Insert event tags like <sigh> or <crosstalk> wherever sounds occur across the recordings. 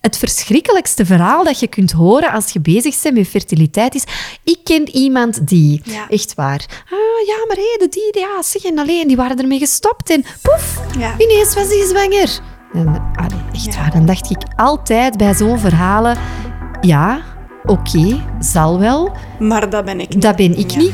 het verschrikkelijkste verhaal dat je kunt horen als je bezig bent met fertiliteit is... Ik ken iemand die... Ja. Echt waar. Ah, ja, maar hé, de die, ja, zeg, en alleen, die waren ermee gestopt. En poef, Ja. ineens was die zwanger. En, echt waar. Dan dacht ik altijd bij zo'n verhalen... Ja, oké, zal wel. Maar dat ben ik niet. Dat ben ik niet.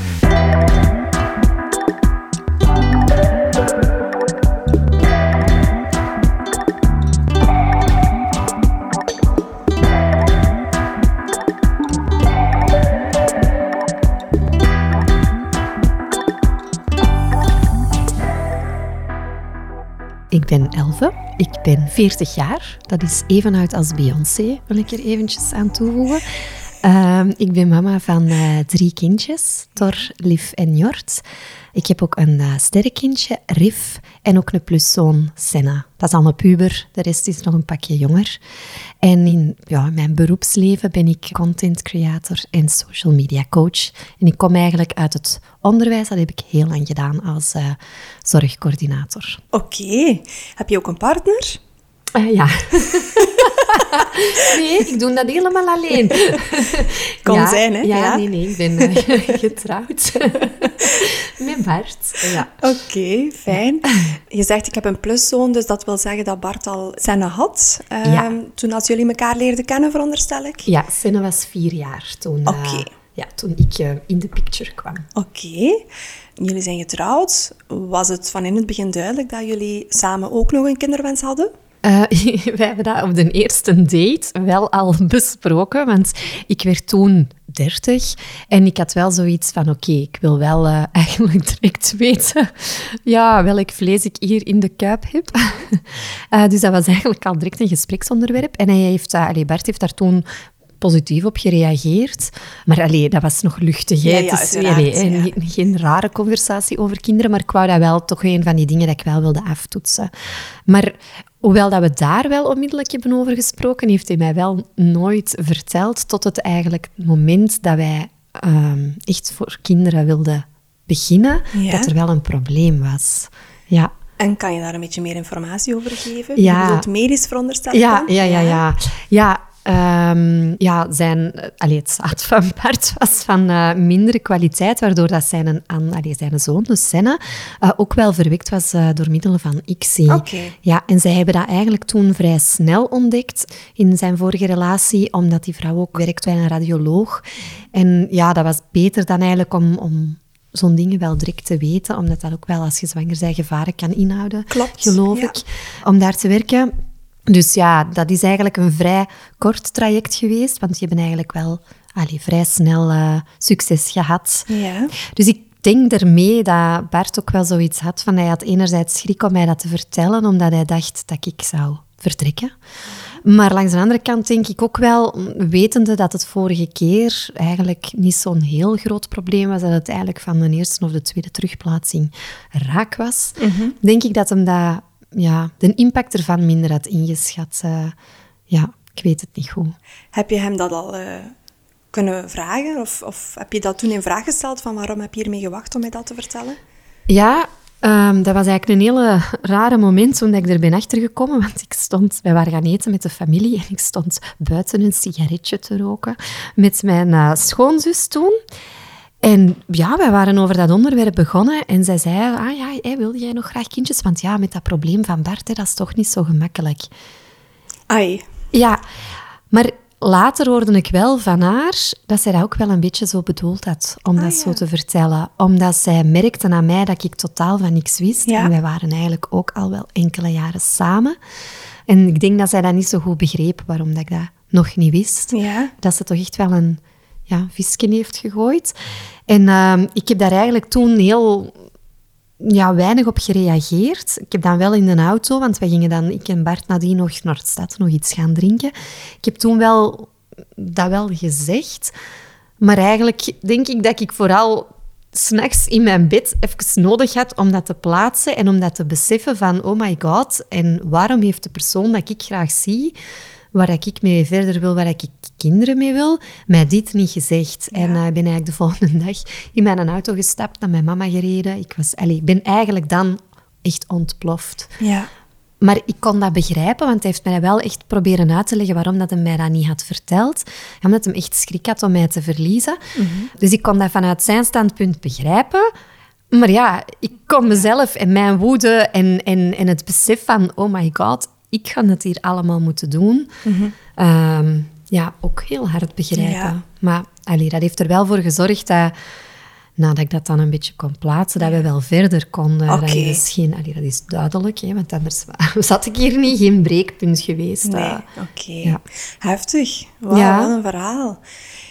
Ik ben Elve. Ik ben 40 jaar. Dat is even oud als Beyoncé, wil ik er eventjes aan toevoegen. Ehm, ik ben mama van eh, drie kindjes, Thor, Liv en Jort. Ik heb ook een uh, sterrenkindje, Riv, en ook een pluszoon, Senna. Dat is al puber, de rest is nog een pakje jonger. En in ja, mijn beroepsleven ben ik content creator en social media coach. En ik kom eigenlijk uit het onderwijs, dat heb ik heel lang gedaan als uh, zorgcoördinator. Oké. Heb je ook een partner? Uh, ja. <laughs> nee, ik doe dat helemaal alleen. <laughs> Kan ja, zijn, hè? Ja, Ja. nee, nee, ik ben uh, <laughs> getrouwd. Met Bart. Ja. Oké, fijn. Je zegt, ik heb een pluszoon, dus dat wil zeggen dat Bart al Senne had. Ja. Toen als jullie elkaar leerden kennen, veronderstel ik? Ja, Senne was vier jaar toen, Oké. ja, toen ik in de picture kwam. Oké. Jullie zijn getrouwd. Was het van in het begin duidelijk dat jullie samen ook nog een kinderwens hadden? Uh, <laughs> wij hebben dat op de eerste date wel al besproken, want ik werd toen 30 en ik had wel zoiets van, oké, ik wil wel uh, <laughs> eigenlijk direct weten ja, welk vlees ik hier in de kuip heb. uh, <laughs> dus dat was eigenlijk al direct een gespreksonderwerp. En hij heeft, allee, Bert heeft daar toen positief op gereageerd. Maar allee, dat was nog luchtig. Ja, ja, Het is, allee, ja. geen, geen rare conversatie over kinderen, maar ik wou dat wel toch een van die dingen dat ik wel wilde aftoetsen. Maar hoewel dat we daar wel onmiddellijk hebben over gesproken, heeft hij mij wel nooit verteld tot het eigenlijk moment dat wij um, echt voor kinderen wilden beginnen, Ja. dat er wel een probleem was. Ja. En kan je daar een beetje meer informatie over geven? Ja. Je medisch veronderstel ik Ja, ja, ja, ja. Ja, um, ja zijn, allee, het zaad <laughs> van Bart was van uh, mindere kwaliteit, waardoor dat zijn, aan, allee, zijn zoon, dus Senne, uh, ook wel verwekt was uh, door middel van ICSI. Ja, en zij hebben dat eigenlijk toen vrij snel ontdekt in zijn vorige relatie, omdat die vrouw ook werkte bij een radioloog. En ja, dat was beter dan eigenlijk om... om zo'n dingen wel direct te weten, omdat dat ook wel als je zwanger bent gevaren kan inhouden, Klopt, geloof ja. ik, om daar te werken. Dus ja, dat is eigenlijk een vrij kort traject geweest, want je hebt eigenlijk wel allee, vrij snel uh, succes gehad. Ja. Dus ik denk ermee dat Bart ook wel zoiets had van hij had enerzijds schrik om mij dat te vertellen, omdat hij dacht dat ik zou vertrekken. Maar langs de andere kant denk ik ook wel, wetende dat het vorige keer eigenlijk niet zo'n heel groot probleem was, dat het eigenlijk van de eerste of de tweede terugplaatsing raak was, Mhm. denk ik dat hem dat, ja, de impact ervan minder had ingeschat. Uh, ja, ik weet het niet goed. Heb je hem dat al uh, kunnen vragen? Of, of heb je dat toen in vraag gesteld van waarom heb je hiermee gewacht om mij dat te vertellen? Ja, Um, dat was eigenlijk een hele rare moment toen ik er ben achtergekomen, want ik stond, wij waren gaan eten met de familie en ik stond buiten een sigaretje te roken met mijn uh, schoonzus toen. En ja, wij waren over dat onderwerp begonnen en zij zei, ah ja, hey, wil jij nog graag kindjes? Want ja, met dat probleem van Bart, hè, dat is toch niet zo gemakkelijk. Ai. Ja, maar later hoorde ik wel van haar dat zij dat ook wel een beetje zo bedoeld had, om Ah, dat ja. zo te vertellen. Omdat zij merkte aan mij dat ik totaal van niks wist. Ja. En wij waren eigenlijk ook al wel enkele jaren samen. En ik denk dat zij dat niet zo goed begreep, waarom dat ik dat nog niet wist. Ja. Dat ze toch echt wel een ja, visje heeft gegooid. En uh, ik heb daar eigenlijk toen heel ja, weinig op gereageerd. Ik heb dan wel in de auto, want wij gingen dan, ik en Bart nadien nog naar de stad nog iets gaan drinken. Ik heb toen wel dat wel gezegd. Maar eigenlijk denk ik dat ik vooral s'nachts in mijn bed even nodig had om dat te plaatsen en om dat te beseffen van, oh my god, en waarom heeft de persoon dat ik graag zie, waar ik mee verder wil, waar ik kinderen mee wil, mij dit niet gezegd. Ja. En uh, ik ben eigenlijk de volgende <laughs> dag in mijn auto gestapt, naar mijn mama gereden. Ik, was, allez, ik ben eigenlijk dan echt ontploft. Ja. Maar ik kon dat begrijpen, want hij heeft mij wel echt proberen uit te leggen waarom dat hij mij dat niet had verteld. Omdat hij echt schrik had om mij te verliezen. Dus ik kon dat vanuit zijn standpunt begrijpen. Maar ja, ik kon mezelf en mijn woede en, en, en het besef van... Oh my god, ik ga het hier allemaal moeten doen. Ehm, ja, ook heel hard begrijpen. Ja. Maar allee, dat heeft er wel voor gezorgd dat nadat ik dat dan een beetje kon plaatsen, dat we wel verder konden. Oké. Dat, is geen, allee, dat is duidelijk, hè, want anders zat <laughs> ik hier niet, geen breekpunt geweest. Nee, eh. oké. ja. Heftig. Ja. wat een verhaal.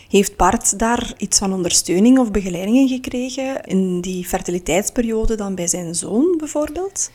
Heeft Bart daar iets van ondersteuning of begeleiding in gekregen in die fertiliteitsperiode dan bij zijn zoon bijvoorbeeld?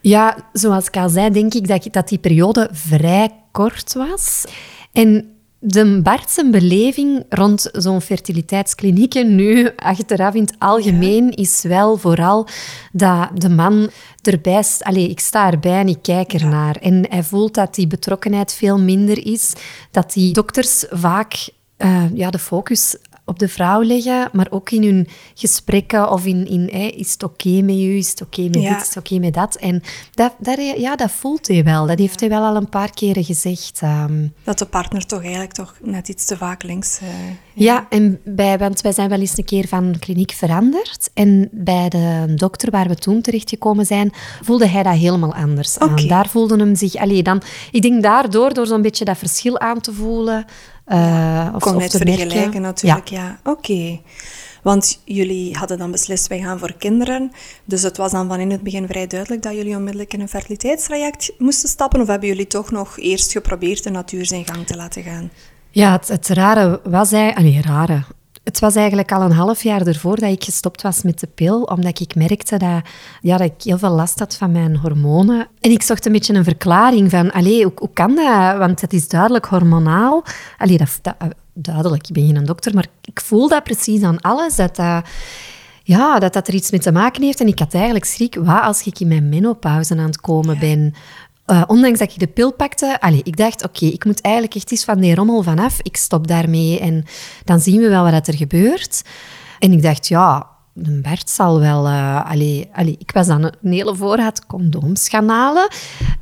Ja, zoals ik al zei, denk ik dat, dat die periode vrij kort was. En de Bart zijn beleving rond zo'n fertiliteitsklinieken nu, achteraf in het algemeen, is wel vooral dat de man erbij... st- Allee, ik sta erbij en ik kijk ernaar. En hij voelt dat die betrokkenheid veel minder is. Dat die dokters vaak eh, ja, de focus op de vrouw leggen, maar ook in hun gesprekken of in, in is het oké met u, is het oké met Ja. dit, is het oké met dat. En dat, dat, ja, dat voelt hij wel. Dat heeft hij wel al een paar keren gezegd. ehm. Dat de partner toch eigenlijk toch net iets te vaak links... eh, ja, en bij, want wij zijn wel eens een keer van kliniek veranderd. En bij de dokter waar we toen terechtgekomen zijn, voelde hij dat helemaal anders aan. Daar voelde hem zich... Allee, dan, ik denk daardoor, door zo'n beetje dat verschil aan te voelen... eh, of, kon of het vergelijken natuurlijk, ja. Oké. Want jullie hadden dan beslist, wij gaan voor kinderen. Dus het was dan van in het begin vrij duidelijk dat jullie onmiddellijk in een fertiliteitstraject moesten stappen? Of hebben jullie toch nog eerst geprobeerd de natuur zijn gang te laten gaan? Ja, het, het rare was hij... Allee, rare. Het was eigenlijk al een half jaar ervoor dat ik gestopt was met de pil, omdat ik merkte dat, ja, dat ik heel veel last had van mijn hormonen. En ik zocht een beetje een verklaring van, allee, hoe, hoe kan dat? Want het is duidelijk hormonaal. Allee, dat, dat, eh, duidelijk, ik ben geen dokter, maar ik voel dat precies aan alles, dat dat... Ja, dat dat er iets mee te maken heeft. En ik had eigenlijk schrik, wat als ik in mijn menopauze aan het komen ben? Eh, ondanks dat ik de pil pakte, allee, ik dacht, oké, ik moet eigenlijk echt eens van die rommel vanaf. Ik stop daarmee en dan zien we wel wat er gebeurt. En ik dacht, ja, de Bert zal wel... eh allee, allee, ik was dan een hele voorraad condooms gaan halen.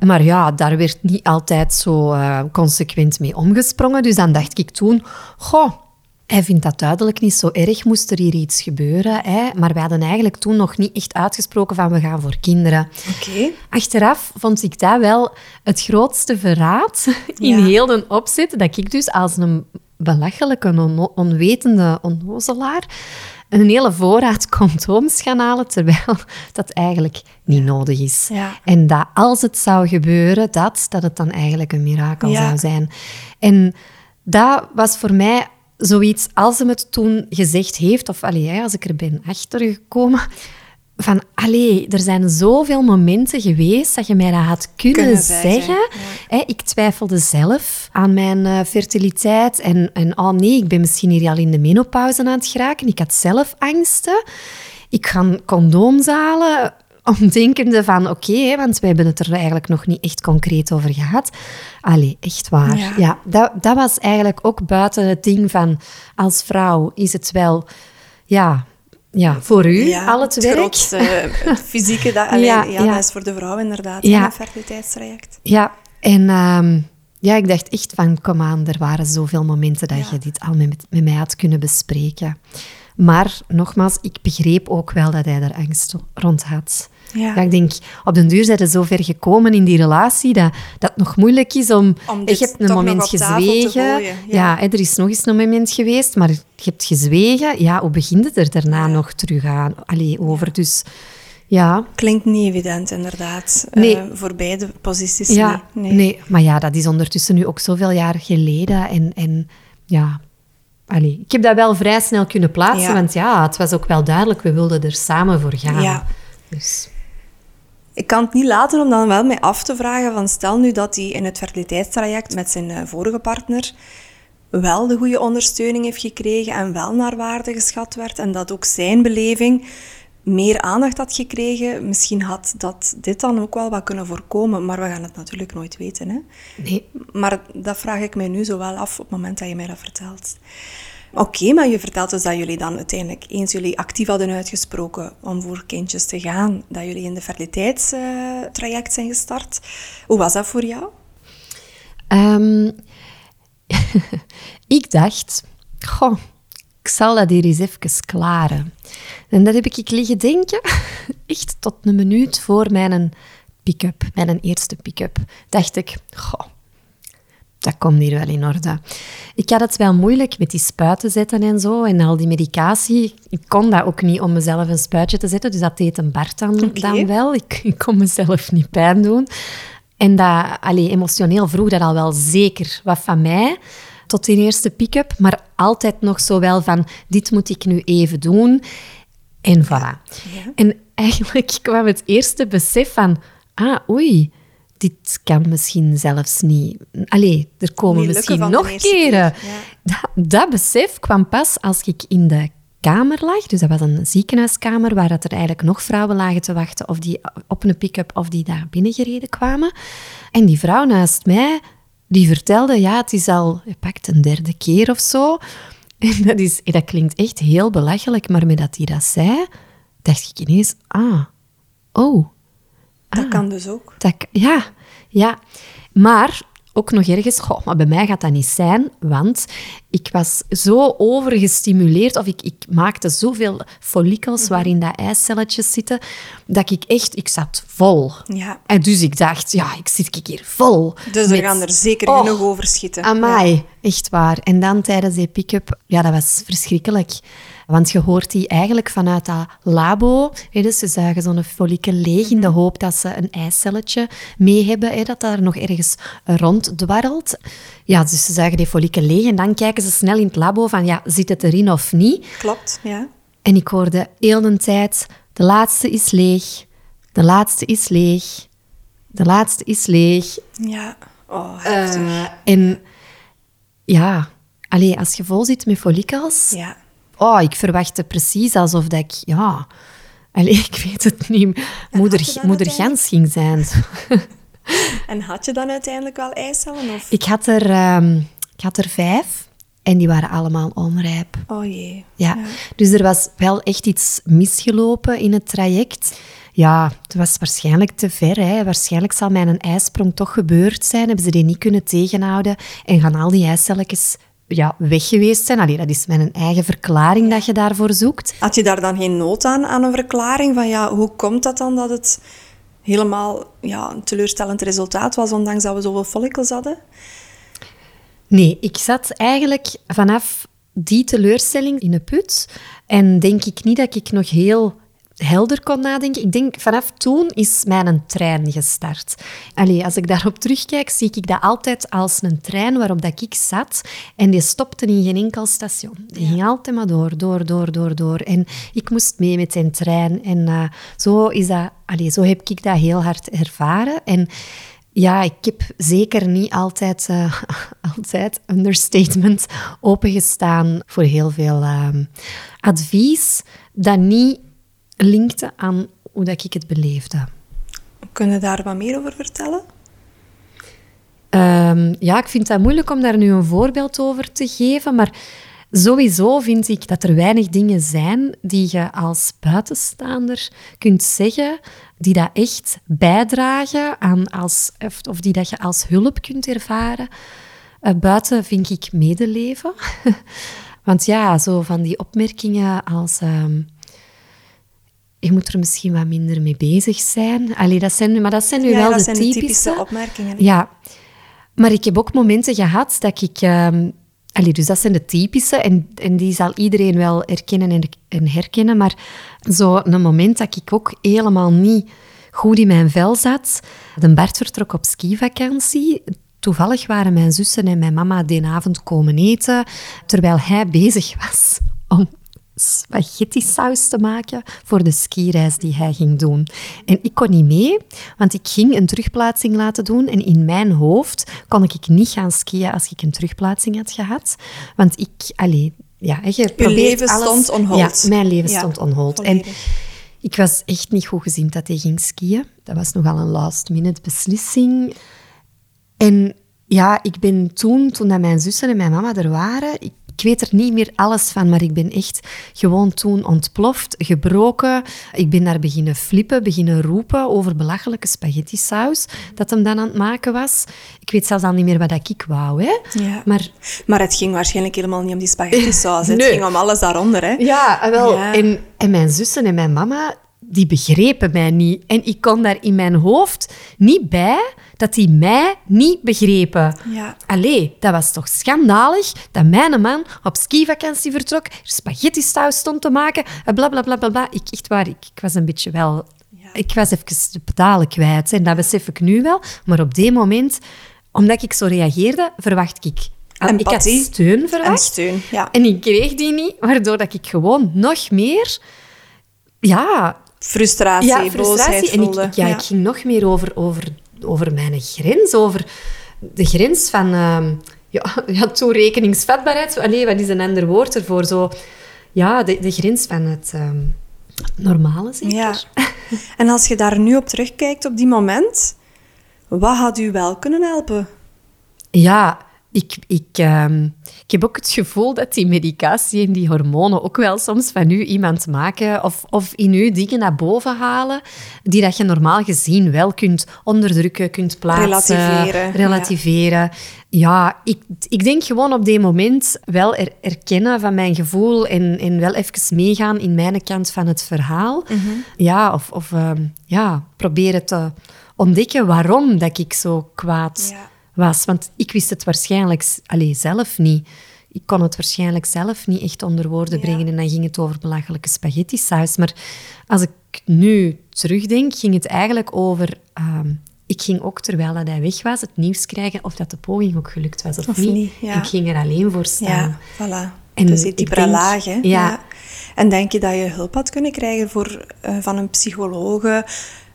Maar ja, daar werd niet altijd zo eh, consequent mee omgesprongen. Dus dan dacht ik toen, goh, hij vindt dat duidelijk niet zo erg, moest er hier iets gebeuren. Hè? Maar we hadden eigenlijk toen nog niet echt uitgesproken van we gaan voor kinderen. Oké. Achteraf vond ik dat wel het grootste verraad <laughs> in Ja. heel de opzet. Dat ik dus als een belachelijke, on- onwetende onnozelaar een hele voorraad condooms gaan halen, terwijl dat eigenlijk niet nodig is. Ja. En dat als het zou gebeuren, dat, dat het dan eigenlijk een mirakel Ja. zou zijn. En dat was voor mij zoiets, als hem het toen gezegd heeft, of allee, als ik er ben achtergekomen, van allee, er zijn zoveel momenten geweest dat je mij dat had kunnen, Kunnen zeggen. Hè, ik twijfelde zelf aan mijn eh, fertiliteit en, en oh nee, ik ben misschien hier al in de menopauze aan het geraken. Ik had zelf angsten. Ik ga condooms halen, omdenkende van oké, want we hebben het er eigenlijk nog niet echt concreet over gehad. Allee, echt waar. Ja. Ja, dat, dat was eigenlijk ook buiten het ding van als vrouw is het wel, ja, ja voor u al het, werk. grootste, het fysieke, dat, alleen, <laughs> ja, Ja, ja. dat is voor de vrouw inderdaad, Ja. in een fertiliteitstraject. Ja, en ehm, ja, ik dacht echt van, kom aan, er waren zoveel momenten dat Ja. je dit al met, met mij had kunnen bespreken. Maar nogmaals, ik begreep ook wel dat hij er angst rond had. Ja. ik denk, op den duur zijn ze zo ver gekomen in die relatie dat dat het nog moeilijk is om... Om je hebt een moment gezwegen. ja. ja, hè, er is nog eens een moment geweest, maar je hebt gezwegen. Ja, hoe begint het er daarna nog terug aan? Allee, over. Dus ja, Klinkt niet evident, inderdaad. Nee. Eh, voor beide posities Ja, niet. nee. maar ja, dat is ondertussen nu ook zoveel jaar geleden. En, en ja, allee, ik heb dat wel vrij snel kunnen plaatsen, Ja. want ja, het was ook wel duidelijk, we wilden er samen voor gaan. Ja. Dus, Ik kan het niet laten om dan wel mij af te vragen van stel nu dat hij in het fertiliteitstraject met zijn eh, vorige partner wel de goede ondersteuning heeft gekregen en wel naar waarde geschat werd en dat ook zijn beleving meer aandacht had gekregen, misschien had dat dit dan ook wel wat kunnen voorkomen, maar we gaan het natuurlijk nooit weten. Hè? nee. Maar dat vraag ik mij nu zo wel af op het moment dat je mij dat vertelt. Oké, maar je vertelt dus dat jullie dan uiteindelijk, eens jullie actief hadden uitgesproken om voor kindjes te gaan, dat jullie in de fertiliteitstraject zijn gestart. Hoe was dat voor jou? Ehm, <laughs> ik dacht, goh, zal dat hier eens even klaren. En dat heb ik liggen denken, <laughs> echt tot een minuut voor mijn pick-up, mijn eerste pick-up. Dacht ik, goh, dat komt hier wel in orde. Ik had het wel moeilijk met die spuiten zetten en zo en al die medicatie. Ik kon dat ook niet om mezelf een spuitje te zetten, dus dat deed een Bart dan, dan wel. Ik, ik, kon mezelf niet pijn doen. En dat, allee, emotioneel vroeg dat al wel zeker wat van mij tot die eerste pick-up, maar altijd nog zo wel van, dit moet ik nu even doen. En voilà. En eigenlijk kwam het eerste besef van, ah, oei, dit kan misschien zelfs niet. Allee, er komen misschien nog keren. Dat, dat, besef kwam pas als ik in de kamer lag. Dus dat was een ziekenhuiskamer waar dat er eigenlijk nog vrouwen lagen te wachten of die op een pick-up of die daar binnengereden kwamen. En die vrouw naast mij, die vertelde, ja, het is al, pakt een derde keer of zo. <laughs> En dat, is, dat klinkt echt heel belachelijk, maar met dat hij dat zei, dacht ik ineens, ah, oh, dat ah. kan dus ook. Dat, ja, ja. Maar ook nog ergens, goh, maar bij mij gaat dat niet zijn, want ik was zo overgestimuleerd, of ik, ik maakte zoveel follikels mhm. waarin dat eicelletjes zitten, dat ik echt, ik zat vol. Ja. En dus ik dacht, ja, ik zit hier vol. Dus er gaan er zeker oh, genoeg over schieten. Amai, ja. echt waar. En dan tijdens die pick-up, ja, dat was verschrikkelijk. Want je hoort die eigenlijk vanuit dat labo. Hè, dus ze zuigen zo'n follikel leeg in de mhm. hoop dat ze een eicelletje mee hebben, hè, dat daar nog ergens ronddwarrelt. Ja, dus ze zuigen die follikel leeg en dan kijken ze snel in het labo van, ja, zit het erin of niet? Klopt, ja. En ik hoorde heel de tijd, de laatste is leeg, de laatste is leeg, de laatste is leeg. Ja, oh, heftig. Uh, en ja, alleen als je vol zit met follikels... Ja oh, ik verwachtte precies alsof dat ik, ja, allez, ik weet het niet, moeder, moeder Gans ging zijn. <laughs> en had je dan uiteindelijk wel eicellen? Of? Ik, had er, um, ik had er vijf. En die waren allemaal onrijp. Oh jee. Ja. ja. Dus er was wel echt iets misgelopen in het traject. Ja, het was waarschijnlijk te ver. Hè. Waarschijnlijk zal mijn ijsprong toch gebeurd zijn. Hebben ze die niet kunnen tegenhouden. En gaan al die eicelletjes ja, weg geweest zijn. Allee, dat is mijn eigen verklaring dat je daarvoor zoekt. Had je daar dan geen nood aan, aan een verklaring? Van ja, hoe komt dat dan dat het helemaal ja, een teleurstellend resultaat was, ondanks dat we zoveel follicles hadden? Nee, ik zat eigenlijk vanaf die teleurstelling in de put. En denk ik niet dat ik nog heel helder kon nadenken. Ik denk, vanaf toen is mijn trein gestart. Allee, als ik daarop terugkijk, zie ik dat altijd als een trein waarop dat ik zat. En die stopte in geen enkel station. Die ging altijd maar door, door, door, door, door. En ik moest mee met zijn trein. En uh, zo, is dat, allee, zo heb ik dat heel hard ervaren. En ja, ik heb zeker niet altijd, uh, <laughs> altijd understatement, opengestaan voor heel veel uh, advies dat niet linkte aan hoe dat ik het beleefde. Kun je daar wat meer over vertellen? Um, ja, ik vind het moeilijk om daar nu een voorbeeld over te geven, maar sowieso vind ik dat er weinig dingen zijn die je als buitenstaander kunt zeggen, die dat echt bijdragen aan als, of die dat je als hulp kunt ervaren. Uh, buiten vind ik medeleven. <laughs> Want ja, zo van die opmerkingen als... Um, je moet er misschien wat minder mee bezig zijn. Allee, dat zijn, maar dat zijn nu wel de typische... typische... opmerkingen. Ja. Maar ik heb ook momenten gehad dat ik... Um, allee, dus dat zijn de typische en, en die zal iedereen wel herkennen en, en herkennen. Maar zo'n moment dat ik ook helemaal niet goed in mijn vel zat. De Bart vertrok op skivakantie. Toevallig waren mijn zussen en mijn mama die avond komen eten, terwijl hij bezig was om spaghetti saus te maken voor de skireis die hij ging doen. En ik kon niet mee, want ik ging een terugplaatsing laten doen en in mijn hoofd kon ik niet gaan skiën als ik een terugplaatsing had gehad. Want ik, alleen, ja, je Je leven stond on hold. Ja, mijn leven stond on hold. En ik was echt niet goed gezien dat hij ging skiën. Dat was nogal een last-minute beslissing. En ja, ik ben toen, toen dat mijn zussen en mijn mama er waren, ik ik weet er niet meer alles van, maar ik ben echt gewoon toen ontploft, gebroken. Ik ben daar beginnen flippen, beginnen roepen over belachelijke spaghetti saus dat hem dan aan het maken was. Ik weet zelfs al niet meer wat ik wou, hè. Ja. Maar Maar het ging waarschijnlijk helemaal niet om die spaghetti saus. Nee. Het ging om alles daaronder, hè? Ja, wel. Ja. En, en mijn zussen en mijn mama, die begrepen mij niet. En ik kon daar in mijn hoofd niet bij dat die mij niet begrepen. Ja. Allee, dat was toch schandalig dat mijn man op skivakantie vertrok, er spaghetti saus stond te maken, en bla bla bla bla. bla. Ik, echt waar, ik, ik was een beetje wel... Ik was even de pedalen kwijt, en dat besef ik nu wel. Maar op die moment, omdat ik zo reageerde, verwacht ik... ah, Ik had steun En verwacht. steun, ja. En ik kreeg die niet, waardoor dat ik gewoon nog meer... Ja, Frustratie, ja boosheid frustratie. En ik, ja, ik ging nog meer over, over, over mijn grens, over de grens van... ehm ja, <laughs> ja, toerekeningsvatbaarheid. Allee, wat is een ander woord ervoor? Zo, ja, de, de grens van het ehm, normale, zeker? Ja. <laughs> En als je daar nu op terugkijkt op die moment, wat had u wel kunnen helpen? Ja, ik, ik, ehm, ik heb ook het gevoel dat die medicatie en die hormonen ook wel soms van u iemand maken of, of in u dingen naar boven halen die dat je normaal gezien wel kunt onderdrukken, kunt plaatsen. Relativeren, Relativeren. Ja, ik, ik denk gewoon op die moment wel er, erkennen van mijn gevoel en, en wel even meegaan in mijn kant van het verhaal. Ja, of, of ehm, ja, proberen te ontdekken waarom dat ik zo kwaad Ja. Was. Want ik wist het waarschijnlijk allee, zelf niet. Ik kon het waarschijnlijk zelf niet echt onder woorden Ja. brengen. En dan ging het over belachelijke spaghetti saus. Maar als ik nu terugdenk, ging het eigenlijk over... ehm, ik ging ook, terwijl dat hij weg was, het nieuws krijgen of dat de poging ook gelukt was of, Of niet. niet, ja. Ik ging er alleen voor staan. Ja, voilà. En dus die diepere denk- laag, hè? ja. En denk je dat je hulp had kunnen krijgen voor, eh, van een psychologe,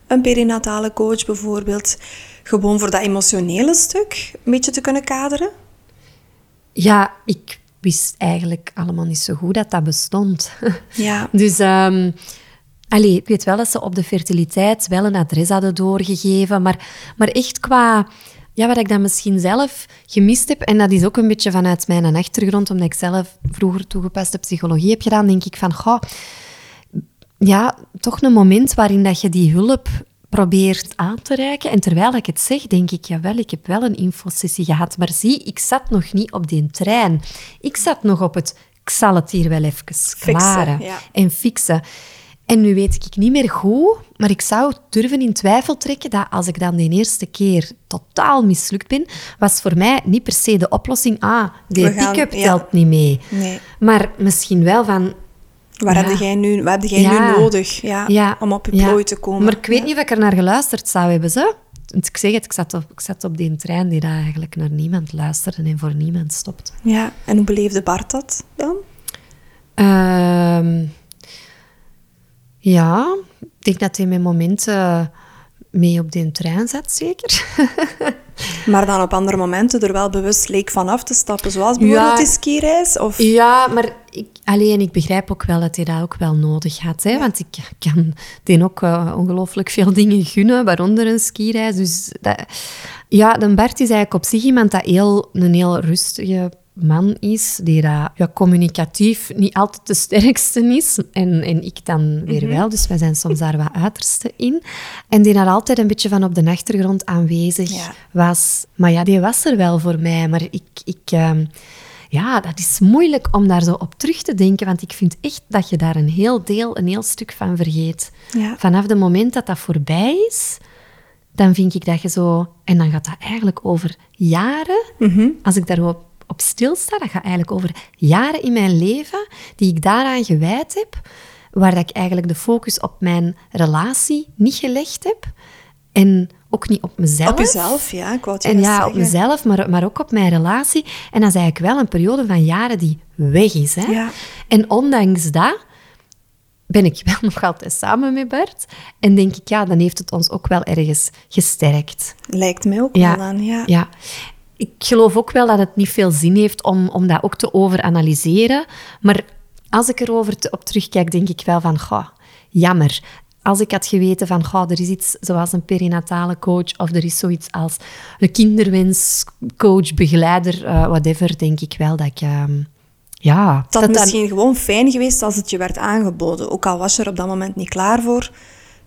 een perinatale coach bijvoorbeeld, gewoon voor dat emotionele stuk een beetje te kunnen kaderen? Ja, ik wist eigenlijk allemaal niet zo goed dat dat bestond. <laughs> Ja. Dus allee, ik weet wel dat ze op de fertiliteit wel een adres hadden doorgegeven, maar, maar echt qua... Ja, wat ik dan misschien zelf gemist heb, en dat is ook een beetje vanuit mijn achtergrond, omdat ik zelf vroeger toegepaste psychologie heb gedaan, denk ik van, goh, ja, toch een moment waarin dat je die hulp probeert aan te reiken. En terwijl ik het zeg, denk ik, jawel, ik heb wel een infosessie gehad. Maar zie, ik zat nog niet op die trein. Ik zat nog op het, ik zal het hier wel even klaren ja. en fixen. En nu weet ik niet meer hoe, maar ik zou durven in twijfel trekken dat als ik dan de eerste keer totaal mislukt ben, was voor mij niet per se de oplossing, ah, gaan- pick-up ja. telt niet mee. Nee. Maar misschien wel van, Waar Ja. heb jij nu, wat heb jij Ja. nu nodig ja, ja, om op je plooi te komen? Maar ik weet niet of ik er naar geluisterd zou hebben, ze. Want ik zeg het, ik zat, op, ik zat op die trein die daar eigenlijk naar niemand luisterde en voor niemand stopt. Ja, en hoe beleefde Bart dat dan? Ehm, ja, ik denk dat hij met momenten mee op die trein zat, zeker. <laughs> Maar dan op andere momenten er wel bewust leek van af te stappen, zoals bijvoorbeeld Ja. die skireis? Of... Ja, maar ik, alleen ik begrijp ook wel dat hij dat ook wel nodig had. Hè? Want ik kan die ook eh, ongelooflijk veel <laughs> dingen gunnen, waaronder een skireis. Dus dat, ja, de Bart is eigenlijk op zich iemand dat heel, een heel rustige man is, die dat, ja, communicatief niet altijd de sterkste is. En, en ik dan weer wel, dus wij zijn soms daar wat uiterste in. En die daar altijd een beetje van op de achtergrond aanwezig Ja. was. Maar ja, die was er wel voor mij. Maar ik... ik ehm, ja, dat is moeilijk om daar zo op terug te denken, want ik vind echt dat je daar een heel deel, een heel stuk van vergeet. Ja. Vanaf het moment dat dat voorbij is, dan vind ik dat je zo... En dan gaat dat eigenlijk over jaren. Als ik daarop op stilsta, dat gaat eigenlijk over jaren in mijn leven die ik daaraan gewijd heb, waar dat ik eigenlijk de focus op mijn relatie niet gelegd heb en ook niet op mezelf. Op jezelf, ja, ik wou het En ja, op mezelf, maar, maar ook op mijn relatie. En dat is eigenlijk wel een periode van jaren die weg is. Hè? Ja. En ondanks dat ben ik <laughs> wel nog altijd samen met Bert. En denk ik, ja, dan heeft het ons ook wel ergens gesterkt. Lijkt mij ook Ja, wel aan, ja. ja. Ik geloof ook wel dat het niet veel zin heeft om, om dat ook te overanalyseren. Maar als ik erover te- op terugkijk, denk ik wel van, goh, jammer. Als ik had geweten van, goh, er is iets zoals een perinatale coach of er is zoiets als een kinderwenscoach, begeleider, eh, whatever, denk ik wel dat ik, ehm, ja. Het had dan- misschien gewoon fijn geweest als het je werd aangeboden. Ook al was je er op dat moment niet klaar voor.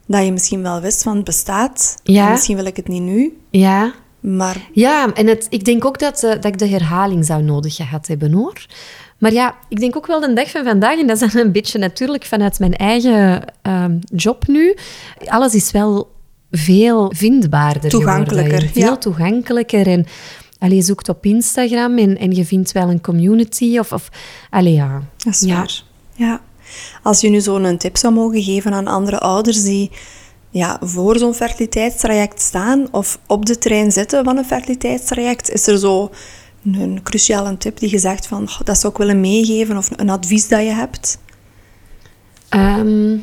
Dat je misschien wel wist van het bestaat. Ja. En misschien wil ik het niet nu. Ja, Maar Ja, en het, ik denk ook dat, eh, dat ik de herhaling zou nodig gehad hebben, hoor. Maar ja, ik denk ook wel de dag van vandaag, en dat is dan een beetje natuurlijk vanuit mijn eigen ehm, job nu, alles is wel veel vindbaarder Toegankelijker, geworden. Veel ja. toegankelijker en... Allee, je zoekt op Instagram en, en je vindt wel een community of... of allee, ja. dat is ja. waar. Ja. Als je nu zo'n tip zou mogen geven aan andere ouders die ja, voor zo'n fertiliteitstraject staan of op de trein zitten van een fertiliteitstraject, is er zo een, cruciale tip die je zegt van "Goh, dat zou ik willen meegeven of een advies dat je hebt? Ehm,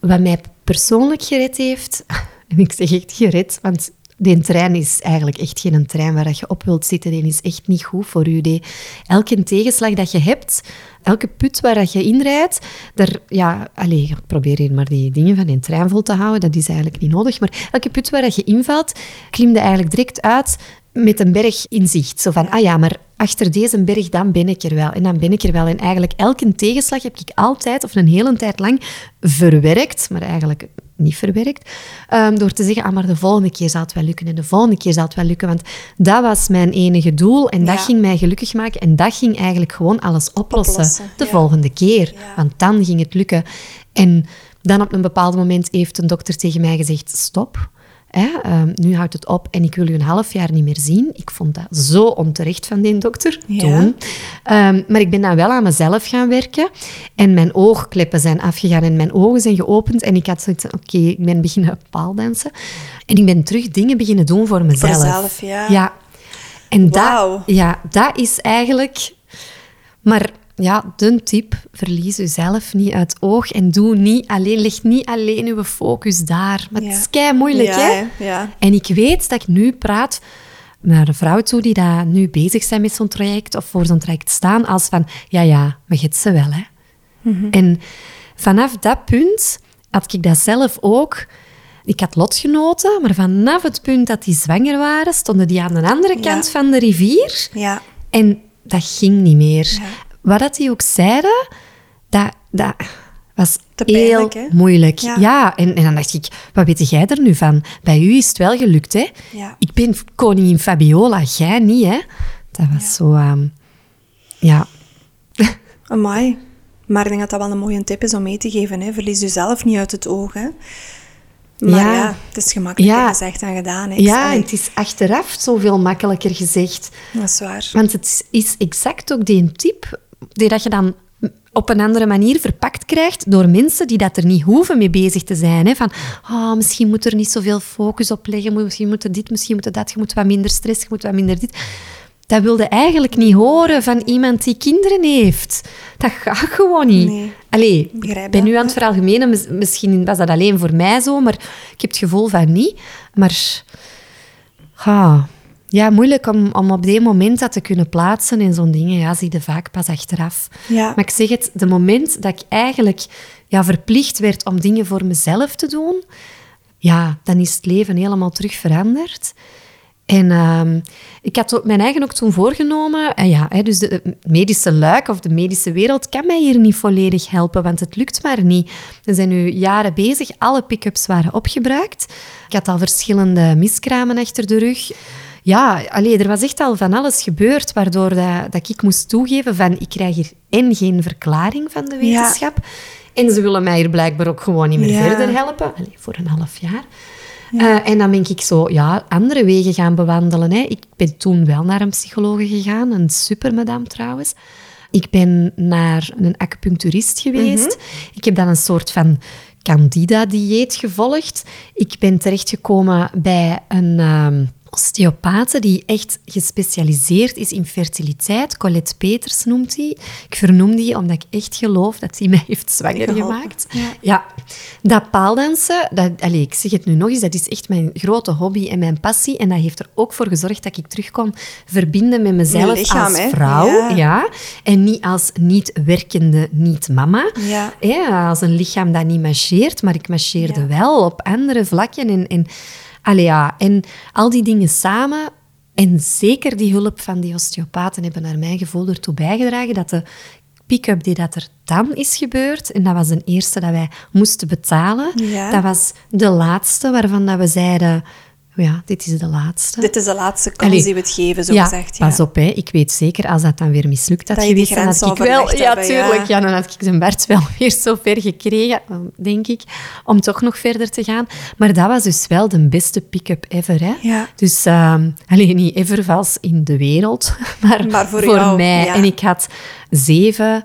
wat mij persoonlijk gered heeft, <laughs> en ik zeg echt gered, want die trein is eigenlijk echt geen trein waar je op wilt zitten. Die is echt niet goed voor u. Elke tegenslag dat je hebt, elke put waar dat je inrijdt, daar, ja, allez, ik probeer hier maar die dingen van die trein vol te houden, dat is eigenlijk niet nodig. Maar elke put waar dat je invalt, klim je eigenlijk direct uit met een berg in zicht. Zo van, ah ja, maar achter deze berg, dan ben ik er wel. En dan ben ik er wel. En eigenlijk elke tegenslag heb ik altijd, of een hele tijd lang, verwerkt, maar eigenlijk niet verwerkt, ehm, door te zeggen, ah, maar de volgende keer zal het wel lukken en de volgende keer zal het wel lukken. Want dat was mijn enige doel en dat Ja. ging mij gelukkig maken en dat ging eigenlijk gewoon alles oplossen, Oplossen, de ja. volgende keer. Ja. Want dan ging het lukken. En dan op een bepaald moment heeft een dokter tegen mij gezegd, stop. Hè, ehm, nu houdt het op en ik wil u een half jaar niet meer zien. Ik vond dat zo onterecht van die dokter Ja. toen. Ehm, maar ik ben dan wel aan mezelf gaan werken. En mijn oogkleppen zijn afgegaan en mijn ogen zijn geopend. En ik had zoiets van, oké, ik ben beginnen paaldansen. En ik ben terug dingen beginnen doen voor mezelf. jezelf, ja. Ja. En dat, ja, dat is eigenlijk... Maar ja, de tip, verlies uzelf niet uit oog en doe niet alleen, leg niet alleen uw focus daar. Maar Ja. het is kei moeilijk, Ja, hè? Ja. En ik weet dat ik nu praat naar een vrouw toe die daar nu bezig zijn met zo'n traject of voor zo'n traject staan, als van, ja, ja, maar je ze wel, hè. En vanaf dat punt had ik dat zelf ook... Ik had lotgenoten, maar vanaf het punt dat die zwanger waren, stonden die aan de andere kant van de rivier. Ja. En dat ging niet meer. Ja. Wat dat die ook zeiden, dat, dat was heel pijnlijk, hè? moeilijk. Ja. Ja, en, en dan dacht ik, wat weet jij er nu van? Bij u is het wel gelukt, hè? Ja. Ik ben koningin Fabiola, jij niet, hè? Dat was zo... ehm, ja. <laughs> Amai. Maar ik denk dat dat wel een mooie tip is om mee te geven. Hè. Verlies jezelf niet uit het oog. Hè. Maar ja, Ja. het is gemakkelijker Ja. gezegd dan gedaan. Hè. Ja, het is achteraf zoveel makkelijker gezegd. Dat is waar. Want het is exact ook die tip die dat je dan op een andere manier verpakt krijgt door mensen die dat er niet hoeven mee bezig te zijn. Hè? Van, ah, misschien moet er niet zoveel focus op leggen, misschien moet er dit, misschien moet er dat, je moet wat minder stress, je moet wat minder dit. Dat wilde eigenlijk niet horen van iemand die kinderen heeft. Dat gaat gewoon niet. Nee. Allee, ik ben nu aan het veralgemenen. Mis- Misschien was dat alleen voor mij zo, maar ik heb het gevoel van niet. Maar ja, ja moeilijk om, om op die moment dat te kunnen plaatsen en zo'n dingen. Ja, zie je vaak pas achteraf. Ja. Maar ik zeg het, de moment dat ik eigenlijk ja, verplicht werd om dingen voor mezelf te doen, ja, dan is het leven helemaal terug veranderd. En ehm, ik had ook mijn eigen ook toen voorgenomen. En ja, hè, dus de, de medische luik of de medische wereld kan mij hier niet volledig helpen, want het lukt maar niet. We zijn nu jaren bezig, alle pick-ups waren opgebruikt. Ik had al verschillende miskramen achter de rug. Ja, allee, er was echt al van alles gebeurd, waardoor dat, dat ik moest toegeven van ik krijg hier en geen verklaring van de Ja. wetenschap. En ze willen mij hier blijkbaar ook gewoon niet meer Ja. verder helpen. Allee, voor een half jaar. Eh, en dan ben ik zo ja, andere wegen gaan bewandelen. Hè. Ik ben toen wel naar een psycholoog gegaan, een supermadam trouwens. Ik ben naar een acupuncturist geweest. Ik heb dan een soort van candida-dieet gevolgd. Ik ben terechtgekomen bij een ehm osteopathe die echt gespecialiseerd is in fertiliteit. Colette Peters noemt hij. Ik vernoem die omdat ik echt geloof dat hij mij heeft zwanger Geholpen, gemaakt. ja. Ja, dat paaldansen, dat, allez, ik zeg het nu nog eens, dat is echt mijn grote hobby en mijn passie. En dat heeft er ook voor gezorgd dat ik terug kon verbinden met mezelf lichaam, als vrouw. Ja. Ja. En niet als niet werkende niet-mama. Ja. Ja, als een lichaam dat niet marcheert, maar ik marcheerde wel op andere vlakken. En, en, allee, ja, en al die dingen samen En zeker die hulp van die osteopaten hebben naar mijn gevoel ertoe bijgedragen dat de pick-up die dat er dan is gebeurd, en dat was de eerste dat wij moesten betalen, Ja. dat was de laatste waarvan dat we zeiden, ja, dit is de laatste. Dit is de laatste kans Allee, die we het geven, zo ja, gezegd. Ja. pas op, hè. ik weet zeker, als dat dan weer mislukt Dat je geweest, dan had ik wel... Ja, hebben, tuurlijk. Ja, dan had ik zijn Bert wel <laughs> weer zo ver gekregen, denk ik, om toch nog verder te gaan. Maar dat was dus wel de beste pick-up ever, hè. Ja. Dus, ehm alleen niet ever vals in de wereld, <laughs> maar, Maar voor jou, mij. En ik had zeven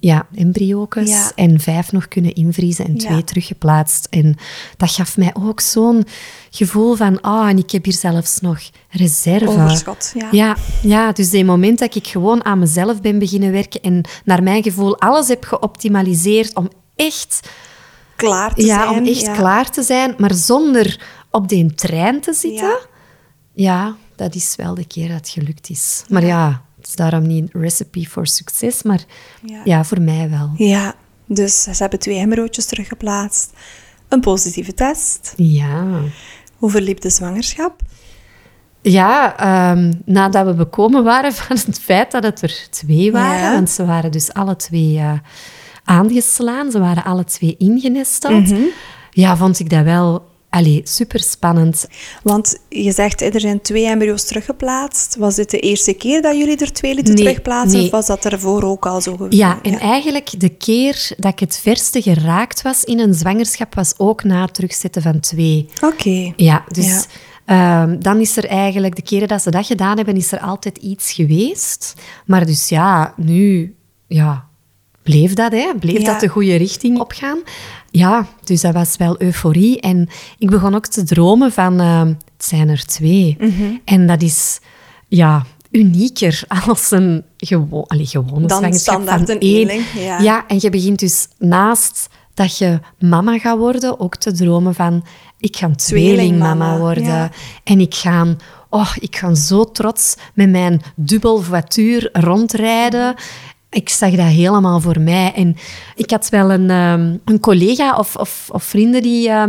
ja, embryo's Ja. en vijf nog kunnen invriezen en twee Ja. teruggeplaatst. En dat gaf mij ook zo'n gevoel van, ah, en ik heb hier zelfs nog reserve. Overschot, ja. Ja, ja, dus die moment dat ik gewoon aan mezelf ben beginnen werken en naar mijn gevoel alles heb geoptimaliseerd om echt, Klaar te ja, zijn. om echt klaar te zijn, maar zonder op die trein te zitten. Ja. Ja, dat is wel de keer dat het gelukt is. Maar ja, het is daarom niet een recipe voor succes, maar Ja. ja, voor mij wel. Ja, dus ze hebben twee embryootjes teruggeplaatst. Een positieve test. Ja. Hoe verliep de zwangerschap? Ja, ehm, nadat we bekomen waren <laughs> van het feit dat het er twee waren, Ja. want ze waren dus alle twee eh, aangeslaan, ze waren alle twee ingenesteld. Mhm. Ja, vond ik dat wel allee, super spannend. Want je zegt, er zijn twee embryo's teruggeplaatst. Was dit de eerste keer dat jullie er twee lieten Nee, terugplaatsen? nee. Of was dat ervoor ook al zo geweest? Ja, en eigenlijk de keer dat ik het verste geraakt was in een zwangerschap, was ook na het terugzetten van twee. Oké. Ja, dus Ja. ehm, dan is er eigenlijk, de keren dat ze dat gedaan hebben, is er altijd iets geweest. Maar dus ja, nu ja, bleef dat, hè? bleef Ja. dat de goede richting opgaan. Ja, dus dat was wel euforie. En ik begon ook te dromen van, ehm, het zijn er twee. Mhm. En dat is, ja, unieker <laughs> als een gewo allee, gewone Dan zwangerschap standaard van een één. eenling, ja. ja, en je begint dus naast dat je mama gaat worden, ook te dromen van ik ga een tweelingmama Tweelingmama, worden. ja. En ik ga, oh, ik ga zo trots met mijn dubbel voituur rondrijden. Ik zag dat helemaal voor mij. En ik had wel een, ehm, een collega of, of, of vrienden die eh,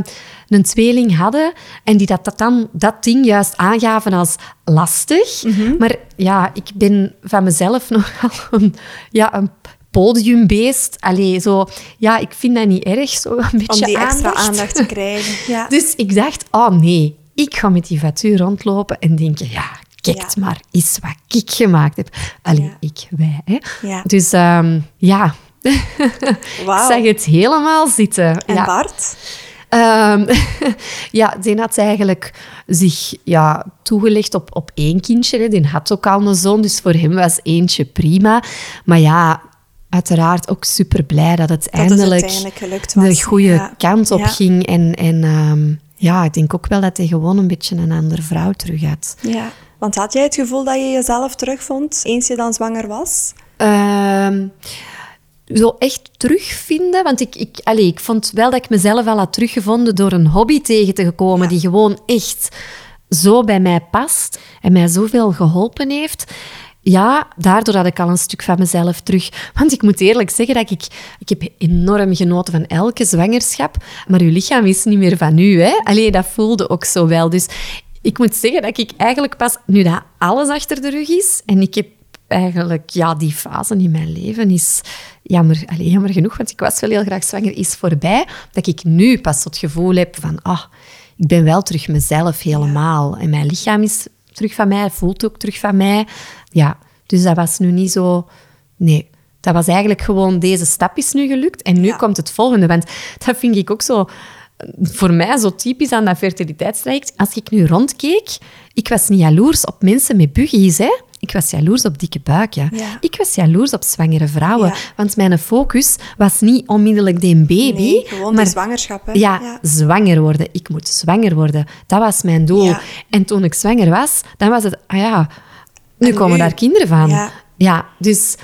een tweeling hadden en die dat, dat dan dat ding juist aangaven als lastig. Maar ja, ik ben van mezelf <laughs> nogal een, ja, een podiumbeest. Allee, zo, ja, ik vind dat niet erg, zo een beetje Om die extra aandacht. aandacht te krijgen. <laughs> Ja. Dus ik dacht, oh nee, ik ga met die voituur rondlopen en denken, ja, kijk Ja. maar eens wat ik gemaakt heb. Allee, Ja. ik, wij. Hè. Ja. Dus ehm, ja, <laughs> ik zag het helemaal zitten. En. Bart? Ehm, <laughs> ja, die had eigenlijk zich ja, toegelegd op, op één kindje. Hè. Die had ook al een zoon, dus voor hem was eentje prima. Maar ja, uiteraard ook super blij dat het het eindelijk, was. de goede Ja. kant op Ja. ging. En, en ehm, ja, ik denk ook wel dat hij gewoon een beetje een andere vrouw terug had. Ja. Want had jij het gevoel dat je jezelf terugvond eens je dan zwanger was? Ehm, zo echt terugvinden. Want ik, ik, allee, ik vond wel dat ik mezelf al had teruggevonden door een hobby tegen te komen die gewoon echt zo bij mij past en mij zoveel geholpen heeft. Ja, daardoor had ik al een stuk van mezelf terug. Want ik moet eerlijk zeggen dat ik... Ik heb enorm genoten van elke zwangerschap. Maar uw lichaam is niet meer van u, hè. Allee, dat voelde ook zo wel. Dus ik moet zeggen dat ik eigenlijk pas... Nu dat alles achter de rug is en ik heb eigenlijk, ja, die fase in mijn leven is jammer, allee, jammer genoeg, want ik was wel heel graag zwanger, is voorbij. Dat ik nu pas het gevoel heb van, ah, ik ben wel terug mezelf helemaal. En mijn lichaam is terug van mij, voelt ook terug van mij. Ja, dus dat was nu niet zo... Nee, dat was eigenlijk gewoon, deze stap is nu gelukt en nu Ja. komt het volgende. Want dat vind ik ook zo voor mij zo typisch aan dat fertiliteitstraject. Als ik nu rondkeek, ik was niet jaloers op mensen met buggies, hè. Ik was jaloers op dikke buiken. Ja. Ik was jaloers op zwangere vrouwen. Ja. Want mijn focus was niet onmiddellijk die baby. Nee, gewoon maar de zwangerschap. Hè? ja, zwanger worden. Ik moet zwanger worden. Dat was mijn doel. En toen ik zwanger was, dan was het... Ah ja, nu En komen daar kinderen van. Ja, dus...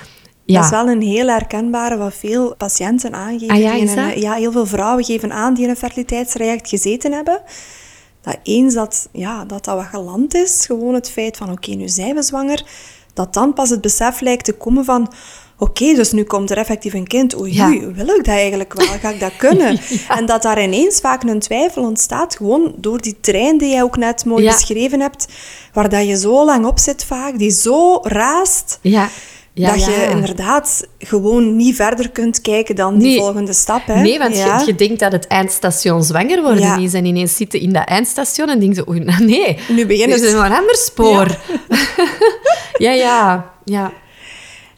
Ja. Dat is wel een heel herkenbare wat veel patiënten aangeven. Ah ja, die is in dat? een- ja, heel veel vrouwen geven aan die in een fertiliteitstraject gezeten hebben. Dat eens dat ja, dat, dat wat geland is, gewoon het feit van oké, nu zijn we zwanger, dat dan pas het besef lijkt te komen van oké, dus nu komt er effectief een kind. Oei, Ja. wil ik dat eigenlijk wel? Ga ik dat kunnen? <laughs> En dat daar ineens vaak een twijfel ontstaat, gewoon door die trein die jij ook net mooi Ja. beschreven hebt, waar dat je zo lang op zit vaak, die zo raast, Ja. Ja dat ja. je inderdaad gewoon niet verder kunt kijken dan die Nee. volgende stap. Hè? Nee, want Ja. je, je denkt dat het eindstation zwanger worden is. En ineens zitten in dat eindstation en denk je, oei, nou, <laughs> nee. Nu beginnen Er is ze. een ander spoor. Ja, <laughs> ja. ja.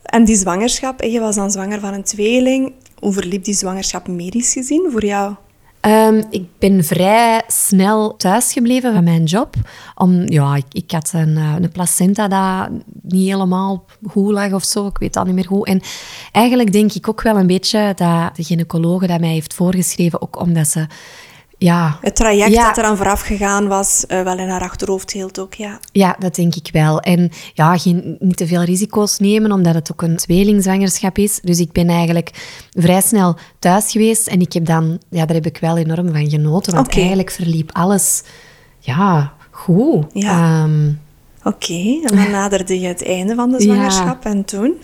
En die zwangerschap, je was dan zwanger van een tweeling. Hoe verliep die zwangerschap medisch gezien voor jou? Ehm, ik ben vrij snel thuisgebleven van mijn job. Om, ja, ik, ik had een, eh, een placenta dat niet helemaal goed lag of zo. Ik weet al niet meer hoe. En eigenlijk denk ik ook wel een beetje dat de gynaecologe dat mij heeft voorgeschreven, ook omdat ze... Ja, Het traject Ja. dat eraan vooraf gegaan was, eh, wel in haar achterhoofd hield ook, ja. Ja, dat denk ik wel. En ja, geen, niet te veel risico's nemen, omdat het ook een tweelingzwangerschap is. Dus ik ben eigenlijk vrij snel thuis geweest. En ik heb dan, ja, daar heb ik wel enorm van genoten. Want eigenlijk verliep alles, ja, goed. Ja. Ehm, Oké, en dan naderde je het einde van de Ja. zwangerschap en toen?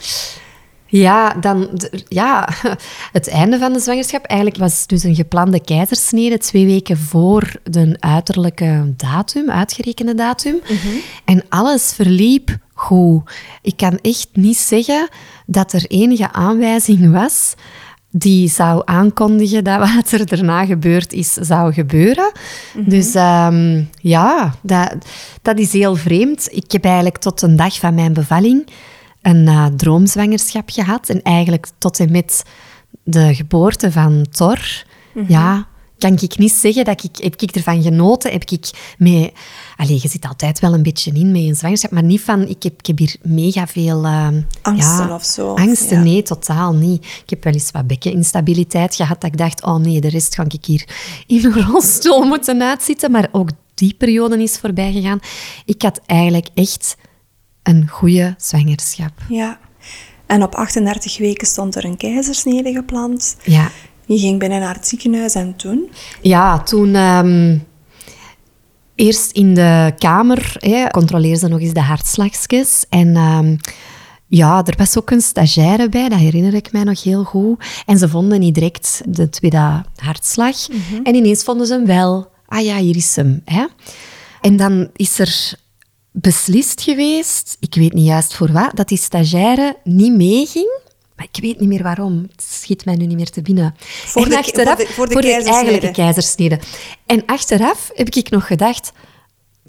Ja, dan, ja, <laughs> het einde van de zwangerschap eigenlijk was dus een geplande keizersnede twee weken voor de uiterlijke datum, uitgerekende datum. En alles verliep goed. Ik kan echt niet zeggen dat er enige aanwijzing was die zou aankondigen dat <laughs> wat er daarna gebeurd is, zou gebeuren. Dus ehm, ja, dat, dat is heel vreemd. Ik heb eigenlijk tot een dag van mijn bevalling een eh, droomzwangerschap gehad. En eigenlijk tot en met de geboorte van Thor, ja, kan ik niet zeggen dat ik, heb ik ervan genoten, heb ik mee... Allee, je zit altijd wel een beetje in met een zwangerschap, maar niet van, ik heb, ik heb hier mega veel... eh, Angsten ja, of zo, Angsten, ja. nee, totaal niet. Ik heb wel eens wat bekkeninstabiliteit gehad, dat ik dacht, oh nee, de rest ga ik hier in een <laughs> rolstoel moeten uitzitten. Maar ook die periode is voorbij gegaan. Ik had eigenlijk echt een goede zwangerschap. Ja. En op 38 weken stond er een keizersnede gepland. Ja, Je ging binnen naar het ziekenhuis en toen? ja toen ehm, eerst in de kamer hè, controleerden ze nog eens de hartslagjes. En ehm, ja, er was ook een stagiaire bij, dat herinner ik mij nog heel goed. En ze vonden niet direct de tweede hartslag. En ineens vonden ze hem wel. Ah ja, hier is hem. Hè? En dan is er beslist geweest, ik weet niet juist voor wat, dat die stagiaire niet meeging. Maar ik weet niet meer waarom. Het schiet mij nu niet meer te binnen. Voor en de- achteraf, voor de- voor de keizersnede. eigenlijke keizersnede. En achteraf heb ik nog gedacht,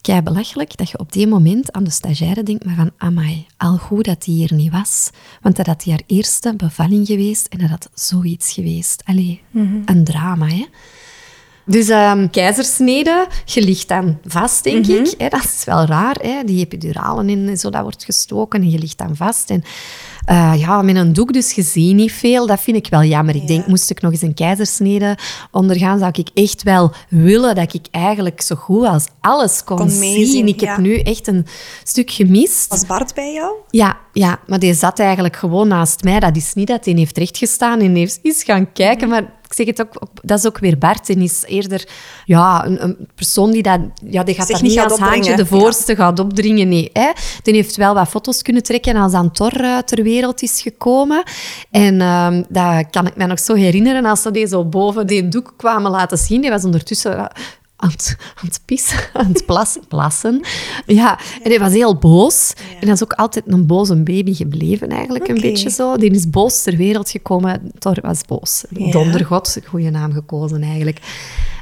kei belachelijk dat je op die moment aan de stagiaire denkt, maar van, amai, al goed dat die hier niet was. Want dat had die haar eerste bevalling geweest en dat had zoiets geweest. Allee, een drama, hè. Dus ehm, keizersnede, je ligt dan vast, denk ik. Hè, dat is wel raar, hè? die epiduralen in en zo, dat wordt gestoken en je ligt dan vast. En eh, ja, met een doek, dus je ziet niet veel. Dat vind ik wel jammer. Ik denk, moest ik nog eens een keizersnede ondergaan, zou ik echt wel willen dat ik eigenlijk zo goed als alles kon, zien. Ik ja. heb nu echt een stuk gemist. Was Bart bij jou? Ja, ja, maar die zat eigenlijk gewoon naast mij. Dat is niet dat hij heeft rechtgestaan en heeft eens gaan kijken. Maar ik zeg het ook, dat is ook weer Bart. En is eerder ja, een, een persoon die dat... Ja, die gaat dat niet als haantje opdringen, de voorste gaat opdringen. Nee, hè. Die heeft wel wat foto's kunnen trekken als aan Thor eh, ter wereld is gekomen. En ehm, dat kan ik me nog zo herinneren als ze die zo boven die doek kwamen laten zien. Die was ondertussen... aan het, aan het pissen, <laughs> aan het plassen, plassen. Ja, en hij was heel boos. En dat is ook altijd een boze baby gebleven, eigenlijk, een beetje zo. Die is boos ter wereld gekomen. Thor was boos. Ja. Dondergod, goede naam gekozen, eigenlijk.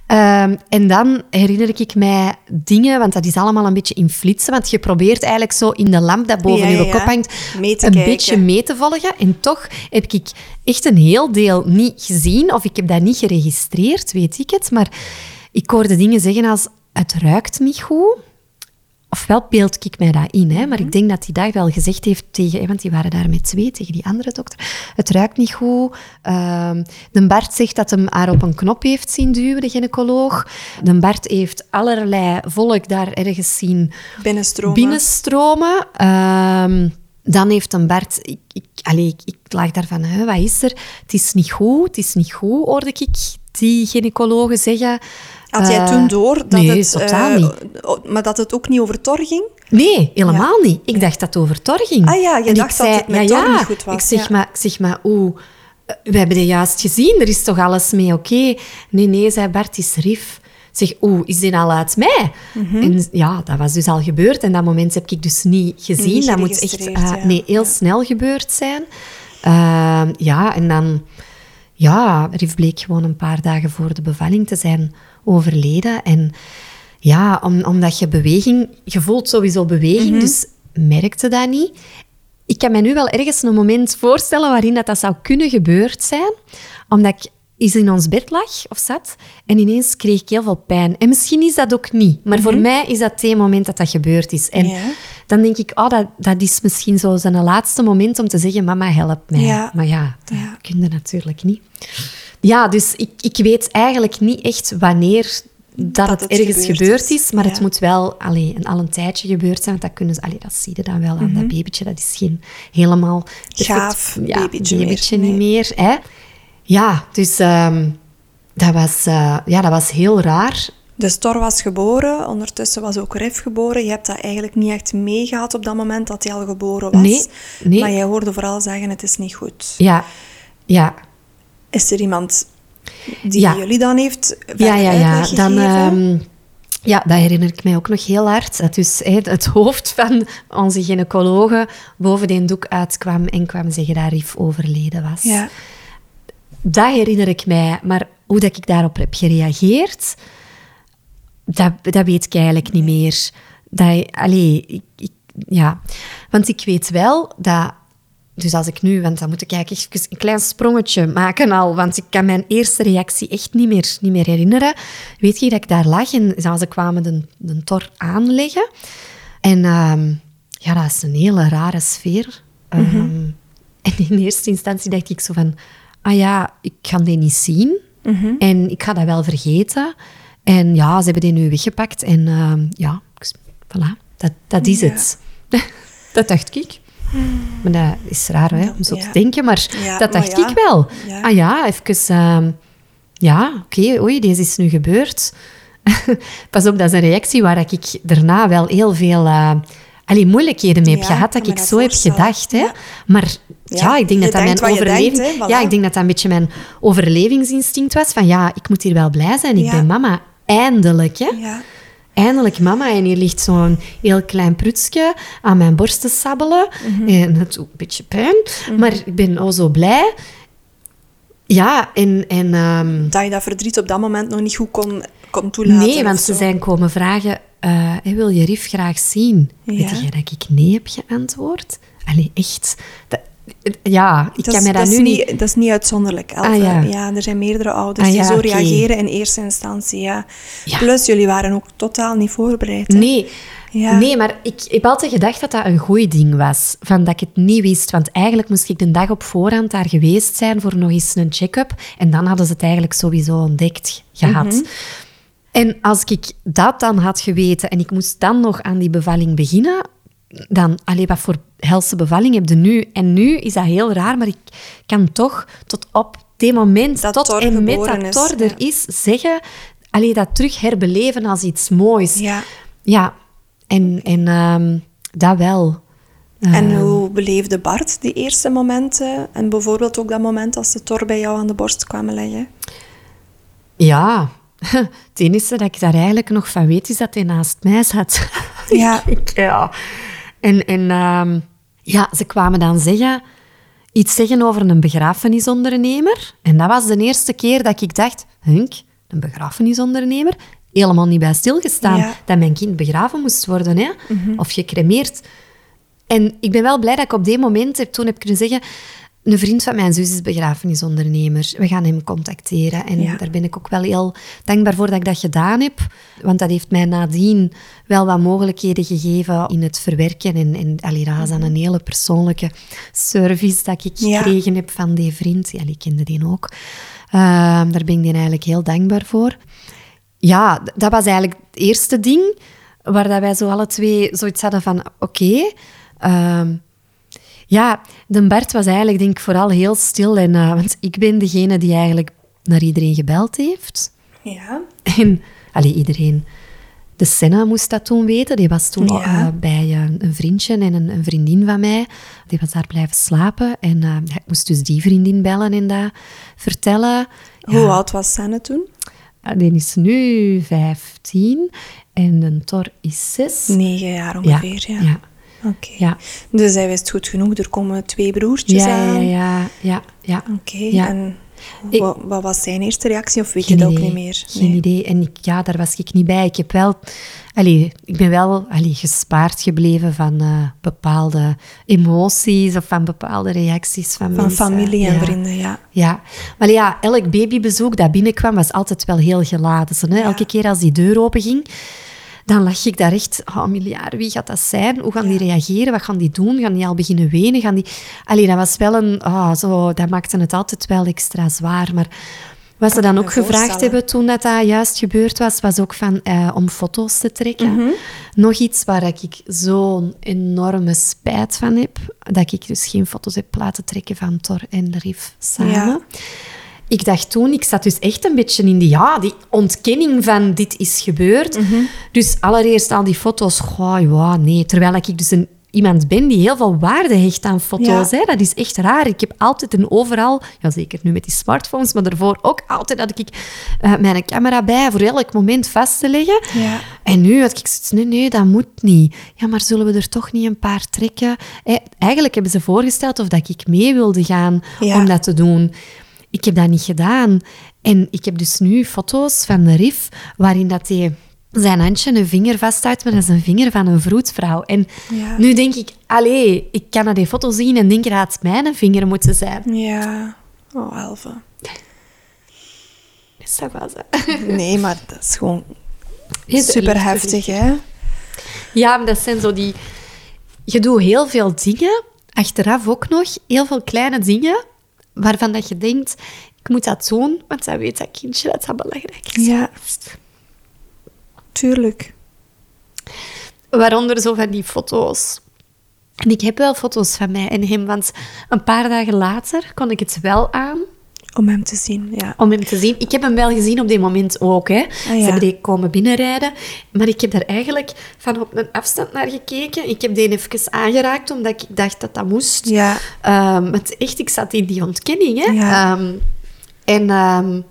Ehm, en dan herinner ik mij dingen, want dat is allemaal een beetje in flitsen. Want je probeert eigenlijk zo in de lamp dat boven je ja, ja. kop hangt, een kijken. beetje mee te volgen. En toch heb ik echt een heel deel niet gezien, of ik heb dat niet geregistreerd, weet ik het. Maar ik hoorde dingen zeggen als, het ruikt niet goed. Ofwel beeld ik mij dat in, hè? maar ik denk dat hij dat wel gezegd heeft tegen... Want die waren daar met twee, tegen die andere dokter. Het ruikt niet goed. Ehm, de Bart zegt dat hem haar op een knop heeft zien duwen, de gynaecoloog. De Bart heeft allerlei volk daar ergens zien Binnenstromen. binnenstromen. Ehm, dan heeft een Bart... Ik, ik, allee, ik, ik lag daarvan, hè, wat is er? Het is niet goed, het is niet goed, hoorde ik die gynaecologen zeggen. Had jij Eh, toen door dat nee, het... totaal eh, niet. maar dat het ook niet over Thor ging? Nee, helemaal niet. Ik dacht dat het over Tor ging. Ah ja, je En dacht dat het met Tor niet goed was, Ik zeg, ja. maar, ik zeg maar, oeh, eh, we hebben dit juist gezien, er is toch alles mee oké? Nee, nee, zei Bart, is Rif. Zeg, oeh, is dit al uit mij? Mhm. En ja, dat was dus al gebeurd. En dat moment heb ik dus niet gezien. Niet dat moet echt ja. nee, heel snel gebeurd zijn. Ehm, ja, en dan... Ja, Rif bleek gewoon een paar dagen voor de bevalling te zijn overleden. En ja, om, omdat je beweging... Je voelt sowieso beweging, Mhm. dus merkte dat niet. Ik kan me nu wel ergens een moment voorstellen waarin dat, dat zou kunnen gebeurd zijn. Omdat ik eens in ons bed lag of zat en ineens kreeg ik heel veel pijn. En misschien is dat ook niet, maar voor mij is dat het moment dat dat gebeurd is. En Mhm. Ja. dan denk ik, oh, dat, dat is misschien zo zijn laatste moment om te zeggen, mama, help mij. Ja. Maar ja, dat Ja. kun je natuurlijk niet. Ja, dus ik, ik weet eigenlijk niet echt wanneer dat, het, het ergens gebeurd gebeurd is. maar het moet wel allee, een, al een tijdje gebeurd zijn. Want dat, kunnen ze, allee, dat zie je dan wel aan Mhm. dat babytje. Dat is geen helemaal perfect Gaaf ja, babytje meer, niet nee. meer. Hè? Ja, dus ehm, dat, was, eh, ja, dat was heel raar. Dus Tor was geboren, ondertussen was ook Rif geboren. Je hebt dat eigenlijk niet echt meegehad op dat moment dat hij al geboren was. Nee, nee. Maar jij hoorde vooral zeggen, het is niet goed. Ja, ja, Is er iemand die Ja. jullie dan heeft ja, ja, ja. Dan, ehm, ja, dat herinner ik mij ook nog heel hard. Dat dus het <laughs> hoofd van onze gynaecologe boven die doek uitkwam en kwam zeggen dat Rif overleden was. ja. Dat herinner ik mij, maar hoe dat ik daarop heb gereageerd, dat, dat weet ik eigenlijk niet meer. Dat, allee, ik, ik- ja. Want ik weet wel dat... Dus als ik nu... Want dan moet ik eigenlijk even een klein sprongetje maken al, want ik kan mijn eerste reactie echt niet meer, niet meer herinneren. Weet je dat ik daar lag en ze kwamen de, de tor aanleggen. En ehm, ja, dat is een hele rare sfeer. Ehm, en in eerste instantie dacht ik zo van... Ah ja, ik ga die niet zien. En ik ga dat wel vergeten. En ja, ze hebben die nu weggepakt. En ehm, ja, voilà, dat, dat is Ja. het. <laughs> dat dacht ik. Maar dat is raar hè, om zo Ja. te denken, maar Ja, dat dacht ik wel. Ah ja, even... ehm, ja, oké, oei, deze is nu gebeurd. <laughs> Pas op, dat is een reactie waar ik daarna wel heel veel uh, allee, moeilijkheden mee heb Ja, gehad, dat ik dat zo heb gedacht. Hè. Ja. Maar ja, Ja, ik denk dat dat mijn overleving... denkt, hè, voilà. Ja, ik denk dat dat een beetje mijn overlevingsinstinct was. Van ja, ik moet hier wel blij zijn. Ik ben mama. Eindelijk, hè. Eindelijk mama. En hier ligt zo'n heel klein prutsje aan mijn borst te sabbelen. Mhm. En het doet een beetje pijn. Maar ik ben al zo blij. Ja, en... en ehm, Dat je dat verdriet op dat moment nog niet goed kon, kon toelaten. Nee, want ze zijn komen vragen... hey, wil je Rif graag zien? Ja. Weet je dat ik nee heb geantwoord? Allee, echt. Dat- ja, ik Dat kan is, me dat, dat nu niet... Dat is niet uitzonderlijk, Elke. Ah, ja. ja. er zijn meerdere ouders Ah, die ja, zo reageren in eerste instantie. Ja. Ja. Plus, jullie waren ook totaal niet voorbereid. hè? Nee. Ja. nee, maar ik heb altijd gedacht dat dat een goed ding was. Van dat ik het niet wist. Want eigenlijk moest ik de dag op voorhand daar geweest zijn voor nog eens een check-up. En dan hadden ze het eigenlijk sowieso ontdekt gehad. Mhm. En als ik dat dan had geweten en ik moest dan nog aan die bevalling beginnen, dan, allee, wat voor helse bevalling heb je nu? En nu is dat heel raar, maar ik kan toch tot op dit moment, Dat tot en met dat is, Thor er ja. is, zeggen, allee, dat terug herbeleven als iets moois. Ja. Ja, en, en ehm, dat wel. En Ehm, hoe beleefde Bart die eerste momenten? En bijvoorbeeld ook dat moment als de tor bij jou aan de borst kwamen leggen? Ja, <laughs> het enige dat ik daar eigenlijk nog van weet, is dat hij naast mij zat. <laughs> Ja. Ja. En, en ehm, ja, ze kwamen dan zeggen, iets zeggen over een begrafenisondernemer. En dat was de eerste keer dat ik dacht, Hunk, een begrafenisondernemer? Helemaal niet bij stilgestaan Ja. dat mijn kind begraven moest worden, hè? of gecremeerd. En ik ben wel blij dat ik op die moment heb, toen heb kunnen zeggen... Een vriend van mijn zus is begrafenisondernemer. We gaan hem contacteren. En Ja. daar ben ik ook wel heel dankbaar voor dat ik dat gedaan heb. Want dat heeft mij nadien wel wat mogelijkheden gegeven in het verwerken. En, en allee, dat dan een hele persoonlijke service dat ik Ja. gekregen heb van die vriend. Ja, ik kende die ook. Ehm, daar ben ik die eigenlijk heel dankbaar voor. Ja, dat was eigenlijk het eerste ding waar dat wij zo alle twee zoiets hadden van, oké. ehm, ja, de Bert was eigenlijk denk ik vooral heel stil. En, eh, want ik ben degene die eigenlijk naar iedereen gebeld heeft. Ja. En, allee, iedereen. De Senna moest dat toen weten. Die was toen Ja. eh, bij eh, een vriendje en een, een vriendin van mij. Die was daar blijven slapen. En ik moest dus die vriendin bellen en dat vertellen. Hoe oud was Sanne toen? Ah, Die is nu 15 en een Tor is 6. Negen jaar ongeveer, ja. Ja. Oké. Ja. Dus hij wist goed genoeg, er komen twee broertjes Ja, ja, aan. ja, ja, ja. Oké, Ja. en Ik- wat, wat was zijn eerste reactie? Of weet je dat ook niet meer? Geen Nee. idee. En ik, ja, daar was ik niet bij. Ik heb wel... Allee, ik ben wel allee, gespaard gebleven van eh, bepaalde emoties of van bepaalde reacties van, Van mensen. familie en Ja. vrienden, ja. Ja, maar ja, elk babybezoek dat binnenkwam was altijd wel heel geladen. Zo, hè? Elke keer als die deur open ging, dan lag ik daar echt, oh miljard, wie gaat dat zijn? Hoe gaan die reageren? Wat gaan die doen? Gaan die al beginnen wenen? Gaan die... Allee, dat was wel een, ah, zo, dat maakte het altijd wel extra zwaar. Maar wat ze dan ook gevraagd hebben toen dat, dat juist gebeurd was, was ook van, eh, om foto's te trekken. Nog iets waar ik zo'n enorme spijt van heb, dat ik dus geen foto's heb laten trekken van Thor en Rif samen. Ja. Ik dacht toen, ik zat dus echt een beetje in die, ja, die ontkenning van dit is gebeurd. Dus allereerst al die foto's, goh, ja, nee. Terwijl ik dus een, iemand ben die heel veel waarde hecht aan foto's. Ja. Hè. Dat is echt raar. Ik heb altijd en overal, ja, zeker nu met die smartphones, maar daarvoor ook altijd had ik eh, mijn camera bij voor elk moment vast te leggen. Ja. En nu had ik zoiets, nee, nee, dat moet niet. Ja, maar zullen we er toch niet een paar trekken? Eh, Eigenlijk hebben ze voorgesteld of dat ik mee wilde gaan Ja. om dat te doen. Ik heb dat niet gedaan. En ik heb dus nu foto's van de Rif waarin dat hij zijn handje en een vinger vasthoudt, maar dat is een vinger van een vroedvrouw. En Ja. nu denk ik, allee, ik kan naar die foto zien en denken dat het mijn vinger moeten zijn. Ja. Oh, Elve. Is dat wel zo? <laughs> Nee, maar dat is gewoon Is super heftig, hè? Ja, maar dat zijn zo die... Je doet heel veel dingen, achteraf ook nog, heel veel kleine dingen, waarvan dat je denkt, ik moet dat doen, want dat weet dat kindje dat dat belangrijk is. Ja. Tuurlijk. Waaronder zo van die foto's. En ik heb wel foto's van mij en hem, want een paar dagen later kon ik het wel aan Om hem te zien, ja. om hem te zien. Ik heb hem wel gezien op dit moment ook. Hè. Ze ja. hebben die komen binnenrijden. Maar ik heb daar eigenlijk van op een afstand naar gekeken. Ik heb die even aangeraakt, omdat ik dacht dat dat moest. Ja. Ehm, want echt, ik zat in die ontkenning. Hè. Ja. Ehm, en ehm,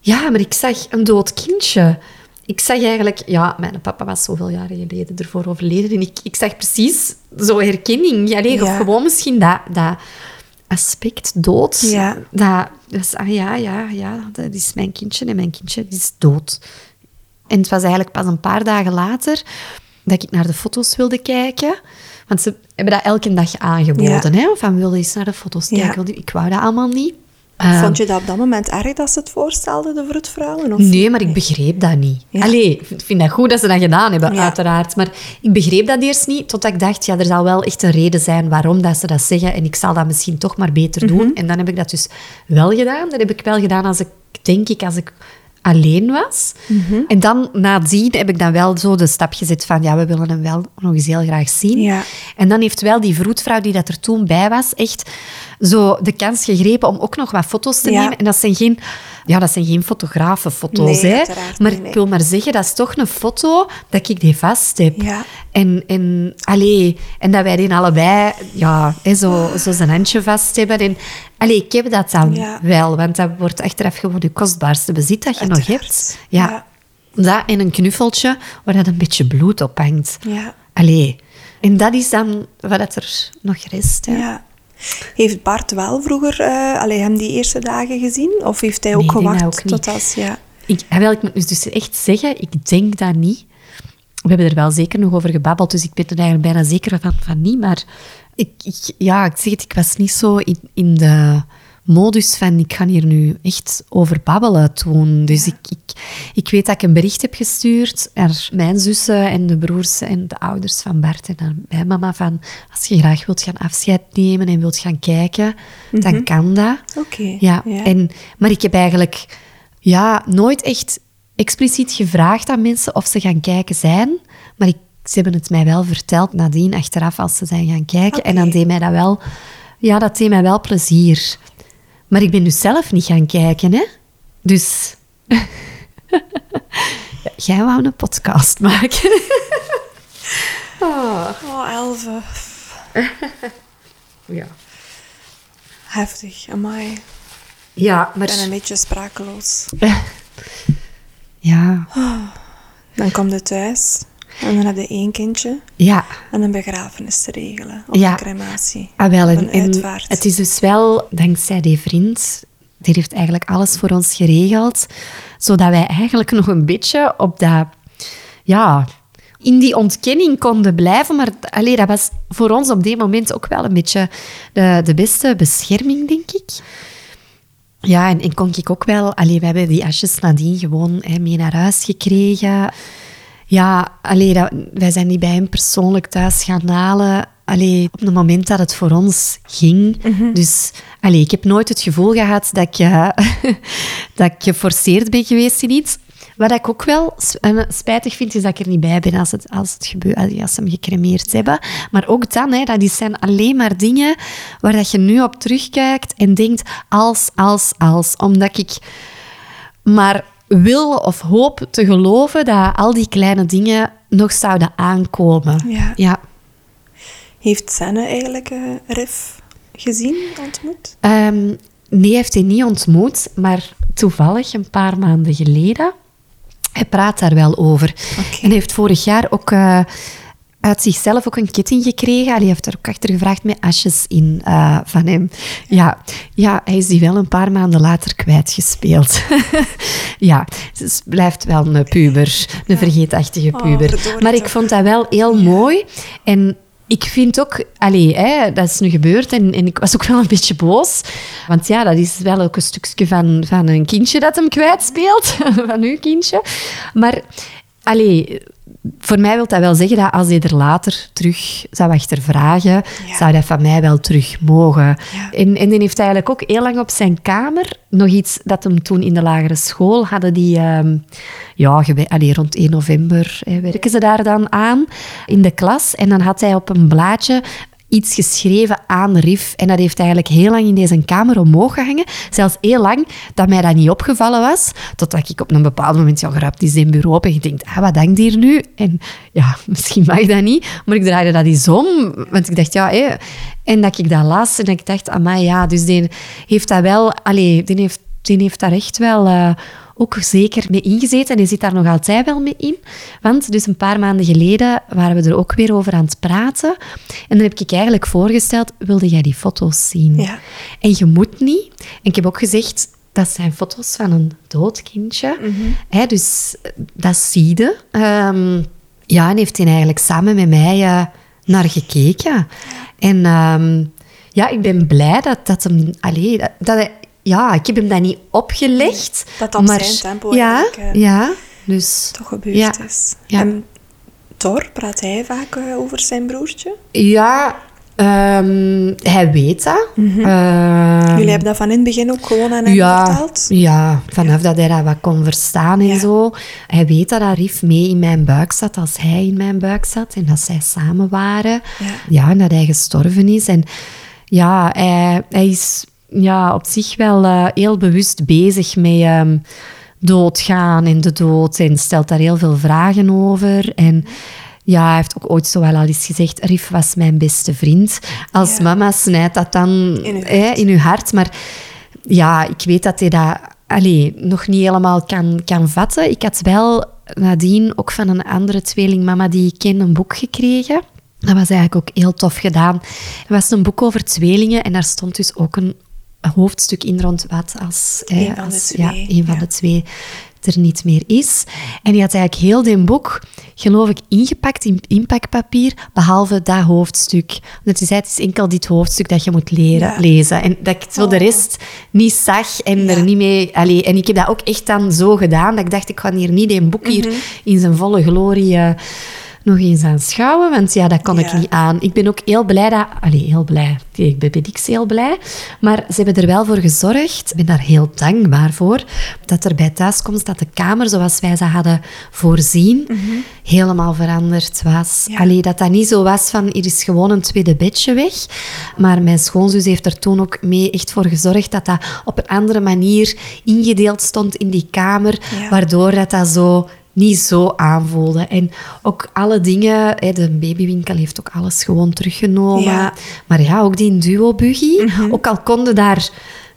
ja, maar ik zag een dood kindje. Ik zag eigenlijk... Ja, mijn papa was zoveel jaren geleden ervoor overleden. En ik, ik zag precies zo herkenning. Allee, Of Ja. gewoon misschien dat... dat aspect dood. Ja. Dat, dat is, ah ja, ja, ja, dat is mijn kindje en mijn kindje is dood. En het was eigenlijk pas een paar dagen later dat ik naar de foto's wilde kijken. Want ze hebben dat elke dag aangeboden. Hè? Van, wilde eens naar de foto's kijken? Ik wou dat allemaal niet. Ehm, Vond je dat op dat moment erg dat ze het voorstelden, de vroedvrouwen? Of? Nee, maar ik begreep dat niet. Ja. Allee, ik vind dat goed dat ze dat gedaan hebben, Ja. uiteraard. Maar ik begreep dat eerst niet, totdat ik dacht, ja, er zal wel echt een reden zijn waarom dat ze dat zeggen. En ik zal dat misschien toch maar beter Mhm. doen. En dan heb ik dat dus wel gedaan. Dat heb ik wel gedaan als ik, denk ik, als ik alleen was. Mhm. En dan, nadien, heb ik dan wel zo de stap gezet van, ja, we willen hem wel nog eens heel graag zien. Ja. En dan heeft wel die vroedvrouw die dat er toen bij was, echt zo de kans gegrepen om ook nog wat foto's te Ja. nemen. En dat zijn geen, ja, dat zijn geen fotografenfoto's, Nee, hè. Maar niet, ik wil maar zeggen, dat is toch een foto dat ik die vast heb. Ja. En, en, allee, en dat wij die allebei ja, hè, zo, zo zijn handje vast hebben. En, allee, ik heb dat dan Ja. wel, want dat wordt achteraf gewoon je kostbaarste bezit dat je nog hebt. Ja. Dat en een knuffeltje waar dat een beetje bloed op hangt. Ja. Allee. En dat is dan wat er nog rest. Hè. Ja. Heeft Bart wel vroeger allee, hem die eerste dagen gezien? Of heeft hij ook Nee, gewacht ook tot als... Ja. Ik, wel, ik moet dus echt zeggen, ik denk dat niet. We hebben er wel zeker nog over gebabbeld, dus ik ben er eigenlijk bijna zeker van, van niet. Maar ik, ik, ja, ik zeg het, ik was niet zo in, in de modus van ik ga hier nu echt over babbelen toen. Dus ik, ik, ik weet dat ik een bericht heb gestuurd naar mijn zussen en de broers en de ouders van Bart en naar mijn mama van als je graag wilt gaan afscheid nemen en wilt gaan kijken, dan kan dat. Oké. Ja, Ja. En, maar ik heb eigenlijk ja, nooit echt expliciet gevraagd aan mensen of ze gaan kijken zijn. Maar ik, ze hebben het mij wel verteld nadien, achteraf, als ze zijn gaan kijken. En dan deed mij dat wel... Ja, dat deed mij wel plezier. Maar ik ben dus zelf niet gaan kijken, hè. Dus... <laughs> jij wou een podcast maken. <laughs> oh. oh, <laughs> ja. Heftig, amai. Ja, maar... Ik ben een beetje sprakeloos. ja. Dan kom je thuis en dan heb je één kindje. Ja. En een begrafenis te regelen. Of ja. een crematie. Ah, wel, en, een uitvaart. het is dus wel, dankzij die vriend, die heeft eigenlijk alles voor ons geregeld, zodat wij eigenlijk nog een beetje op dat... Ja, in die ontkenning konden blijven. Maar allee, dat was voor ons op die moment ook wel een beetje de, de beste bescherming, denk ik. Ja, en, en kon ik ook wel... Allee, we hebben die asjes nadien gewoon hè, mee naar huis gekregen. Ja, allee, dat, wij zijn die bij hem persoonlijk thuis gaan halen. Allee, op het moment dat het voor ons ging. Dus allee, ik heb nooit het gevoel gehad dat ik, uh, <laughs> dat ik geforceerd ben geweest in iets. Wat ik ook wel spijtig vind, is dat ik er niet bij ben als, het, als, het gebeurt, als ze hem gecremeerd hebben. Maar ook dan, hè, dat zijn alleen maar dingen waar dat je nu op terugkijkt en denkt als, als, als. Omdat ik maar wil of hoop te geloven dat al die kleine dingen nog zouden aankomen. Ja. ja. Heeft Senne eigenlijk uh, Rif gezien, ontmoet? Um, nee, heeft hij niet ontmoet, maar toevallig een paar maanden geleden hij praat daar wel over. Okay. En heeft vorig jaar ook uh, uit zichzelf ook een ketting gekregen. Hij heeft er ook achter gevraagd met asjes in uh, van hem. Ja. ja, hij is die wel een paar maanden later kwijtgespeeld. <laughs> ja, dus blijft wel een puber, een vergeetachtige puber. Oh, maar ik vond dat wel heel mooi. En ik vind ook, allee, hè, dat is nu gebeurd en, en, ik was ook wel een beetje boos. Want ja, dat is wel ook een stukje van, van een kindje dat hem kwijtspeelt. <laughs> van uw kindje. Maar, allee, voor mij wil dat wel zeggen dat als hij er later terug zou achtervragen, ja. zou dat van mij wel terug mogen. Ja. En, en die heeft eigenlijk ook heel lang op zijn kamer nog iets dat hem toen in de lagere school hadden die... Um, ja, allee, rond 1 november hè, werken ze daar dan aan in de klas. En dan had hij op een blaadje iets geschreven aan Rif. En dat heeft eigenlijk heel lang in deze kamer omhoog gehangen. Zelfs heel lang dat mij dat niet opgevallen was. Totdat ik op een bepaald moment, ja, gerapt is in bureau op en je denkt, ah, wat hangt hier nu? En ja, <laughs> misschien mag dat niet. Maar ik draaide dat eens om. Want ik dacht, ja, hé. En dat ik dat las en ik dacht, amai, ja, dus die heeft dat wel... Allee, die heeft, die heeft daar echt wel... Uh, ook zeker mee ingezeten en die zit daar nog altijd wel mee in. Want dus een paar maanden geleden waren we er ook weer over aan het praten. En dan heb ik eigenlijk voorgesteld, wilde jij die foto's zien? Ja. En je moet niet. En ik heb ook gezegd, dat zijn foto's van een dood kindje. Hè, dus dat zie je. Um, ja, en heeft hij eigenlijk samen met mij uh, naar gekeken. En um, ja, ik ben blij dat, dat hem... Allee, dat, dat hij ja, ik heb hem dat niet opgelegd. Dat op maar, zijn tempo ja, uh, ja, dus... toch gebeurd ja, is. Ja. En Thor, praat hij vaak uh, over zijn broertje? Ja, um, hij weet dat. Mm -hmm. uh, Jullie hebben dat van in het begin ook gewoon aan hem ja, verteld? Ja, vanaf dat hij dat wat kon verstaan en Ja. zo. Hij weet dat Arif mee in mijn buik zat als hij in mijn buik zat. En dat zij samen waren. Ja. Ja, en dat hij gestorven is. En ja, hij, hij is ja, op zich wel uh, heel bewust bezig met um, doodgaan en de dood. En stelt daar heel veel vragen over. En ja, hij heeft ook ooit zo wel al eens gezegd... Rif was mijn beste vriend. Als Ja. mama snijdt dat dan In uw hè, in uw hart. Maar ja, ik weet dat hij dat allee, nog niet helemaal kan, kan vatten. Ik had wel nadien ook van een andere tweelingmama die ik ken een boek gekregen. Dat was eigenlijk ook heel tof gedaan. Het was een boek over tweelingen en daar stond dus ook een hoofdstuk in rond wat als, Eén van de twee, ja, een van ja. de twee er niet meer is. En die had eigenlijk heel dit boek, geloof ik, ingepakt in inpakpapier, behalve dat hoofdstuk. Want hij zei, het is enkel dit hoofdstuk dat je moet leren, Ja. lezen. En dat ik zo de Oh. rest niet zag en Ja. er niet mee... Allee, en ik heb dat ook echt dan zo gedaan, dat ik dacht, ik ga hier niet een boek hier Mhm. in zijn volle glorie... eh, nog eens aanschouwen, want ja, dat kon ik niet aan. Ik ben ook heel blij dat... Allee, heel blij. Ik ben niks heel blij. Maar ze hebben er wel voor gezorgd. Ik ben daar heel dankbaar voor. Dat er bij thuiskomst dat de kamer, zoals wij ze hadden voorzien, helemaal veranderd was. Ja. Allee, dat dat niet zo was van, hier is gewoon een tweede bedje weg. Maar mijn schoonzus heeft er toen ook mee echt voor gezorgd dat dat op een andere manier ingedeeld stond in die kamer. Ja. Waardoor dat dat zo niet zo aanvoelde. En ook alle dingen, hè, de babywinkel heeft ook alles gewoon teruggenomen. Ja. Maar ja, ook die duo-buggy. Ook al konden daar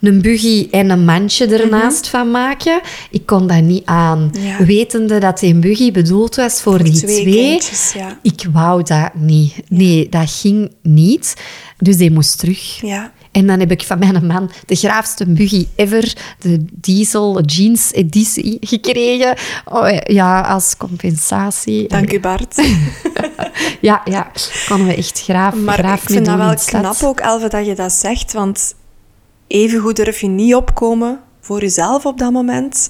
een buggy en een mandje ernaast van maken, ik kon dat niet aan. Ja. Wetende dat die buggy bedoeld was voor, die twee twee, kindjes, ja. ik wou dat niet. Nee, dat ging niet. Dus die moest terug. Ja. En dan heb ik van mijn man de graafste buggy ever, de diesel jeans editie, gekregen. Oh, ja, als compensatie. Dank u, Bart. <laughs> Ja, ja, konden we echt graaf, Maar graaf ik vind dat wel knap ook, Elve, dat je dat zegt. Want evengoed durf je niet opkomen voor jezelf op dat moment.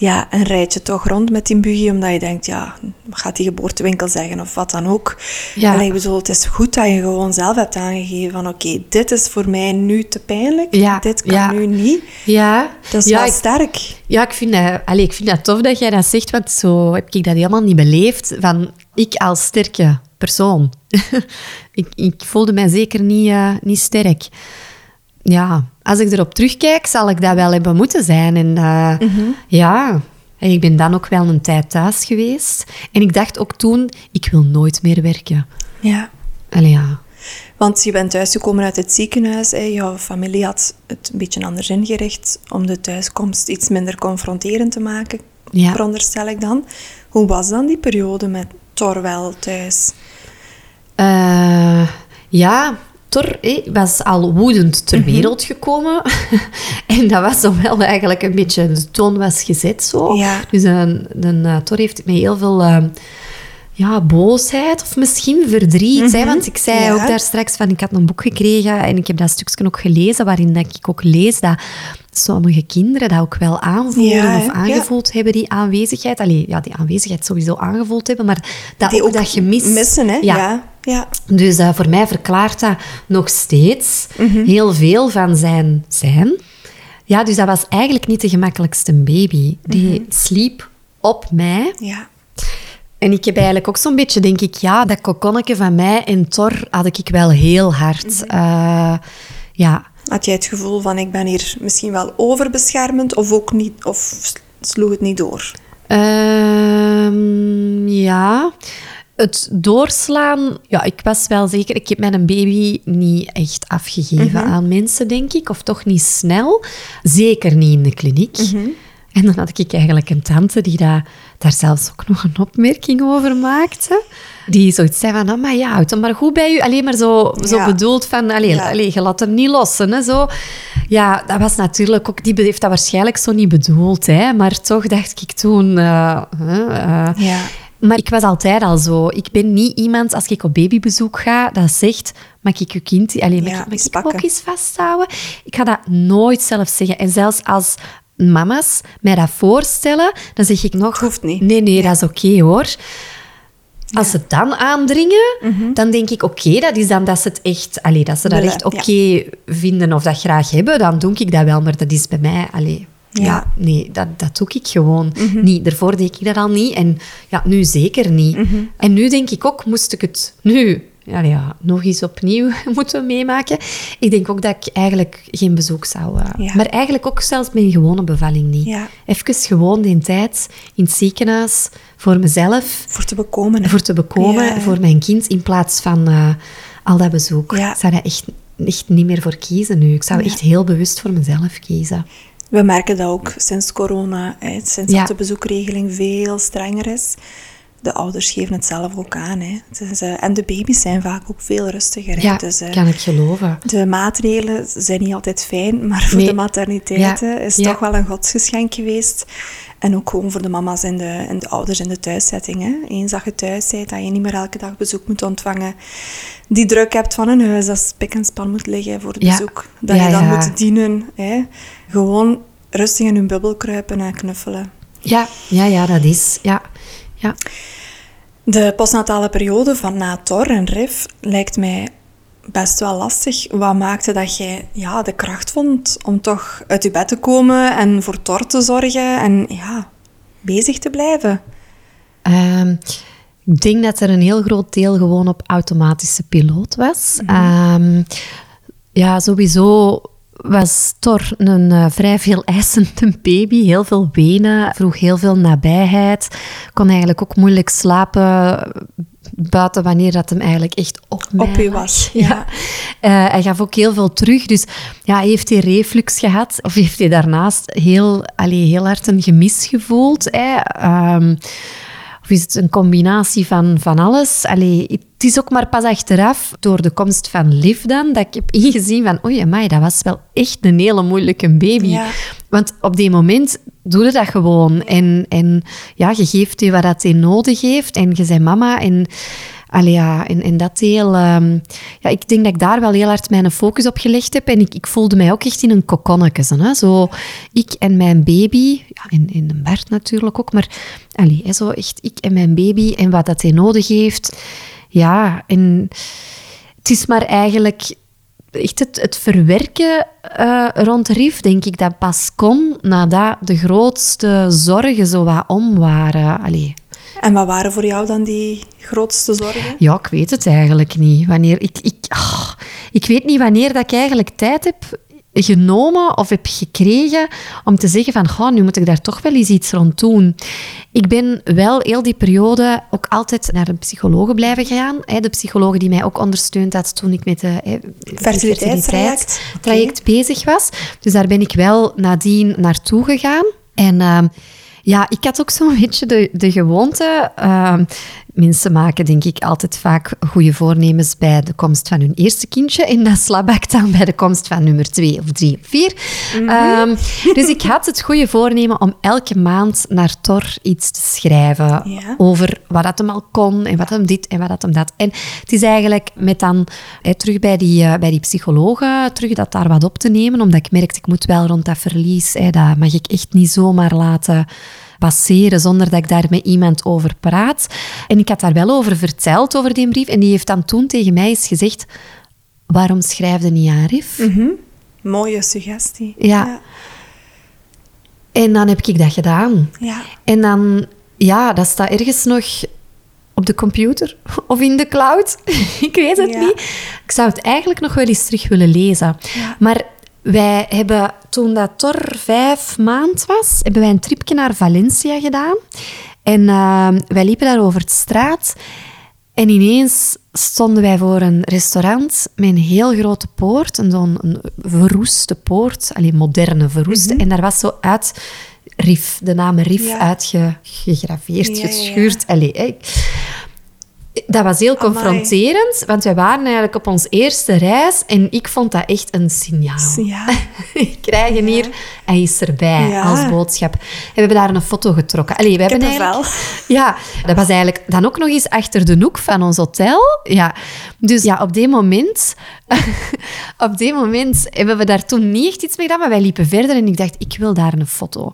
Ja, en rijd je toch rond met die buggy omdat je denkt, ja, gaat die geboortewinkel zeggen of wat dan ook. Ja. Allee, ik bedoel, het is goed dat je gewoon zelf hebt aangegeven van oké, dit is voor mij nu te pijnlijk, Ja, dit kan ja. nu niet. Ja, Dat is wel ik, sterk. ja ik, vind dat, ik vind dat tof dat jij dat zegt, want zo heb ik dat helemaal niet beleefd. Van ik als sterke persoon. <laughs> ik, ik voelde mij zeker niet, eh, niet sterk. Ja, als ik erop terugkijk, zal ik dat wel hebben moeten zijn. En eh, ja, en ik ben dan ook wel een tijd thuis geweest. En ik dacht ook toen, ik wil nooit meer werken. Ja. Allee, ja. Want je bent thuisgekomen uit het ziekenhuis. Hè. Jouw familie had het een beetje anders ingericht om de thuiskomst iets minder confronterend te maken, Ja. veronderstel ik dan. Hoe was dan die periode met Torwel thuis? Eh, ja, Thor eh, was al woedend ter wereld gekomen. <laughs> en dat was dan wel eigenlijk een beetje... De toon was gezet zo. Ja. Dus een, een, eh, Thor heeft met heel veel... eh, ja, boosheid of misschien verdriet. hè, want ik zei Ja. ook daar straks van, ik had een boek gekregen en ik heb dat stukje ook gelezen, waarin dat ik ook lees dat sommige kinderen dat ook wel aanvoelen Ja, of aangevoeld hebben, die aanwezigheid. Allee, ja, die aanwezigheid sowieso aangevoeld hebben, maar dat Die ook, ook dat gemis... missen, hè? Ja, Ja. dus eh, voor mij verklaart dat nog steeds Mhm. heel veel van zijn zijn. Ja, dus dat was eigenlijk niet de gemakkelijkste baby. Die Mhm. sliep op mij. ja. En ik heb eigenlijk ook zo'n beetje, denk ik, ja, dat kokonnetje van mij en Thor had ik wel heel hard. Mhm. Eh, ja, Had jij het gevoel van ik ben hier misschien wel overbeschermend of ook niet, of sloeg het niet door? Ehm, ja, het doorslaan. Ja, ik was wel zeker. Ik heb mijn baby niet echt afgegeven aan mensen, denk ik. Of toch niet snel. Zeker niet in de kliniek. En dan had ik eigenlijk een tante die daar, daar zelfs ook nog een opmerking over maakte. Die zoiets zei van, maar ja, houd hem maar goed bij u. Alleen maar zo, zo Ja. bedoeld van, allee, Ja. allee, je laat hem niet lossen. Hè, zo. Ja, dat was natuurlijk ook... Die heeft dat waarschijnlijk zo niet bedoeld. Hè, maar toch dacht ik toen... eh, eh, Ja. Maar ik was altijd al zo. Ik ben niet iemand, als ik op babybezoek ga, dat zegt... Mag ik uw kind... Allee, mag, Ja, ik- mag ik hem ook eens vasthouden? Ik ga dat nooit zelf zeggen. En zelfs als mama's mij dat voorstellen, dan zeg ik nog... Hoeft niet. Nee, nee, dat is oké hoor. Als ze dan aandringen, dan denk ik, oké, dat is dan dat ze het echt... Allee, dat ze dat Willen, echt oké vinden of dat graag hebben, dan doe ik dat wel. Maar dat is bij mij... Allee, ja. Ja. nee, dat, dat doe ik gewoon niet. Daarvoor deed ik dat al niet. En ja, nu zeker niet. En nu denk ik ook, moest ik het nu ja, ja, nog eens opnieuw <laughs> moeten meemaken. Ik denk ook dat ik eigenlijk geen bezoek zou... eh, Ja. Maar eigenlijk ook zelfs mijn gewone bevalling niet. Ja. Even gewoon die tijd in het ziekenhuis voor mezelf, Voor te bekomen. hè. voor te bekomen, Ja. voor mijn kind, in plaats van eh, al dat bezoek. Ik zou daar echt, echt niet meer voor kiezen nu. Ik zou echt heel bewust voor mezelf kiezen. We merken dat ook sinds corona, hè, sinds Ja. dat de bezoekregeling veel strenger is. De ouders geven het zelf ook aan. Hè. Eh, en de baby's zijn vaak ook veel rustiger. hè. Ja, Dus, eh, kan ik geloven. de maatregelen zijn niet altijd fijn, <laughs> maar voor Nee. de materniteiten Ja. is Ja. toch wel een godsgeschenk geweest. En ook gewoon voor de mama's en de, en de ouders in de thuiszetting. Hè. Eens dat je thuis bent, dat je niet meer elke dag bezoek moet ontvangen. Die druk hebt van een huis, dat spik en span moet liggen voor het bezoek. Dat je dan moet dienen. Hè. Gewoon rustig in hun bubbel kruipen en knuffelen. Ja, ja, ja, dat is. Ja, ja. De postnatale periode van na TOR en RIF lijkt mij best wel lastig. Wat maakte dat jij ja, de kracht vond om toch uit je bed te komen en voor TOR te zorgen en ja, bezig te blijven? Ehm, ik denk dat er een heel groot deel gewoon op automatische piloot was. Ehm, ja, sowieso was Thor een uh, vrij veel eisende <laughs> baby. Heel veel wenen, vroeg heel veel nabijheid. Kon eigenlijk ook moeilijk slapen buiten wanneer dat hem eigenlijk echt op op u was. Ja. Uh, hij gaf ook heel veel terug. Dus ja, heeft hij reflux gehad? Of heeft hij daarnaast heel, allee, heel hard een gemis gevoeld? Hè? Um, of is het een combinatie van, van alles? Allee, het is ook maar pas achteraf, door de komst van Liv dan, dat ik heb ingezien van, oei, amai, dat was wel echt een hele moeilijke baby. Want op die moment doe je dat gewoon. En, en ja, je geeft je wat dat hij nodig heeft. En je bent mama. En Allee, ja, en, dat deel... Ehm, ja, ik denk dat ik daar wel heel hard mijn focus op gelegd heb. En ik, ik voelde mij ook echt in een kokonnetje. Hè? Zo, ik en mijn baby, ja, en, en Bert natuurlijk ook, maar allee, zo echt ik en mijn baby en wat dat hij nodig heeft. Ja, en het is maar eigenlijk echt het, het verwerken uh, rond Rief, denk ik, dat pas kon nadat de grootste zorgen zo wat om waren. Allee, en wat waren voor jou dan die grootste zorgen? Ja, ik weet het eigenlijk niet. Wanneer, ik, ik, ah, ik weet niet wanneer dat ik eigenlijk tijd heb genomen of heb gekregen om te zeggen van, goh, nu moet ik daar toch wel eens iets rond doen. Ik ben wel heel die periode ook altijd naar een psycholoog blijven gaan. De psycholoog die mij ook ondersteund had toen ik met de fertiliteitstraject traject bezig was. Dus daar ben ik wel nadien naartoe gegaan. En... Uh, ja, ik had ook zo'n <laughs> beetje de, de gewoonte. Uh, mensen maken, denk ik, altijd vaak goede voornemens bij de komst van hun eerste kindje. En dat slabakt dan bij de komst van nummer twee of drie of vier. Mhm. Ehm, dus ik had het goede voornemen om elke maand naar Tor iets te schrijven. Over wat dat hem al kon en wat hem dit en wat dat hem dat. En het is eigenlijk met dan terug bij die, uh, bij die psychologen, terug dat daar wat op te nemen. Omdat ik merkte, ik moet wel rond dat verlies, dat mag ik echt niet zomaar laten passeren zonder dat ik daar met iemand over praat. En ik had daar wel over verteld, over die brief. En die heeft dan toen tegen mij eens gezegd, waarom schrijf je niet aan Rif? Mm Mooie suggestie. Ja. En dan heb ik dat gedaan. Ja. En dan, ja, dat staat ergens nog op de computer <laughs> of in de cloud. <laughs> ik weet het niet. Ik zou het eigenlijk nog wel eens terug willen lezen. Ja. Maar wij hebben, toen dat Tor vijf maand was, hebben wij een tripje naar Valencia gedaan. En uh, wij liepen daar over de straat. En ineens stonden wij voor een restaurant met een heel grote poort. Een, een verroeste poort, alleen moderne verroeste. Mhm. En daar was zo uit Rif, de naam Rif, ja. uitgegraveerd, ja, geschuurd. Allee, dat was heel confronterend, want wij waren eigenlijk op onze eerste reis en ik vond dat echt een signaal. Ja. <laughs> ik krijg ja. hier, hij is erbij als boodschap. En we hebben daar een foto getrokken. Allee, we hebben eigenlijk, Ja, dat was eigenlijk dan ook nog eens achter de hoek van ons hotel. Ja. Dus ja, op die moment, <laughs> op moment hebben we daar toen niet echt iets mee gedaan, maar wij liepen verder en ik dacht, ik wil daar een foto.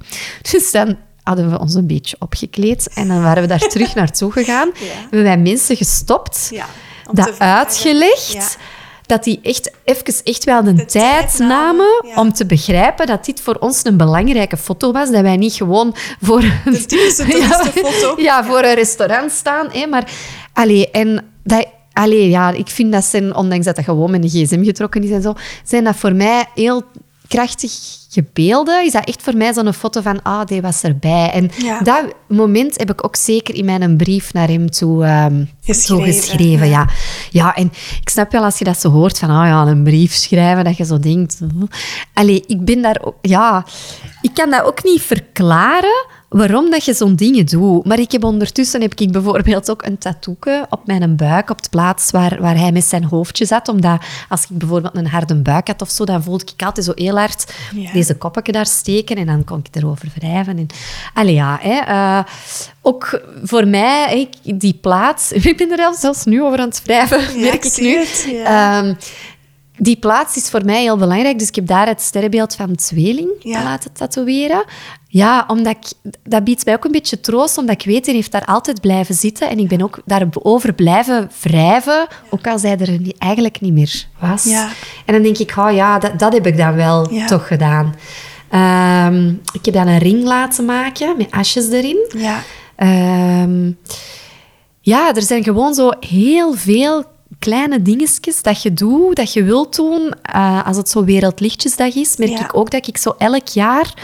Dus dan hadden we ons een beetje opgekleed en dan waren we daar terug <laughs> naartoe gegaan. Hebben wij mensen gestopt, ja, dat uitgelegd, dat die echt even echt wel de, tijd namen om te begrijpen dat dit voor ons een belangrijke foto was, dat wij niet gewoon voor een, <laughs> foto. <laughs> ja, voor een restaurant staan, hè, maar allee, en dat Allee, ja, ik vind dat zijn, ondanks dat dat gewoon met een gsm getrokken is en zo, zijn dat voor mij heel krachtige beelden, is dat echt voor mij zo'n foto van, ah, die was erbij. En dat moment heb ik ook zeker in mijn brief naar hem toe, um, geschreven. geschreven ja. ja. en ik snap wel als je dat zo hoort van, ah ja, een brief schrijven, dat je zo denkt... Allee, ik ben daar ook... Ja, ik kan dat ook niet verklaren, waarom dat je zo'n dingen doet. Maar ik heb ondertussen heb ik bijvoorbeeld ook een tattoo op mijn buik, op de plaats waar, waar hij met zijn hoofdje zat. Omdat als ik bijvoorbeeld een harde buik had of zo, dan voelde ik altijd zo heel hard deze koppetje daar steken en dan kon ik erover wrijven. En, allee, ja, hè, uh, ook voor mij, die plaats... <laughs> Ik ben er zelfs nu over aan het wrijven, merk ik, nu. Ehm, die plaats is voor mij heel belangrijk. Dus ik heb daar het sterrenbeeld van tweeling laten tatoeëren. Ja, omdat ik, dat biedt mij ook een beetje troost, omdat ik weet, hij heeft daar altijd blijven zitten. En ik ben ook daarover blijven wrijven, ook als hij er eigenlijk niet meer was. Ja. En dan denk ik, oh ja, dat, dat heb ik dan wel toch gedaan. Ehm, ik heb dan een ring laten maken met asjes erin. Ja. Um, ja, er zijn gewoon zo heel veel kleine dingetjes dat je doet, dat je wilt doen. Eh, als het zo Wereldlichtjesdag is, merk Ja. ik ook dat ik zo elk jaar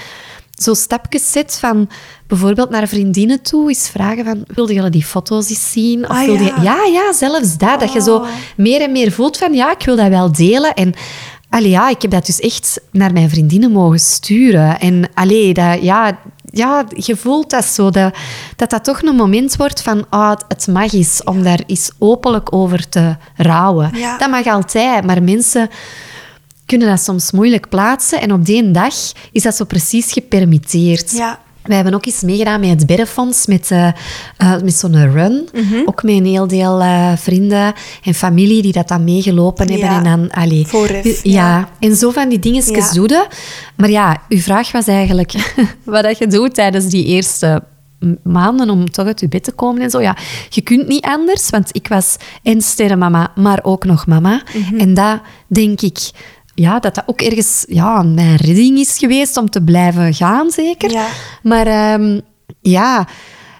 zo stapjes zet van bijvoorbeeld naar vriendinnen toe, eens vragen van, wilde jullie die foto's eens zien? Of Ah, wilde ja. je- ja, ja, zelfs dat. Dat je zo Oh. meer en meer voelt van, ja, ik wil dat wel delen. En allee, ja, ik heb dat dus echt naar mijn vriendinnen mogen sturen. En allee, dat, ja, ja, je voelt dat zo, dat, dat dat toch een moment wordt van, ah, het- mag eens, om daar eens openlijk over te rouwen. Ja. Dat mag altijd, maar mensen kunnen dat soms moeilijk plaatsen. En op die dag is dat zo precies gepermitteerd. Ja. Wij hebben ook eens meegedaan met het Beddenfonds, met, eh, eh, met zo'n run. Mhm. Ook met een heel deel eh, vrienden en familie die dat dan meegelopen hebben. Ja. En dan, allee, Vooraf, ja. ja. en zo van die dingetjes Ja. Maar ja, uw vraag was eigenlijk <laughs> wat dat je doet tijdens die eerste maanden om toch uit je bed te komen en zo. Ja, je kunt niet anders, want ik was en sterrenmama, maar ook nog mama. Mhm. En dat denk ik... Ja, dat dat ook ergens ja, mijn redding is geweest om te blijven gaan, zeker. Ja. Maar ehm, ja,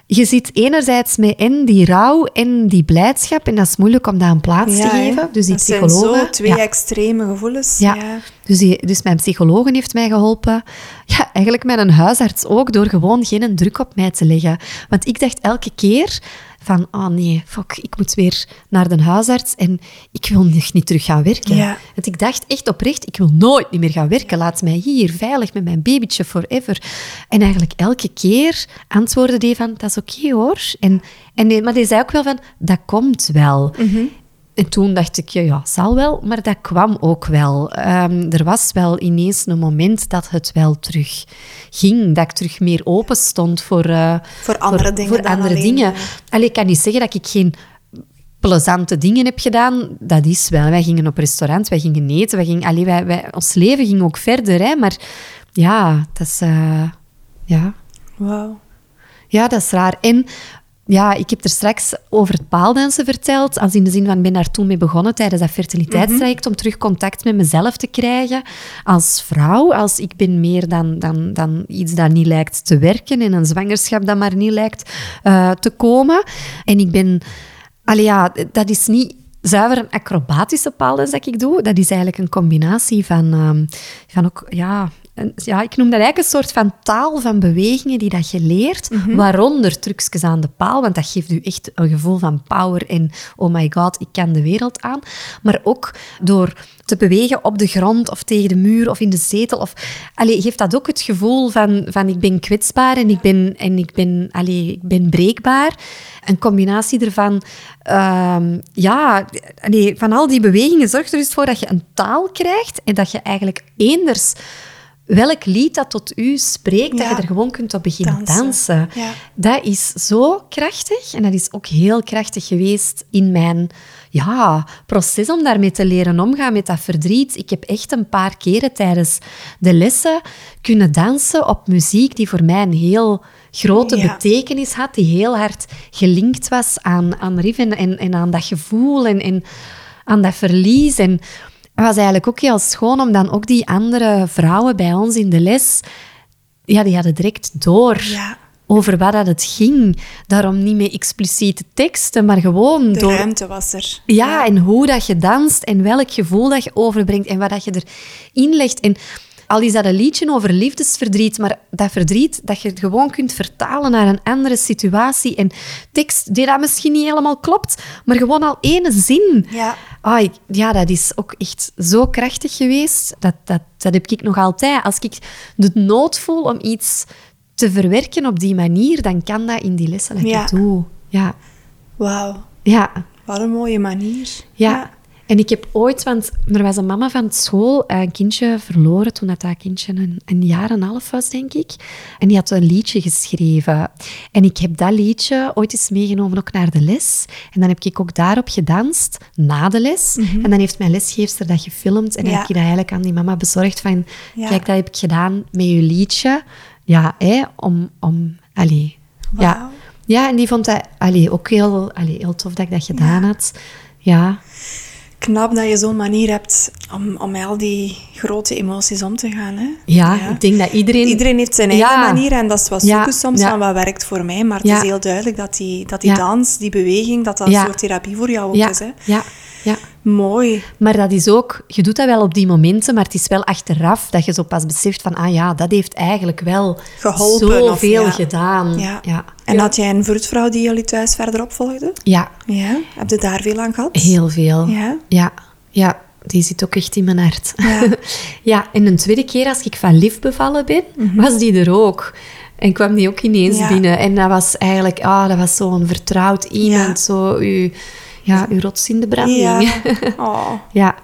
je zit enerzijds met en die rouw en die blijdschap. En dat is moeilijk om dat een plaats te Ja, geven. Dus die zijn psychologen... zo twee ja. extreme gevoelens. Ja. Dus, die, dus mijn psychologen heeft mij geholpen. Ja, eigenlijk mijn huisarts ook, door gewoon geen druk op mij te leggen. Want ik dacht elke keer van, oh nee, fuck, ik moet weer naar de huisarts en ik wil nog niet terug gaan werken. Ja. Want ik dacht echt oprecht, ik wil nooit niet meer gaan werken. Laat mij hier veilig met mijn babytje forever. En eigenlijk elke keer antwoordde die van, dat is oké hoor. En, en die, maar die zei ook wel van, dat komt wel. En toen dacht ik, ja, ja, zal wel, maar dat kwam ook wel. Ehm, er was wel ineens een moment dat het wel terug ging, dat ik terug meer open stond voor, eh, Voor andere dingen Voor andere alleen, dingen. Allee, ik kan niet zeggen dat ik geen plezante dingen heb gedaan. Dat is wel. Wij gingen op restaurant, wij gingen eten, wij gingen, allee, wij, wij, ons leven ging ook verder. Hè, maar ja, dat is... eh, ja. Wauw. Ja, dat is raar. En ja, ik heb er straks over het paaldansen verteld. Als in de zin van, ik ben daar toen mee begonnen tijdens dat fertiliteitstraject om terug contact met mezelf te krijgen. Als vrouw, als ik ben meer dan, dan, dan iets dat niet lijkt te werken en een zwangerschap dat maar niet lijkt eh, te komen. En ik ben... Allee, dat is niet zuiver een acrobatische paaldans dat ik doe. Dat is eigenlijk een combinatie van, ehm, van ook, ja, een- ja, ik noem dat eigenlijk een soort van taal van bewegingen die dat je leert, waaronder trucjes aan de paal, want dat geeft u echt een gevoel van power en oh my god, ik kan de wereld aan. Maar ook door te bewegen op de grond of tegen de muur of in de zetel. Of, allee, geeft dat ook het gevoel van, van ik ben kwetsbaar en ik ben, en ik ben, allee, ik ben breekbaar. Een combinatie ervan, ehm, ja, allee, van al die bewegingen zorgt er dus voor dat je een taal krijgt en dat je eigenlijk eenders welk lied dat tot u spreekt, dat je er gewoon kunt op beginnen Dansen. dansen. Ja. Dat is zo krachtig en dat is ook heel krachtig geweest in mijn ja, proces om daarmee te leren omgaan met dat verdriet. Ik heb echt een paar keren tijdens de lessen kunnen dansen op muziek die voor mij een heel grote Ja. betekenis had, die heel hard gelinkt was aan, aan Riv en, en, en aan dat gevoel en, en aan dat verlies. En het was eigenlijk ook heel schoon om dan ook die andere vrouwen bij ons in de les, ja, die hadden direct door Ja. over wat dat het ging. Daarom niet met expliciete teksten, maar gewoon De door... ruimte was er. Ja, en hoe dat je danst en welk gevoel dat je overbrengt en wat dat je erin legt. En al is dat een liedje over liefdesverdriet, maar dat verdriet dat je gewoon kunt vertalen naar een andere situatie en tekst die dat misschien niet helemaal klopt, maar gewoon al ene zin. Ja. Ah, ik- ja, dat is ook echt zo krachtig geweest. Dat, dat, dat heb ik nog altijd. Als ik de nood voel om iets te verwerken op die manier, dan kan dat in die lessen dat Ja. ik doe. Ja, Wauw. ja. Wat een mooie manier. Ja. En ik heb ooit, want er was een mama van school eh, een kindje verloren toen dat, dat kindje een, een jaar en een half was, denk ik. En die had een liedje geschreven. En ik heb dat liedje ooit eens meegenomen ook naar de les. En dan heb ik ook daarop gedanst, na de les. En dan heeft mijn lesgeefster dat gefilmd. En Mhm. Ja. heb ik dat eigenlijk aan die mama bezorgd van... Ja. Kijk, dat heb ik gedaan met je liedje. Ja, hè, om... om allee, ja. Ja, en die vond dat allee, ook heel, allee, heel tof dat ik dat gedaan had. Ja, Knap dat je zo'n manier hebt om, om met al die grote emoties om te gaan. Hè? Ja, ik denk dat iedereen... Iedereen heeft zijn eigen Ja. manier en dat is wat Ja, zoeken soms van wat werkt voor mij. Maar het is heel duidelijk dat die, dat die dans, die beweging, dat dat een soort therapie voor jou ook is. Hè? ja, ja. Mooi. Maar dat is ook, je doet dat wel op die momenten, maar het is wel achteraf dat je zo pas beseft van, ah ja, dat heeft eigenlijk wel Geholpen, zoveel ja. gedaan. Ja. Ja. En had jij een vroedvrouw die jullie thuis verder opvolgde? ja, Ja. Heb je daar veel aan gehad? heel veel. Ja? ja, ja, die zit ook echt in mijn hart. Ja. <laughs> ja, en een tweede keer als ik van Liv bevallen ben, was die er ook. En kwam die ook ineens Ja. binnen. En dat was eigenlijk, ah, dat was zo'n vertrouwd iemand, zo uw, ja, uw rots in de branding. <laughs> Oh. ja.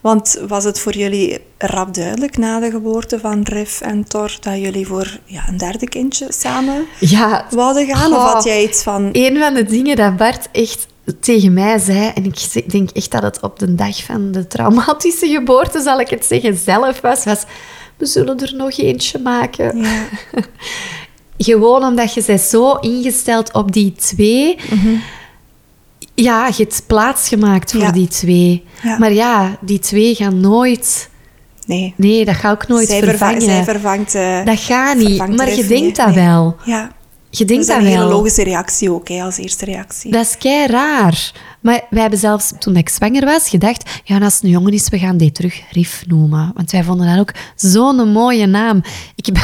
Want was het voor jullie rap duidelijk na de geboorte van Riff en Thor dat jullie voor ja, een derde kindje samen Ja, wouden gaan? Of had jij iets van... Een van de dingen dat Bart echt tegen mij zei, en ik denk echt dat het op de dag van de traumatische geboorte, zal ik het zeggen, zelf was, was we zullen er nog eentje maken. Ja. <laughs> Gewoon omdat je bent zo ingesteld op die twee. Ja, je hebt plaats gemaakt voor Ja. die twee. Ja. Maar ja, die twee gaan nooit... Nee. Nee, dat gaat ook nooit zij, verva- vervangen. zij vervangt... eh, dat gaat niet. Maar je denkt dat nee. wel. Ja. Je denkt dat dat is een wel. hele logische reactie ook, hè, als eerste reactie. Dat is kei raar. Maar wij hebben zelfs, toen ik zwanger was, gedacht... Ja, als het een jongen is, we gaan die terug Rif noemen. Want wij vonden dat ook zo'n mooie naam. Ik heb,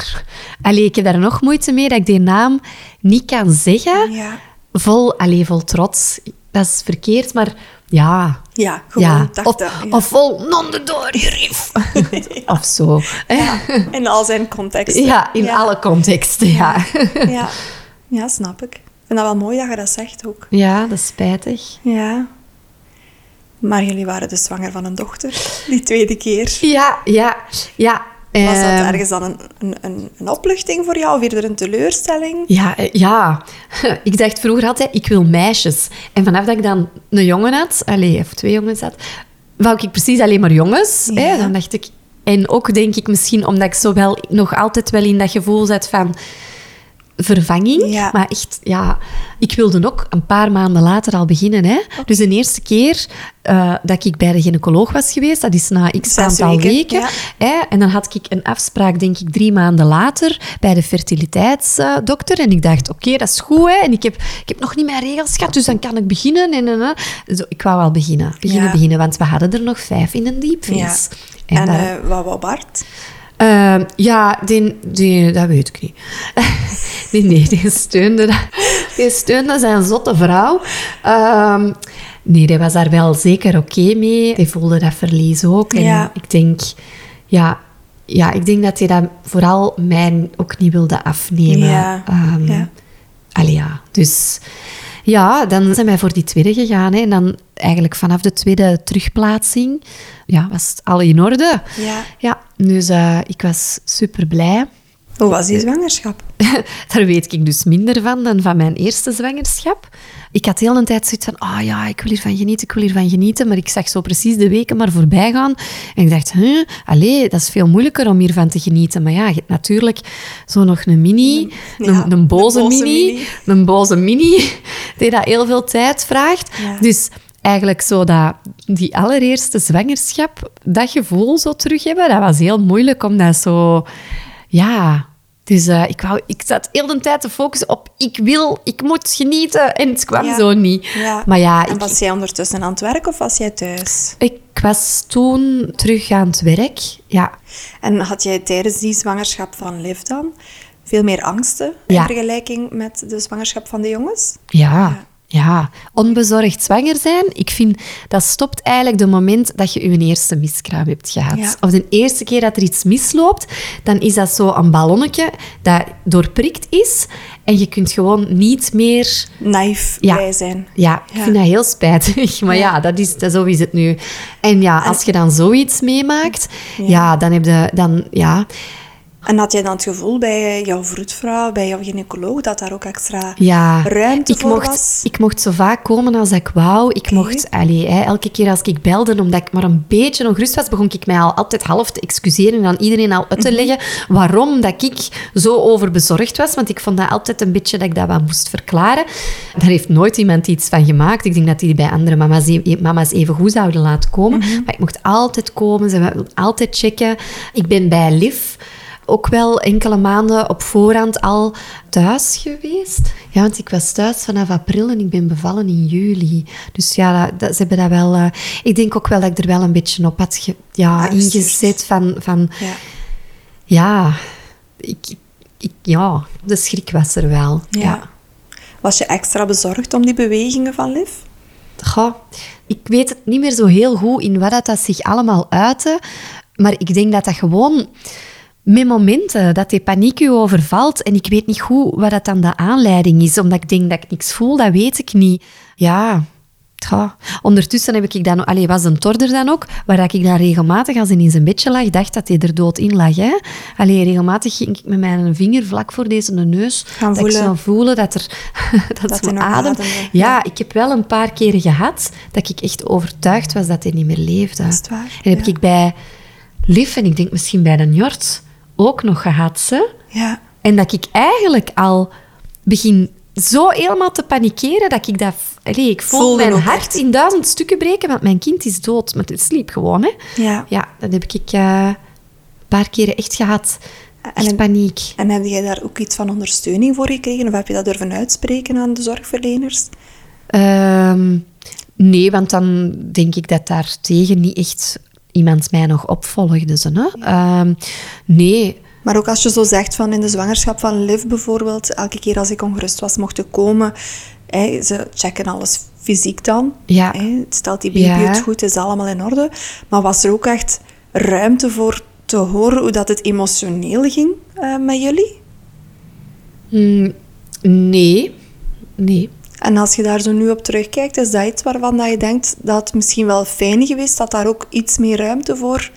allee, ik heb daar nog moeite mee dat ik die naam niet kan zeggen. Ja. Vol, allee, vol trots. Dat is verkeerd, maar ja... Ja, gewoon ja. dacht Of, dat, ja. of vol non de door, Rif. <laughs> Of zo. in al zijn contexten. Ja, in alle contexten, ja. <laughs> Ja. ja, snap ik. Ik vind dat wel mooi dat je dat zegt ook. Ja, dat is spijtig. Ja. Maar jullie waren dus zwanger van een dochter, die tweede keer. Ja, ja, ja. Was dat Ehm, ergens dan een, een, een, een opluchting voor jou of eerder een teleurstelling? Ja, eh, ja. <laughs> Ik dacht vroeger altijd, ik wil meisjes. En vanaf dat ik dan een jongen had, allez, of twee jongens had, wou ik precies alleen maar jongens. Ja. Hè? Dan dacht ik... En ook denk ik misschien omdat ik zo wel nog altijd wel in dat gevoel zat van vervanging. Ja. Maar echt, ja... Ik wilde ook een paar maanden later al beginnen. Hè? Dus de eerste keer eh, dat ik bij de gynaecoloog was geweest, dat is na x aantal weken, weken. ja. Hè? En dan had ik een afspraak, denk ik, drie maanden later bij de fertiliteitsdokter. En ik dacht, oké, dat is goed. Hè? En ik heb, ik heb nog niet mijn regels gehad, dus dan kan ik beginnen. En, en, en. Zo, ik wou wel beginnen, beginnen, Ja. beginnen. Want we hadden er nog vijf in een diepvries. En, En, eh, wat wou Bart? Ehm, ja, die, die, dat weet ik niet. <laughs> nee, nee, die steunde, die steunde zijn zotte vrouw. Ehm, nee, die was daar wel zeker oké mee. Die voelde dat verlies ook. En Ja. ik denk, ja, ja, ik denk dat hij dat vooral mij ook niet wilde afnemen. Ja, ja. Allee, ja. Dus ja, dan zijn wij voor die tweede gegaan. Hè. En dan eigenlijk vanaf de tweede terugplaatsing ja, was het al in orde. Ja. Ja, dus eh, ik was super blij. Hoe was die zwangerschap? <laughs> Daar weet ik dus minder van dan van mijn eerste zwangerschap. Ik had heel een tijd zoiets van, ah ja, ik wil hiervan genieten, ik wil hiervan genieten. Maar ik zag zo precies de weken maar voorbij gaan. En ik dacht, huh, allee, dat is veel moeilijker om hiervan te genieten. Maar ja, je hebt natuurlijk zo nog een mini, een, Ja, een boze, mini, mini. een boze mini, <laughs> die dat heel veel tijd vraagt. Ja. Dus eigenlijk zo dat, die allereerste zwangerschap, dat gevoel zo terug hebben, dat was heel moeilijk om dat zo... Ja, dus eh, ik, wou, ik zat heel de tijd te focussen op ik wil, ik moet genieten. En het kwam Ja. zo niet. Ja. Maar ja, En ik, was jij ondertussen aan het werk of was jij thuis? ik was toen terug aan het werk. Ja, En had jij tijdens die zwangerschap van Liv dan veel meer angsten Ja. in vergelijking met de zwangerschap van de jongens? ja, ja. Onbezorgd zwanger zijn, ik vind dat stopt eigenlijk de moment dat je je eerste miskraam hebt gehad. Ja. Of de eerste keer dat er iets misloopt, dan is dat zo een ballonnetje dat doorprikt is. En je kunt gewoon niet meer Naïef Ja. bij zijn. Ja, ik Ja. vind dat heel spijtig. Maar ja, dat is, dat, zo is het nu. En ja, als je dan zoiets meemaakt, Ja. dan heb je... Dan, ja, En had jij dan het gevoel bij jouw vroedvrouw, bij jouw gynaecoloog, dat daar ook extra ja, ruimte ik voor mocht, was? Ik mocht zo vaak komen als ik wou. Ik mocht... Allee, hè, elke keer als ik belde, omdat ik maar een beetje ongerust was, begon ik mij al altijd half te excuseren en aan iedereen al Mhm. uit te leggen waarom dat ik zo overbezorgd was. Want ik vond dat altijd een beetje dat ik dat wat moest verklaren. Daar heeft nooit iemand iets van gemaakt. Ik denk dat die bij andere mama's, e- mama's even goed zouden laten komen. Mhm. Maar ik mocht altijd komen. Ze wilden altijd checken. Ik ben bij Liv ook wel enkele maanden op voorhand al thuis geweest. Ja, want ik was thuis vanaf april en ik ben bevallen in juli. Dus ja, dat, ze hebben dat wel... Uh, ik denk ook wel dat ik er wel een beetje op had ge, ja, ingezet van... van ja. ja, ik, ik, ja, de schrik was er wel. Ja. Was je extra bezorgd om die bewegingen van Liv? Goh, ik weet het niet meer zo heel goed in wat dat zich allemaal uitte. Maar ik denk dat dat gewoon met momenten dat die paniek u overvalt en ik weet niet goed wat dat dan de aanleiding is, omdat ik denk dat ik niks voel, dat weet ik niet. Ja, ja. Ondertussen heb ik dan, allee, was een torder dan ook, waar ik dan regelmatig, als hij in zijn bedje lag, dacht dat hij er dood in lag. Hè. Allee, regelmatig ging ik met mijn vinger vlak voor deze neus, Gaan dat voelen. ik voelen dat er <laughs> dat, dat adem. Ja, ik heb wel een paar keren gehad dat ik echt overtuigd was dat hij niet meer leefde. Dat is waar. En heb ik bij Liv, en ik denk misschien bij de Njord, ook nog gehad. Ze. Ja. En dat ik eigenlijk al begin zo helemaal te panikeren dat ik dat... Allee, ik voel mijn hart in duizend stukken breken, want mijn kind is dood. Maar het sliep gewoon, hè. Ja. Ja, dat heb ik uh, een paar keren echt gehad. Echt paniek. En heb jij daar ook iets van ondersteuning voor gekregen? Of heb je dat durven uitspreken aan de zorgverleners? Ehm, nee, want dan denk ik dat daar tegen niet echt iemand mij nog opvolgde. Ze, hè? Ehm, nee. Maar ook als je zo zegt van in de zwangerschap van Liv bijvoorbeeld, elke keer als ik ongerust was, mocht ik komen. Hè, ze checken alles fysiek dan. Ja. Hè, stelt die baby het goed, is allemaal in orde. Maar was er ook echt ruimte voor te horen hoe dat het emotioneel ging uh, met jullie? Mm, nee. Nee. En als je daar zo nu op terugkijkt, is dat iets waarvan dat je denkt dat het misschien wel fijn geweest dat daar ook iets meer ruimte voor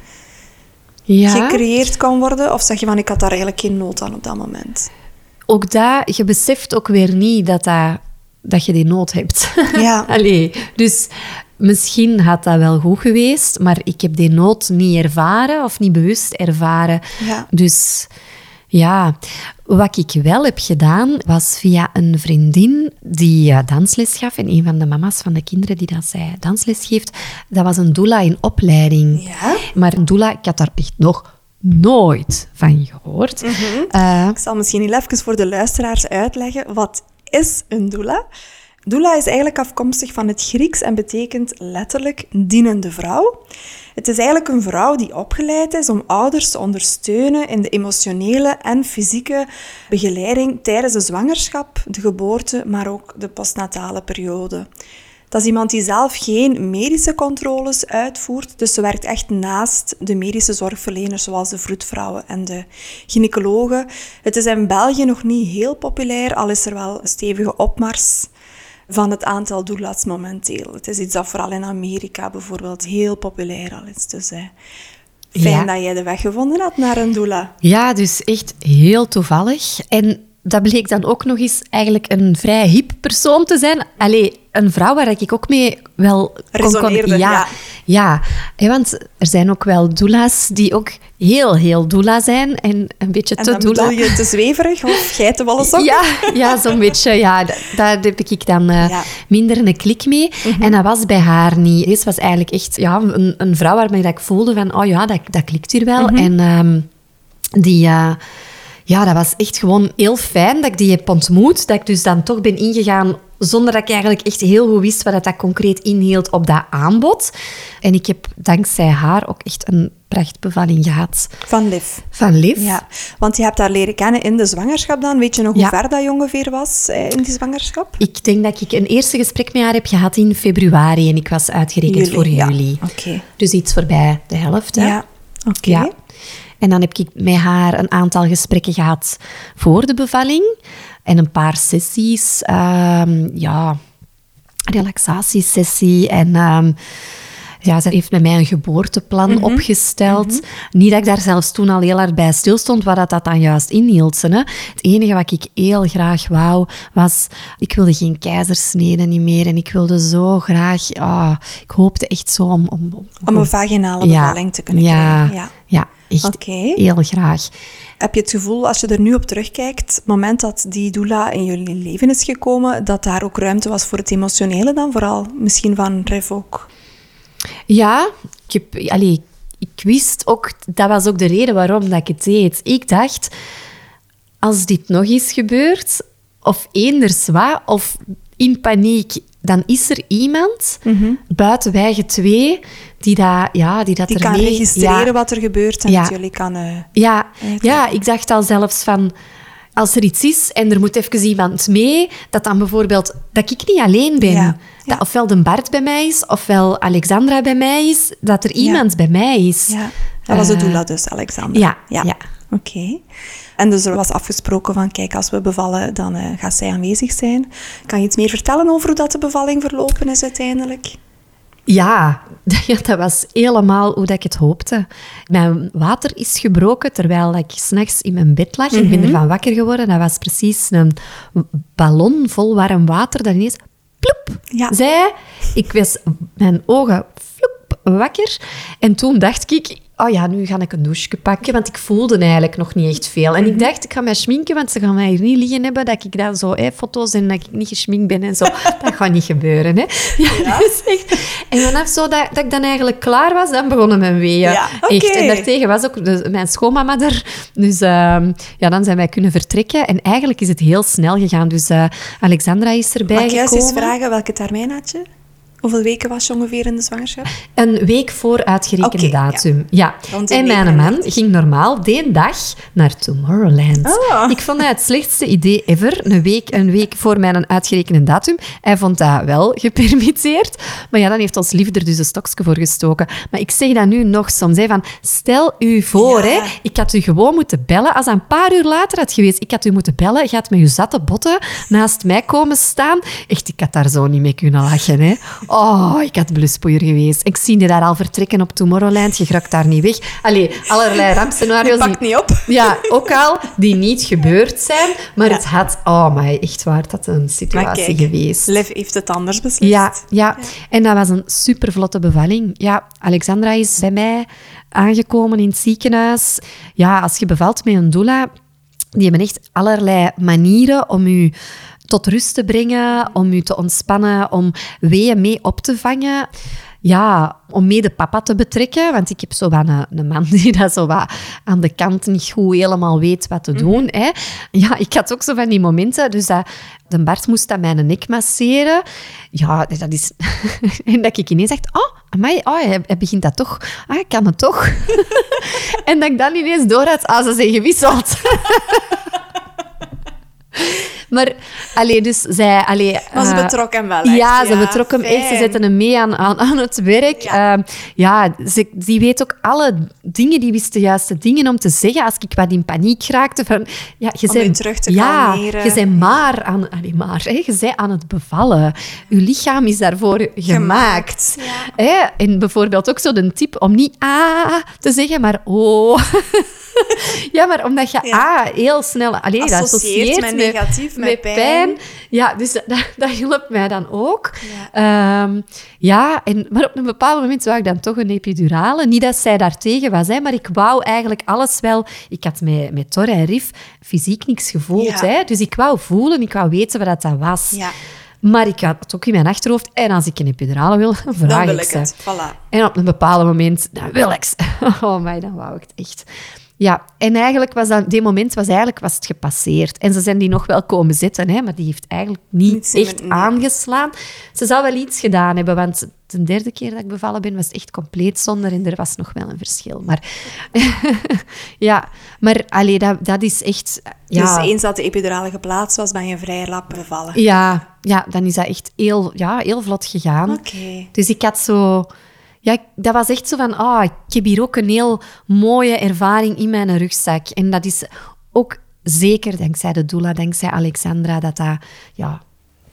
ja. gecreëerd kan worden? Of zeg je van, ik had daar eigenlijk geen nood aan op dat moment? Ook daar, je beseft ook weer niet dat, dat, dat je die nood hebt. Ja. <laughs> Allee, dus misschien had dat wel goed geweest, maar ik heb die nood niet ervaren of niet bewust ervaren. Ja. Dus ja, wat ik wel heb gedaan, was via een vriendin die uh, dansles gaf. En een van de mama's van de kinderen die dat zij dansles geeft, dat was een doula in opleiding. Ja? Maar een doula, ik had daar echt nog nooit van gehoord. Mm -hmm. ik zal misschien even voor de luisteraars uitleggen. Wat is een doula? Doula is eigenlijk afkomstig van het Grieks en betekent letterlijk dienende vrouw. Het is eigenlijk een vrouw die opgeleid is om ouders te ondersteunen in de emotionele en fysieke begeleiding tijdens de zwangerschap, de geboorte, maar ook de postnatale periode. Dat is iemand die zelf geen medische controles uitvoert, dus ze werkt echt naast de medische zorgverleners zoals de vroedvrouwen en de gynaecologen. Het is in België nog niet heel populair, al is er wel een stevige opmars van het aantal doulas momenteel. Het is iets dat vooral in Amerika bijvoorbeeld heel populair al is. Dus fijn dat jij de weg gevonden had naar een doula. Ja, dus echt heel toevallig. En dat bleek dan ook nog eens eigenlijk een vrij hip persoon te zijn. Allee, een vrouw waar ik ook mee wel kon... ja, ja. ja. want er zijn ook wel doula's die ook heel, heel doula zijn en een beetje en te doula. je te zweverig of geitenwolle sokken? Ja, ja zo'n beetje. Ja, daar heb ik dan uh, minder een klik mee. Mhm. En dat was bij haar niet. Deze was eigenlijk echt ja, een, een vrouw waarmee ik voelde van, oh ja, dat, dat klikt hier wel. Mhm. En um, die... Uh, ja, dat was echt gewoon heel fijn dat ik die heb ontmoet. Dat ik dus dan toch ben ingegaan zonder dat ik eigenlijk echt heel goed wist wat dat concreet inhield op dat aanbod. En ik heb dankzij haar ook echt een prachtbevalling gehad. Van Liv. Van Liv. Ja, want je hebt haar leren kennen in de zwangerschap dan. Weet je nog hoe ver dat je ongeveer was eh, in die zwangerschap? Ik denk dat ik een eerste gesprek met haar heb gehad in februari en ik was uitgerekend voor juli. Ja. Dus iets voorbij de helft. Hè? Ja, oké. Ja. En dan heb ik met haar een aantal gesprekken gehad voor de bevalling. En een paar sessies. Um, ja, relaxatiesessie. En um, ja, ze heeft met mij een geboorteplan mhm. opgesteld. Mhm. Niet dat ik daar zelfs toen al heel hard bij stilstond, wat dat, dat dan juist inhield. Hè. Het enige wat ik heel graag wou, was... Ik wilde geen keizersnede niet meer. En ik wilde zo graag... Oh, ik hoopte echt zo om... Om, om, een vaginale bevalling te kunnen ja, krijgen. Ja, ja echt heel graag. Heb je het gevoel, als je er nu op terugkijkt, het moment dat die doula in jullie leven is gekomen, dat daar ook ruimte was voor het emotionele dan? Vooral misschien van Rev ook? Ja, ik heb... Ik wist ook, dat was ook de reden waarom dat ik het deed. Ik dacht, als dit nog eens gebeurt, of eenders wat, of in paniek, dan is er iemand buiten wij twee die dat, ja, die dat Die kan registreren ja, wat er gebeurt en Ja. het jullie kan... eh, ja, ja, ik dacht al zelfs van... Als er iets is en er moet even iemand mee, dat dan bijvoorbeeld... Dat ik niet alleen ben. Ja, Dat ofwel de Bart bij mij is, ofwel Alexandra bij mij is. Dat er iemand bij mij is. ja. Dat was de Eh, doula dus, Alexander. ja, ja. Oké. En dus er was afgesproken van, kijk, als we bevallen, dan eh, gaat zij aanwezig zijn. Kan je iets meer vertellen over hoe dat de bevalling verlopen is uiteindelijk? Ja, <laughs> ja, dat was helemaal hoe dat ik het hoopte. Mijn water is gebroken terwijl ik s'nachts in mijn bed lag. Ik ben ervan wakker geworden. Dat was precies een ballon vol warm water dat ineens ploep Ja. zei. Ik was mijn ogen floep wakker. En toen dacht ik, oh ja, nu ga ik een douche pakken, want ik voelde eigenlijk nog niet echt veel. En ik dacht, ik ga mij schminken, want ze gaan mij hier niet liggen hebben dat ik dan zo hè, foto's en dat ik niet geschminkt ben en zo. <laughs> dat gaat niet gebeuren, hè. Ja, <laughs> dus echt. En vanaf zo dat, dat ik dan eigenlijk klaar was, dan begonnen mijn weeën. Ja. Echt. En daartegen was ook de- mijn schoonmama er. Dus ehm, ja, dan zijn wij kunnen vertrekken. En eigenlijk is het heel snel gegaan. Dus eh, Alexandra is erbij Mag ik juist eens vragen welke termijn had je? Hoeveel weken was je ongeveer in de zwangerschap? Een week voor uitgerekende datum. Ja. En mijn 39. man ging normaal die dag naar Tomorrowland. Ah. Ik vond dat het slechtste idee ever. Een week, een week voor mijn uitgerekende datum. Hij vond dat wel gepermitteerd. Maar ja, dan heeft ons lief er dus een stokje voor gestoken. Maar ik zeg dat nu nog soms. Hè, van, stel u voor, Ja. hè, ik had u gewoon moeten bellen. Als dat een paar uur later had geweest, ik had u moeten bellen. Je had met uw zatte botten naast mij komen staan. Echt, ik had daar zo niet mee kunnen lachen. Hè. Oh, ik had bluspoeier geweest. Ik zie je daar al vertrekken op Tomorrowland. Je raakt daar niet weg. Allee, allerlei rampscenario's. Pakt die- niet op. <laughs> ja, ook al die niet gebeurd zijn. Maar het had... Oh, maar echt waar, dat een situatie kijk, geweest. Liv heeft het anders beslist. Ja, ja, en dat was een supervlotte bevalling. Ja, Alexandra is bij mij aangekomen in het ziekenhuis. Ja, als je bevalt met een doula, die hebben echt allerlei manieren om je tot rust te brengen, om je te ontspannen, om weeën mee op te vangen. Ja, om mee de papa te betrekken. Want ik heb zo wat een, een man <laughs> die dat zo wat aan de kant niet goed helemaal weet wat te doen. Hè. Ja, ik had ook zo van die momenten. Dus dat, de Bart moest aan mijn nek masseren. Ja, dat is... <laughs> en dat ik ineens dacht, oh, amai, oh, hij, hij begint dat toch. Ah, ik kan het toch. <laughs> en dat ik dan ineens door had, ah, ze zijn gewisseld. Maar, allee, dus zij... Allee, Maar ze eh, betrok hem wel echt. ja, ze betrokken hem echt. Ze zetten hem mee aan, aan, aan het werk. Ja. Ja, ja ze, die weet ook alle dingen. Die wist de juiste dingen om te zeggen. Als ik wat in paniek raakte. Van, ja, je Om zei, terug te ja, kalmeren. je zei maar aan, allee, maar, hè, je zei aan het bevallen. Je lichaam is daarvoor gemaakt. ja. Hè? En bijvoorbeeld ook zo de tip om niet ah te zeggen, maar oh. <laughs> ja, maar omdat je ah heel snel allee, dat Associeert associeert met negatief, met pijn. ja, dus dat, dat, dat hielp mij dan ook. Ja. Ja, ja en, maar op een bepaald moment wou ik dan toch een epidurale. Niet dat zij daartegen was, hè, maar ik wou eigenlijk alles wel... Ik had met, met Tor en Rif fysiek niks gevoeld. Ja. Hè, dus ik wou voelen, ik wou weten wat dat was. Ja, Maar ik had het ook in mijn achterhoofd. En als ik een epidurale wil, dan <laughs> vraag dan wil ik het. Voilà. En op een bepaald moment, dan wil ik ze. <laughs> Oh my, dan wou ik het echt. Ja, en eigenlijk was dat, die moment was, eigenlijk, was het gepasseerd. En ze zijn die nog wel komen zitten, hè, maar die heeft eigenlijk niet Niets echt aangeslaan. Ze zou wel iets gedaan hebben, want de derde keer dat ik bevallen ben, was het echt compleet zonder en er was nog wel een verschil. Maar <laughs> ja, maar allee, dat, dat is echt... Ja, Dus eens dat de epidurale geplaatst was, ben je vrij rap bevallen. ja, ja, dan is dat echt heel, ja, heel vlot gegaan. Oké. Dus ik had zo... Ja, dat was echt zo van, ah, ik heb hier ook een heel mooie ervaring in mijn rugzak. En dat is ook zeker dankzij de doula, dankzij Alexandra, dat dat, ja,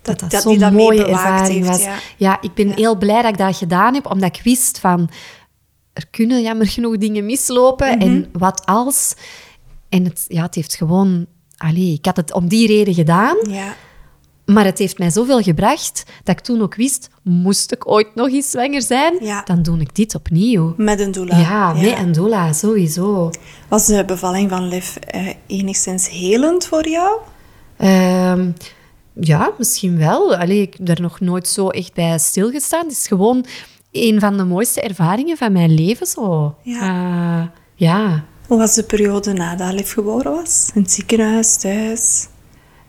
dat, dat, dat zo'n mooie ervaring heeft, was. ja. ik ben Ja. heel blij dat ik dat gedaan heb, omdat ik wist van, er kunnen jammer genoeg dingen mislopen. Mhm. En wat als... En het, ja, het heeft gewoon... Allee, ik had het om die reden gedaan. Ja. Maar het heeft mij zoveel gebracht dat ik toen ook wist, moest ik ooit nog eens zwanger zijn, Ja. dan doe ik dit opnieuw. Met een doula. Ja, met een doula, sowieso. Was de bevalling van Liv eh, enigszins helend voor jou? Ehm, ja, misschien wel. Allee, ik heb daar nog nooit zo echt bij stilgestaan. Het is gewoon een van de mooiste ervaringen van mijn leven zo. Ja. Eh, ja. Hoe was de periode nadat Liv geboren was? In het ziekenhuis, thuis?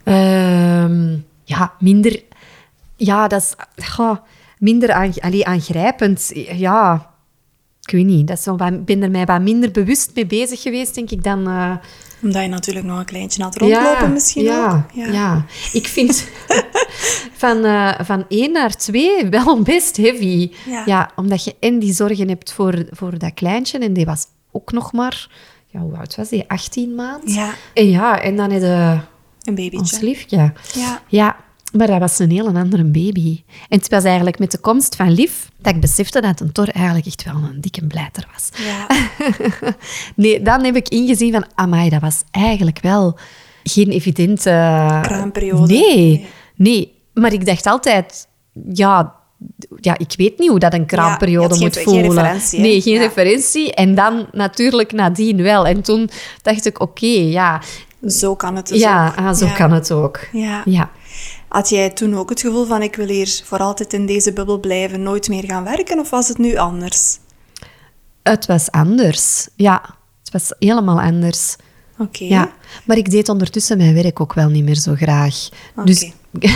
Ehm, ja, minder... Ja, dat is... goh, minder aan, allee, aangrijpend. Ja, ik weet niet. Dat is wat- ben er mij wat minder bewust mee bezig geweest, denk ik, dan... eh, Omdat je natuurlijk nog een kleintje had rondlopen misschien ja, ook. Ja. ik vind <laughs> van, eh, van één naar twee wel best heavy. Ja. omdat je en die zorgen hebt voor, voor dat kleintje. En die was ook nog maar... Ja, hoe oud was die? 18 maanden. Ja. En ja, en dan heb je Een ons babytje. liefje. Ja. Ja, maar dat was een heel andere baby. En het was eigenlijk met de komst van Lief dat ik besefte dat een Tor eigenlijk echt wel een dikke blijter was. Ja. <laughs> Nee, dan heb ik ingezien van, amai, dat was eigenlijk wel geen evidente... Kraamperiode. Nee, Nee. Maar ik dacht altijd, ja, ja, ik weet niet hoe dat een kraamperiode moet geen- geen voelen. referentie, hè? nee, geen Ja. referentie. En dan natuurlijk nadien wel. En toen dacht ik, oké, ja, Zo kan het dus ja, ook. ah, zo Ja. kan het ook. Ja. Ja. Had jij toen ook het gevoel van ik wil hier voor altijd in deze bubbel blijven, nooit meer gaan werken? Of was het nu anders? Het was anders. Ja, het was helemaal anders. Oké. Ja, maar ik deed ondertussen mijn werk ook wel niet meer zo graag. Dus, <laughs>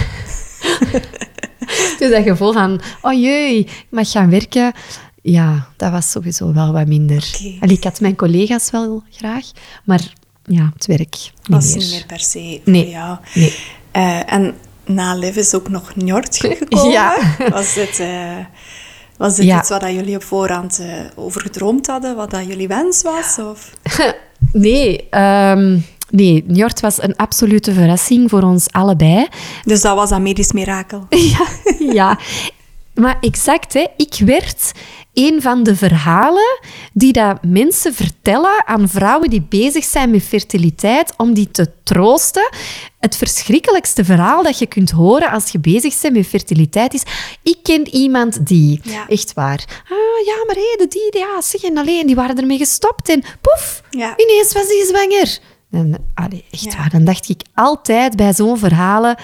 dus dat gevoel van, oh jee, ik mag gaan werken. Ja, dat was sowieso wel wat minder. Allee, ik had mijn collega's wel graag, maar ja, het werk niet was meer. niet meer per se voor Nee, jou. nee. Eh, en na Liv is ook nog Njord <laughs> gekomen. Ja. Was dit, eh, was dit Ja. iets wat jullie op voorhand eh, over gedroomd hadden? Wat dat jullie wens was? Of? <laughs> Nee, ehm, nee, Njord was een absolute verrassing voor ons allebei. Dus dat was dat medisch mirakel. <laughs> Ja, ja. Maar exact, hè. ik werd een van de verhalen die dat mensen vertellen aan vrouwen die bezig zijn met fertiliteit, om die te troosten. Het verschrikkelijkste verhaal dat je kunt horen als je bezig bent met fertiliteit is, ik ken iemand die, Ja. echt waar. Ah, ja, maar hé, de die, ja, zeg, en alleen, die waren ermee gestopt en poef, Ja. ineens was die zwanger. En, allee, echt Ja. waar, dan dacht ik altijd bij zo'n verhalen,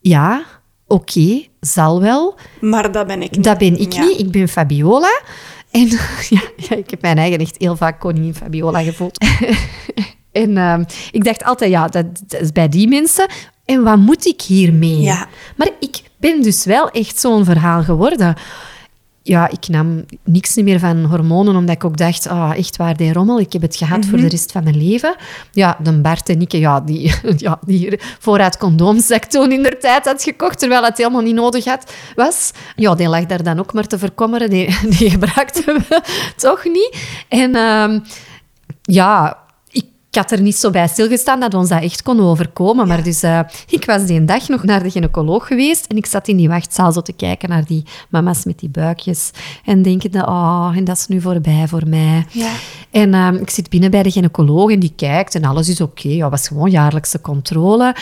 ja, oké, zal wel. Maar dat ben ik niet. Dat ben ik Ja. niet. Ik ben Fabiola. En <laughs> ja, ja, ik heb mijn eigen echt heel vaak koningin Fabiola gevoeld. <laughs> en ehm, ik dacht altijd, ja, dat, dat is bij die mensen. En wat moet ik hiermee? Ja. Maar ik ben dus wel echt zo'n verhaal geworden. Ja, ik nam niks meer van hormonen, omdat ik ook dacht, ah, echt waar, die rommel, ik heb het gehad voor de rest van mijn leven. Ja, de Bart en ik, ja, die, <laughs> ja, die voorraad condooms dat ik toen in de tijd had gekocht, terwijl het helemaal niet nodig had, was. Ja, die lag daar dan ook maar te verkommeren, die, <laughs> die gebruikten we toch niet. En ehm, ja, ik had er niet zo bij stilgestaan dat ons dat echt kon overkomen. Maar dus, eh, ik was die dag nog naar de gynaecoloog geweest en ik zat in die wachtzaal zo te kijken naar die mama's met die buikjes. En denkende, oh, en dat is nu voorbij voor mij. Ja. En ehm, ik zit binnen bij de gynaecoloog en die kijkt en alles is oké. Ja, was gewoon jaarlijkse controle.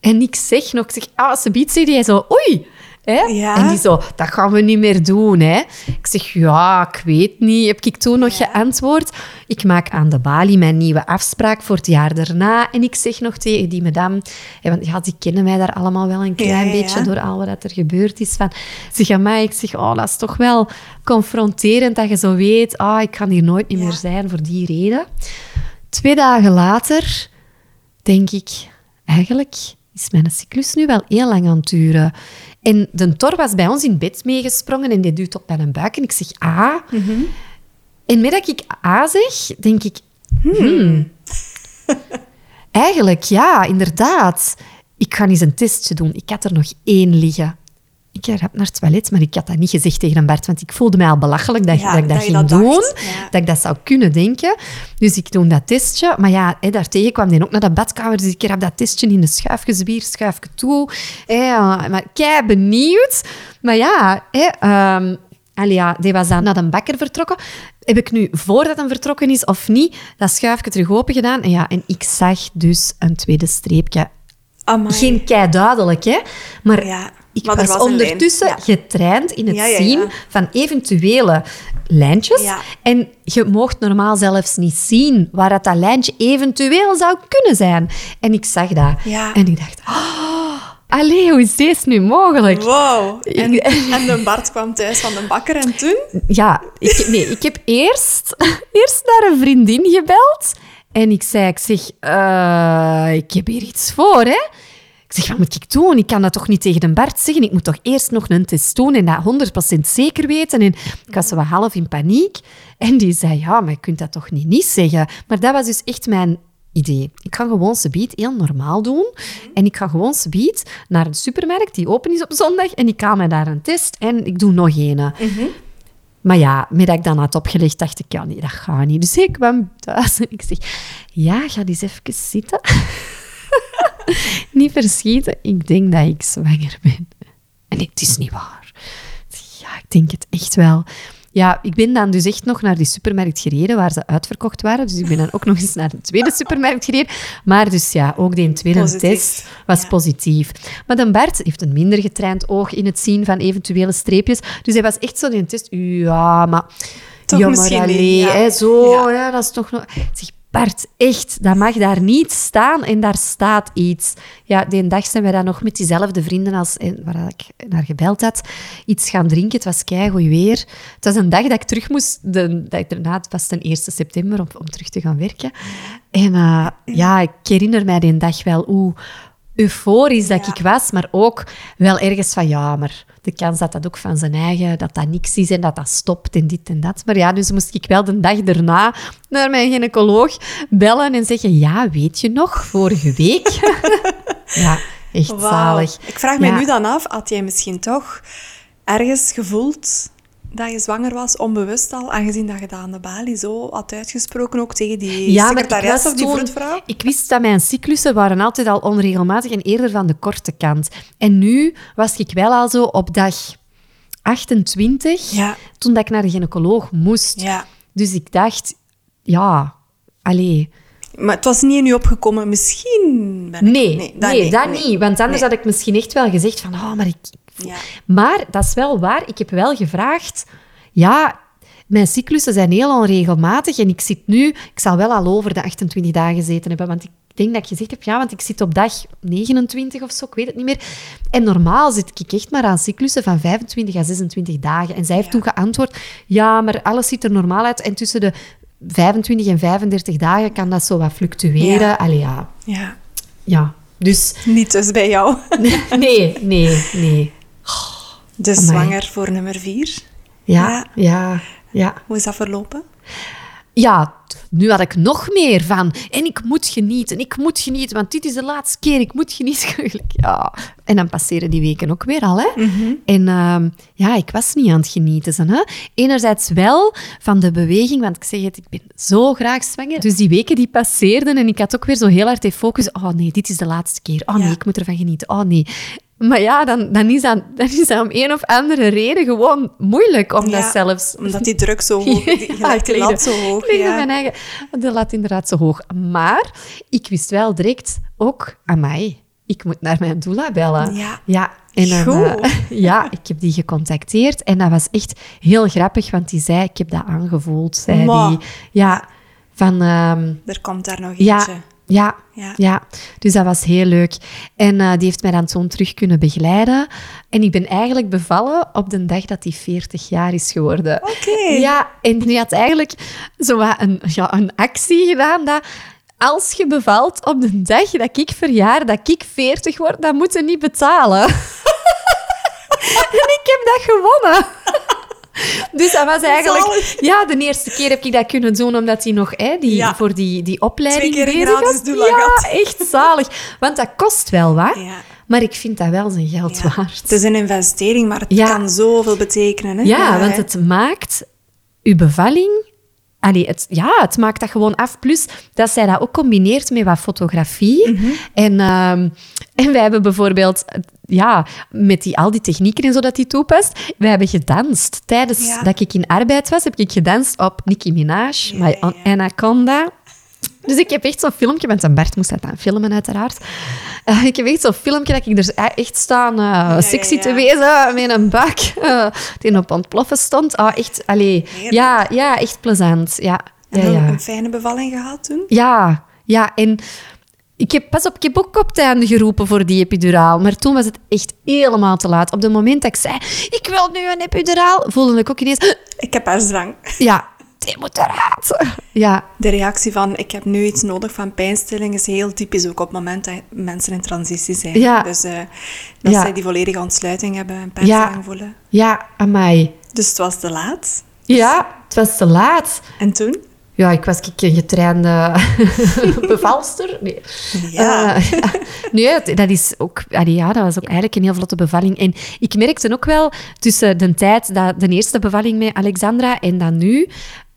En ik zeg nog, ik zeg, ah, ze biedt, zei die zo, oei. Hè? Ja. En die zo, dat gaan we niet meer doen. Hè? Ik zeg, ja, ik weet niet. Heb ik toen nog Ja. geantwoord? Ik maak aan de balie mijn nieuwe afspraak voor het jaar daarna. En ik zeg nog tegen die madame, hè, want ja, die kennen mij daar allemaal wel een klein Ja, beetje door al wat er gebeurd is. Van, zeg aan mij, ik zeg, oh, dat is toch wel confronterend dat je zo weet, ah, ik kan hier nooit niet meer zijn voor die reden. Twee dagen later denk ik, eigenlijk is mijn cyclus nu wel heel lang aan het duren. En de Tor was bij ons in bed meegesprongen en die duwt op mijn buik. En ik zeg, ah. En met dat ik A zeg, denk ik, hmm. Eigenlijk, ja, inderdaad. Ik ga eens een testje doen. Ik had er nog één liggen. Ik rap naar het toilet, maar ik had dat niet gezegd tegen een Bart, want ik voelde mij al belachelijk dat, Ja, dat ik dat, ging dat doen. ja. Dat ik dat zou kunnen denken. Dus ik doe dat testje. Maar ja, hè, daartegen kwam hij ook naar de badkamer. Dus ik heb dat testje in de schuif gezwierd, schuifje toe. Hè, ja, maar kei benieuwd. Maar ja, hè, ehm, allee, ja, die was dan naar de bakker vertrokken. Heb ik nu, voordat hij vertrokken is of niet, dat schuifje terug open gedaan. En, ja, en ik zag dus een tweede streepje. Amai. Geen kei duidelijk, hè? Maar Ja, ik maar was, ondertussen ja. getraind in het Ja, ja, ja. zien van eventuele lijntjes. En je mocht normaal zelfs niet zien waar dat, dat lijntje eventueel zou kunnen zijn. En ik zag dat. En ik dacht, oh, Allee, hoe is deze nu mogelijk? Wow. En, <laughs> en de Bart kwam thuis van de bakker en toen? Ja, ik, nee, ik heb eerst, <laughs> eerst naar een vriendin gebeld. En ik zei, ik zeg, eh, ik heb hier iets voor, hè. Ik zeg, wat moet ik doen? Ik kan dat toch niet tegen de Bart zeggen? Ik moet toch eerst nog een test doen en dat 100% zeker weten? En ik was wat half in paniek. En die zei, ja, maar je kunt dat toch niet niet zeggen? Maar dat was dus echt mijn idee. Ik ga gewoon subiet heel normaal doen. En ik ga gewoon subiet naar een supermarkt die open is op zondag. En ik ga mij daar een test en ik doe nog een. Maar ja, dat ik dan had opgelegd, dacht ik, ja, nee, dat gaat niet. Dus ik kwam thuis en ik zeg, ja, ga eens even zitten. <laughs> niet verschieten, ik denk dat ik zwanger ben. En het is niet waar. Ja, ik denk het echt wel. Ja, ik ben dan dus echt nog naar die supermarkt gereden waar ze uitverkocht waren. Dus ik ben dan ook nog eens naar de tweede supermarkt gereden. Maar dus ja, ook die tweede Positief. test was Ja. positief. Maar de Bart heeft een minder getraind oog in het zien van eventuele streepjes. Dus hij was echt zo in test. Ja, maar... Toch ja, maar misschien allee, niet, ja. hè, zo, Ja. ja, dat is toch nog... Zeg, Bart, echt, dat mag daar niet staan en daar staat iets. Ja, die dag zijn wij dan nog met diezelfde vrienden als eh, waar ik naar gebeld had, iets gaan drinken. Het was keigoed weer. Het was een dag dat ik terug moest, de dag daarna, het was ten 1 september, om, om terug te gaan werken. En eh, ja, ik herinner mij die dag wel hoe euforisch dat Ja. ik was, maar ook wel ergens van, ja, maar de kans dat dat ook van zijn eigen, dat dat niks is en dat dat stopt en dit en dat. Maar ja, dus moest ik wel de dag daarna naar mijn gynaecoloog bellen en zeggen, ja, weet je nog, vorige week? <laughs> ja, echt Wauw. zalig. Ik vraag me Ja. nu dan af, had jij misschien toch ergens gevoeld dat je zwanger was, onbewust al, aangezien dat je dat aan de balie zo had uitgesproken, ook tegen die Ja, ik secretaris of die vroedvrouw? Ik wist dat mijn cyclussen waren altijd al onregelmatig en eerder van de korte kant. En nu was ik wel al zo op dag 28, Ja. toen dat ik naar de gynaecoloog moest. Ja. Dus ik dacht, ja, allee. Maar het was niet in u opgekomen, misschien ben ik... Nee, nee, dat, niet, niet. Want anders Nee. had ik misschien echt wel gezegd van, oh, maar ik... Ja. Maar dat is wel waar. Ik heb wel gevraagd, ja, mijn cyclussen zijn heel onregelmatig en ik zit nu, ik zal wel al over de 28 dagen gezeten hebben, want ik denk dat ik gezegd heb, ja, want ik zit op dag 29 of zo, ik weet het niet meer. En normaal zit ik echt maar aan cyclussen van 25 à 26 dagen. En zij heeft toen geantwoord, ja, maar alles ziet er normaal uit en tussen de 25 en 35 dagen kan dat zo wat fluctueren. Ja. Allee, ja. Ja. Ja, dus Niet dus bij jou. nee, nee, nee. Dus Amai. zwanger voor nummer vier. Ja, Ja. ja, ja. Hoe is dat verlopen? Ja, nu had ik nog meer van. En ik moet genieten, ik moet genieten, want dit is de laatste keer, ik moet genieten. <laughs> Ja. En dan passeren die weken ook weer al. Hè? En ehm, ja, ik was niet aan het genieten. zo, Hè? Enerzijds wel van de beweging, want ik zeg het, ik ben zo graag zwanger. Dus die weken die passeerden en ik had ook weer zo heel hard de focus. Oh nee, dit is de laatste keer. Oh nee, Ja. ik moet ervan genieten. Oh nee. Maar ja, dan, dan, is dat, <laughs> dan is dat om een of andere reden gewoon moeilijk om dat zelfs Omdat die druk zo <laughs> hoog is. Die lat zo hoog. Ja. mijn eigen, de lat inderdaad zo hoog. Maar ik wist wel direct ook, mij. ik moet naar mijn doula bellen. Ja. ja. En dan, Goed. eh, <laughs> ja, ik heb die gecontacteerd en dat was echt heel grappig, want die zei, ik heb dat aangevoeld, zei die. Ja, van... ehm, Er komt daar nog eentje. ja, Ja. ja. dus dat was heel leuk. En eh, die heeft mij dan zo'n terug kunnen begeleiden. En ik ben eigenlijk bevallen op de dag dat hij 40 jaar is geworden. Oké. Ja, en die had eigenlijk zo een, ja, een actie gedaan dat... Als je bevalt op de dag dat ik verjaar, dat ik 40 word, dan moet je niet betalen. <laughs> en ik heb dat gewonnen. <laughs> Dus dat was eigenlijk... Zalig. Ja, de eerste keer heb ik dat kunnen doen, omdat hij nog hè, die, Ja. voor die, die opleiding Twee keer gratis doula Ja, <laughs> echt zalig. Want dat kost wel wat, Ja. maar ik vind dat wel zijn geld Ja. waard. Het is een investering, maar het kan zoveel betekenen. Hè? Ja, want het maakt uw bevalling... Allee, het, ja, het maakt dat gewoon af. Plus dat zij dat ook combineert met wat fotografie. Mhm. En, ehm, en wij hebben bijvoorbeeld... Ja, met die, al die technieken en zo dat hij toepast. Wij hebben gedanst. Tijdens Ja. dat ik in arbeid was, heb ik gedanst op Nicki Minaj, My ja. Anaconda. Dus ik heb echt zo'n filmpje, want een Bart moest dat dan filmen uiteraard. Eh, ik heb echt zo'n filmpje dat ik er e- echt staan eh, ja, sexy ja. te wezen met een bak eh, die op ontploffen stond. Ah, echt, allee, Heerlijk. ja, ja, echt plezant. Ja, dan ja. een fijne bevalling gehad toen? ja, ja, en Ik heb, pas op, ik heb ook op het einde geroepen voor die epiduraal. Maar toen was het echt helemaal te laat. Op het moment dat ik zei, ik wil nu een epiduraal, voelde ik ook ineens... Ik heb hartsdrang. Ja, die moet eruit. Ja. De reactie van, ik heb nu iets nodig van pijnstilling, is heel typisch ook op het moment dat mensen in transitie zijn. Ja. Dus uh, dat Ja. zij die volledige ontsluiting hebben en pijnstilling voelen. Ja, amai. Dus het was te laat. Ja, het was te laat. En toen? Ja, ik was ik een getrainde <laughs> bevalster. Nee. Ja. Ja. Nee, het- dat is ook... allee, Ja, dat was ook eigenlijk een heel vlotte bevalling. En ik merkte ook wel tussen de tijd, dat de eerste bevalling met Alexandra en dan nu,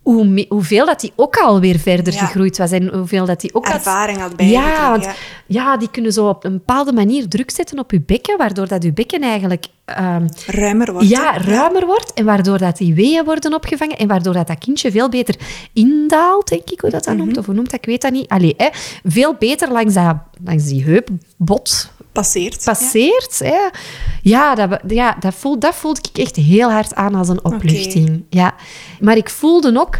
hoe hoeveel dat die ook alweer verder Ja. gegroeid was. En hoeveel dat die ook had- Ervaring had. Ja, want ja. ja, die kunnen zo op een bepaalde manier druk zetten op je bekken, waardoor dat je bekken eigenlijk... ehm, Ruimer wordt ja, ruimer wordt en waardoor dat die weeën worden opgevangen en waardoor dat, dat kindje veel beter indaalt, denk ik hoe dat dat noemt, of hoe noemt dat, ik weet dat niet. Allee, hè, veel beter langs, dat, langs die heupbot Passeert. passeert. Ja, dat, ja dat, voel, dat voelde ik echt heel hard aan als een opluchting. Ja. Maar ik voelde ook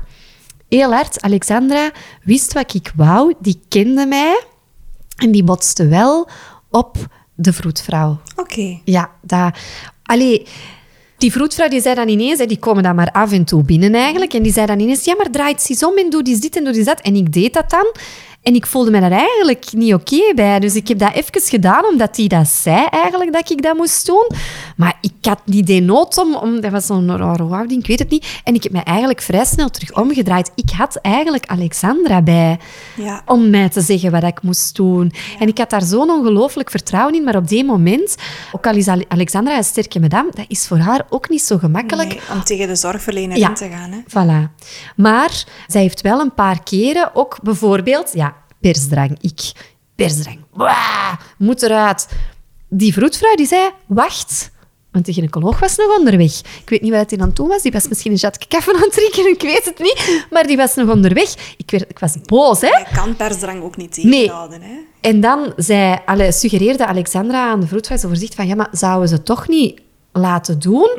heel hard, Alexandra wist wat ik wou, die kende mij en die botste wel op de vroedvrouw. Ja. Oké. Ja, dat... Allee, die vroedvrouw die zei dan ineens, hè, die komen dan maar af en toe binnen eigenlijk, en die zei dan ineens, ja, maar draai het eens om en doe eens dit en doe eens dat. En ik deed dat dan. En ik voelde me daar eigenlijk niet oké bij. Dus ik heb dat even gedaan, omdat die dat zei eigenlijk, dat ik dat moest doen. Maar ik had niet de nood om... om dat was zo'n rare houding, ik weet het niet. En ik heb me eigenlijk vrij snel terug omgedraaid. Ik had eigenlijk Alexandra bij Ja. om mij te zeggen wat ik moest doen. En ik had daar zo'n ongelooflijk vertrouwen in. Maar op die moment, ook al is Ale- Alexandra een sterke madame, dat is voor haar ook niet zo gemakkelijk. Nee, om tegen de zorgverlener Ja. in te gaan. Hè. Voilà. Maar zij heeft wel een paar keren ook bijvoorbeeld... Ja, persdrang. Ik, persdrang. Moet eruit. Die vroedvrouw die zei, wacht... Want de gynaecoloog was nog onderweg. Ik weet niet wat hij aan het doen was. Die was misschien een koffie aan het drinken, ik weet het niet. Maar die was nog onderweg. Ik, werd, ik was boos, hè. Je kan persdrang ook niet tegenhouden. Hè. En dan zei, alle, suggereerde Alexandra aan de vroedvrouw zo voorzichtig van, ja, maar zouden ze toch niet laten doen?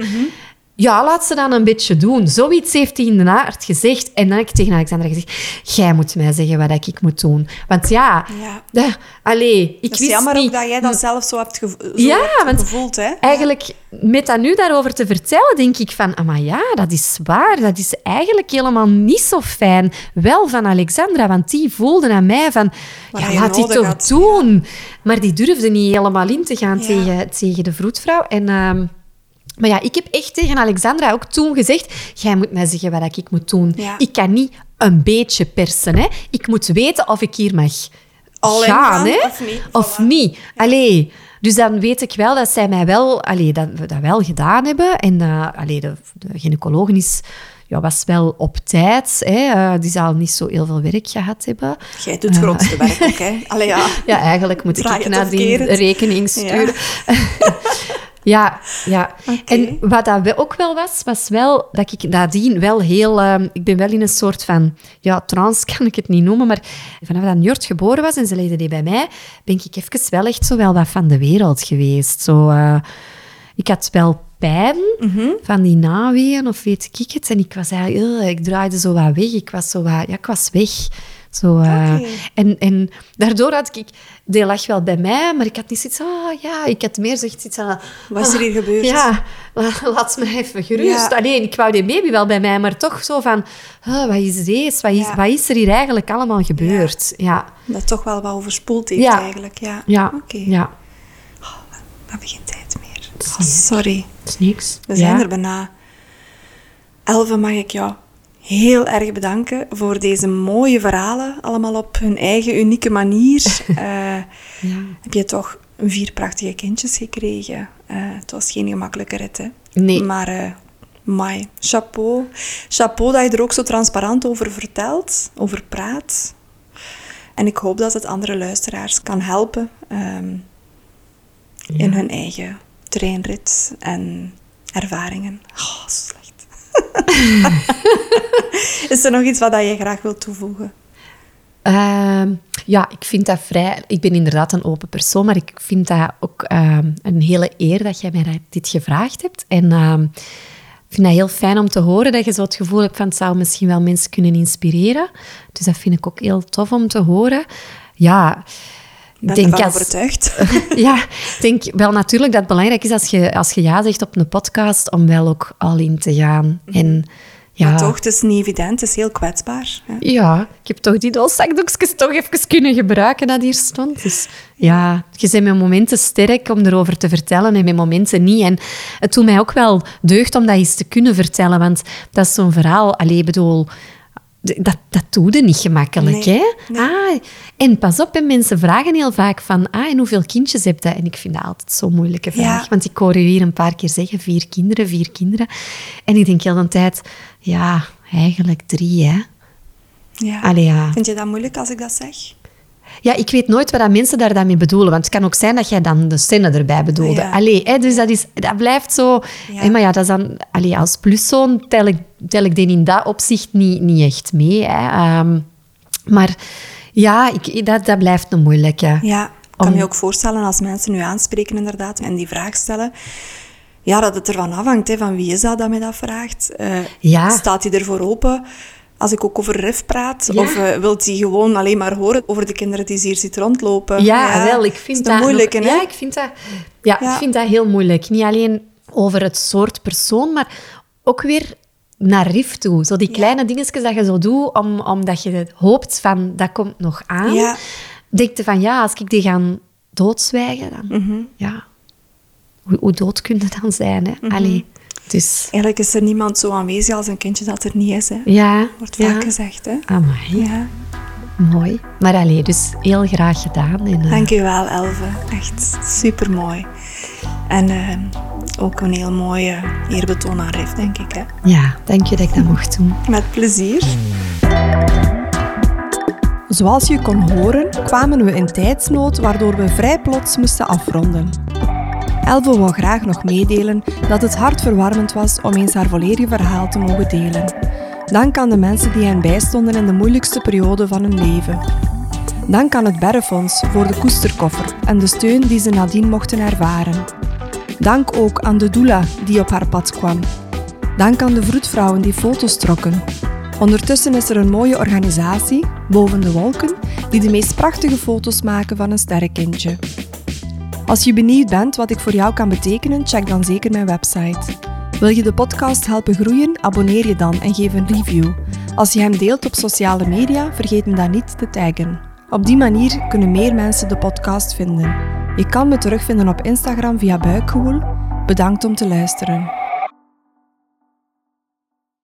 Ja, laat ze dan een beetje doen. Zoiets heeft hij in de naart gezegd. En dan heb ik tegen Alexandra gezegd, jij moet mij zeggen wat ik moet doen. Want ja, Ja. de, allee, ik Het is wist jammer niet... ook dat jij dat zelf zo hebt, gevo- zo Ja, hebt want gevoeld. Hè. Eigenlijk, met dat nu daarover te vertellen, denk ik van... Ah, maar ja, dat is waar. Dat is eigenlijk helemaal niet zo fijn. Wel van Alexandra, want die voelde aan mij van... Ja, laat die toch had, doen. Maar die durfde niet helemaal in te gaan Ja. tegen, tegen de vroedvrouw. En... ehm, maar ja, ik heb echt tegen Alexandra ook toen gezegd... Jij moet mij zeggen wat ik moet doen. Ja. Ik kan niet een beetje persen. Hè. Ik moet weten of ik hier mag All gaan. hè. of niet. Of Voilà. niet. Allee, dus dan weet ik wel dat zij mij wel, allee, dat we dat wel gedaan hebben. En eh allee, de, de gynaecoloog is, ja, was wel op tijd. Hè. Eh, die zal niet zo heel veel werk gehad hebben. Jij doet het grootste werk ook. Hè. Allee, ja. <laughs> Ja, eigenlijk moet Draai ik naar die rekening sturen. Ja, <laughs> ja. En wat dat ook wel was, was wel dat ik nadien wel heel... ehm, ik ben wel in een soort van... Ja, trance kan ik het niet noemen, maar vanaf dat Njord geboren was en ze legde die bij mij, ben ik even wel echt zo wel wat van de wereld geweest. Zo, eh, ik had wel pijn van die naweeën, of weet ik het. En ik was eigenlijk... eh, ik draaide zo wat weg. Ik was zo wat... Ja, ik was weg. Zo, eh, en, en daardoor had ik... Die lag wel bij mij, maar ik had niet zoiets... Oh ja, ik had meer zoiets aan... Wat is er hier gebeurd? Ja, la- laat me even gerust. Ja. Alleen, ik wou die baby wel bij mij, maar toch zo van... ah, wat is deze? Wat is, Ja. wat is er hier eigenlijk allemaal gebeurd? Ja, Dat toch wel wat overspoeld heeft eigenlijk. Ja. ja, Oké. ja. We hebben geen tijd meer. Oh, sorry. Dat is niks. We zijn er bijna. Elve, mag ik jou heel erg bedanken voor deze mooie verhalen. Allemaal op hun eigen unieke manier. <laughs> Eh, Ja. Heb je toch vier prachtige kindjes gekregen. Eh, het was geen gemakkelijke rit, hè? Nee. Maar, eh mai, chapeau. Chapeau dat je er ook zo transparant over vertelt, over praat. En ik hoop dat het andere luisteraars kan helpen ehm, in hun eigen treinrit en ervaringen. Oh. <laughs> Is er nog iets wat je graag wilt toevoegen? Ehm, ja, ik vind dat vrij... Ik ben inderdaad een open persoon, maar ik vind dat ook ehm, een hele eer dat jij mij dit gevraagd hebt. En ehm, ik vind dat heel fijn om te horen dat je zo het gevoel hebt van het zou misschien wel mensen kunnen inspireren. Dus dat vind ik ook heel tof om te horen. Ja, ben denk ervan als- overtuigd. <laughs> <laughs> ja, ik denk wel natuurlijk dat het belangrijk is als je, als je ja zegt op een podcast, om wel ook al in te gaan. En ja, Maar toch, het is niet evident. Het is heel kwetsbaar. hè. ja, ik heb toch die doelzakdoekjes toch even kunnen gebruiken dat hier stond. Dus ja, je bent met momenten sterk om erover te vertellen en met momenten niet. En het doet mij ook wel deugd om dat eens te kunnen vertellen, want dat is zo'n verhaal. Allee, bedoel... Dat, dat doe je niet gemakkelijk, Nee, hè? Ah, en pas op, mensen vragen heel vaak van... Ah, en hoeveel kindjes heb je? En ik vind dat altijd zo'n moeilijke vraag. Ja. Want ik hoor u hier een paar keer zeggen, vier kinderen, vier kinderen. En ik denk heel de tijd, ja, eigenlijk drie, hè? Ja. Allee, ja. Vind je dat moeilijk als ik dat zeg? Ja, ik weet nooit wat dat mensen daar dan mee bedoelen. Want het kan ook zijn dat jij dan de scène erbij bedoelde. Ja. Allee, hè, dus dat, is, dat blijft zo... Ja. Hè, maar ja, dat is dan... Allee, als pluszoon tel ik, tel ik die in dat opzicht niet, niet echt mee. Hè. Ehm, maar ja, ik, dat, dat blijft een moeilijke. Ja, ik kan Om- me ook voorstellen als mensen nu aanspreken inderdaad en die vraag stellen. Ja, dat het ervan afhangt hè, van wie is dat dat mij dat vraagt. Eh, Ja. Staat hij ervoor open als ik ook over RIF praat? Ja. Of eh, wilt hij gewoon alleen maar horen over de kinderen die ze hier ziet rondlopen? Ja, wel, ik vind dat, nog-? Ja, ik vind dat, Ja. ik vind dat heel moeilijk. Niet alleen over het soort persoon, maar ook weer naar RIF toe. Zo die kleine dingetjes dat je zo doet, om, omdat je hoopt van, dat komt nog aan. Ja. Denk je van, ja, als ik die ga doodzwijgen, dan... Mhm. Ja, hoe, hoe dood kun je dan zijn, hè? Mhm. Allee, dus... Eigenlijk is er niemand zo aanwezig als een kindje dat er niet is. Hè. Ja, Wordt ja. vaak gezegd. Hè. Amai, Ja. mooi. Maar allee, dus heel graag gedaan. En, eh, Dankjewel, Elve. Echt super mooi. En eh, ook een heel mooie eerbetoon aan RIF, denk ik. Hè. Ja, dank je dat ik dat mocht doen. Met plezier. Zoals je kon horen, kwamen we in tijdsnood waardoor we vrij plots moesten afronden. Elve wou graag nog meedelen dat het hartverwarmend was om eens haar volledige verhaal te mogen delen. Dank aan de mensen die hen bijstonden in de moeilijkste periode van hun leven. Dank aan het Berrefonds voor de koesterkoffer en de steun die ze nadien mochten ervaren. Dank ook aan de doula die op haar pad kwam. Dank aan de vroedvrouwen die foto's trokken. Ondertussen is er een mooie organisatie, Boven de Wolken, die de meest prachtige foto's maken van een sterrenkindje. Als je benieuwd bent wat ik voor jou kan betekenen, check dan zeker mijn website. Wil je de podcast helpen groeien? Abonneer je dan en geef een review. Als je hem deelt op sociale media, vergeet me dan niet te taggen. Op die manier kunnen meer mensen de podcast vinden. Je kan me terugvinden op Instagram via Buikgewoel. Bedankt om te luisteren.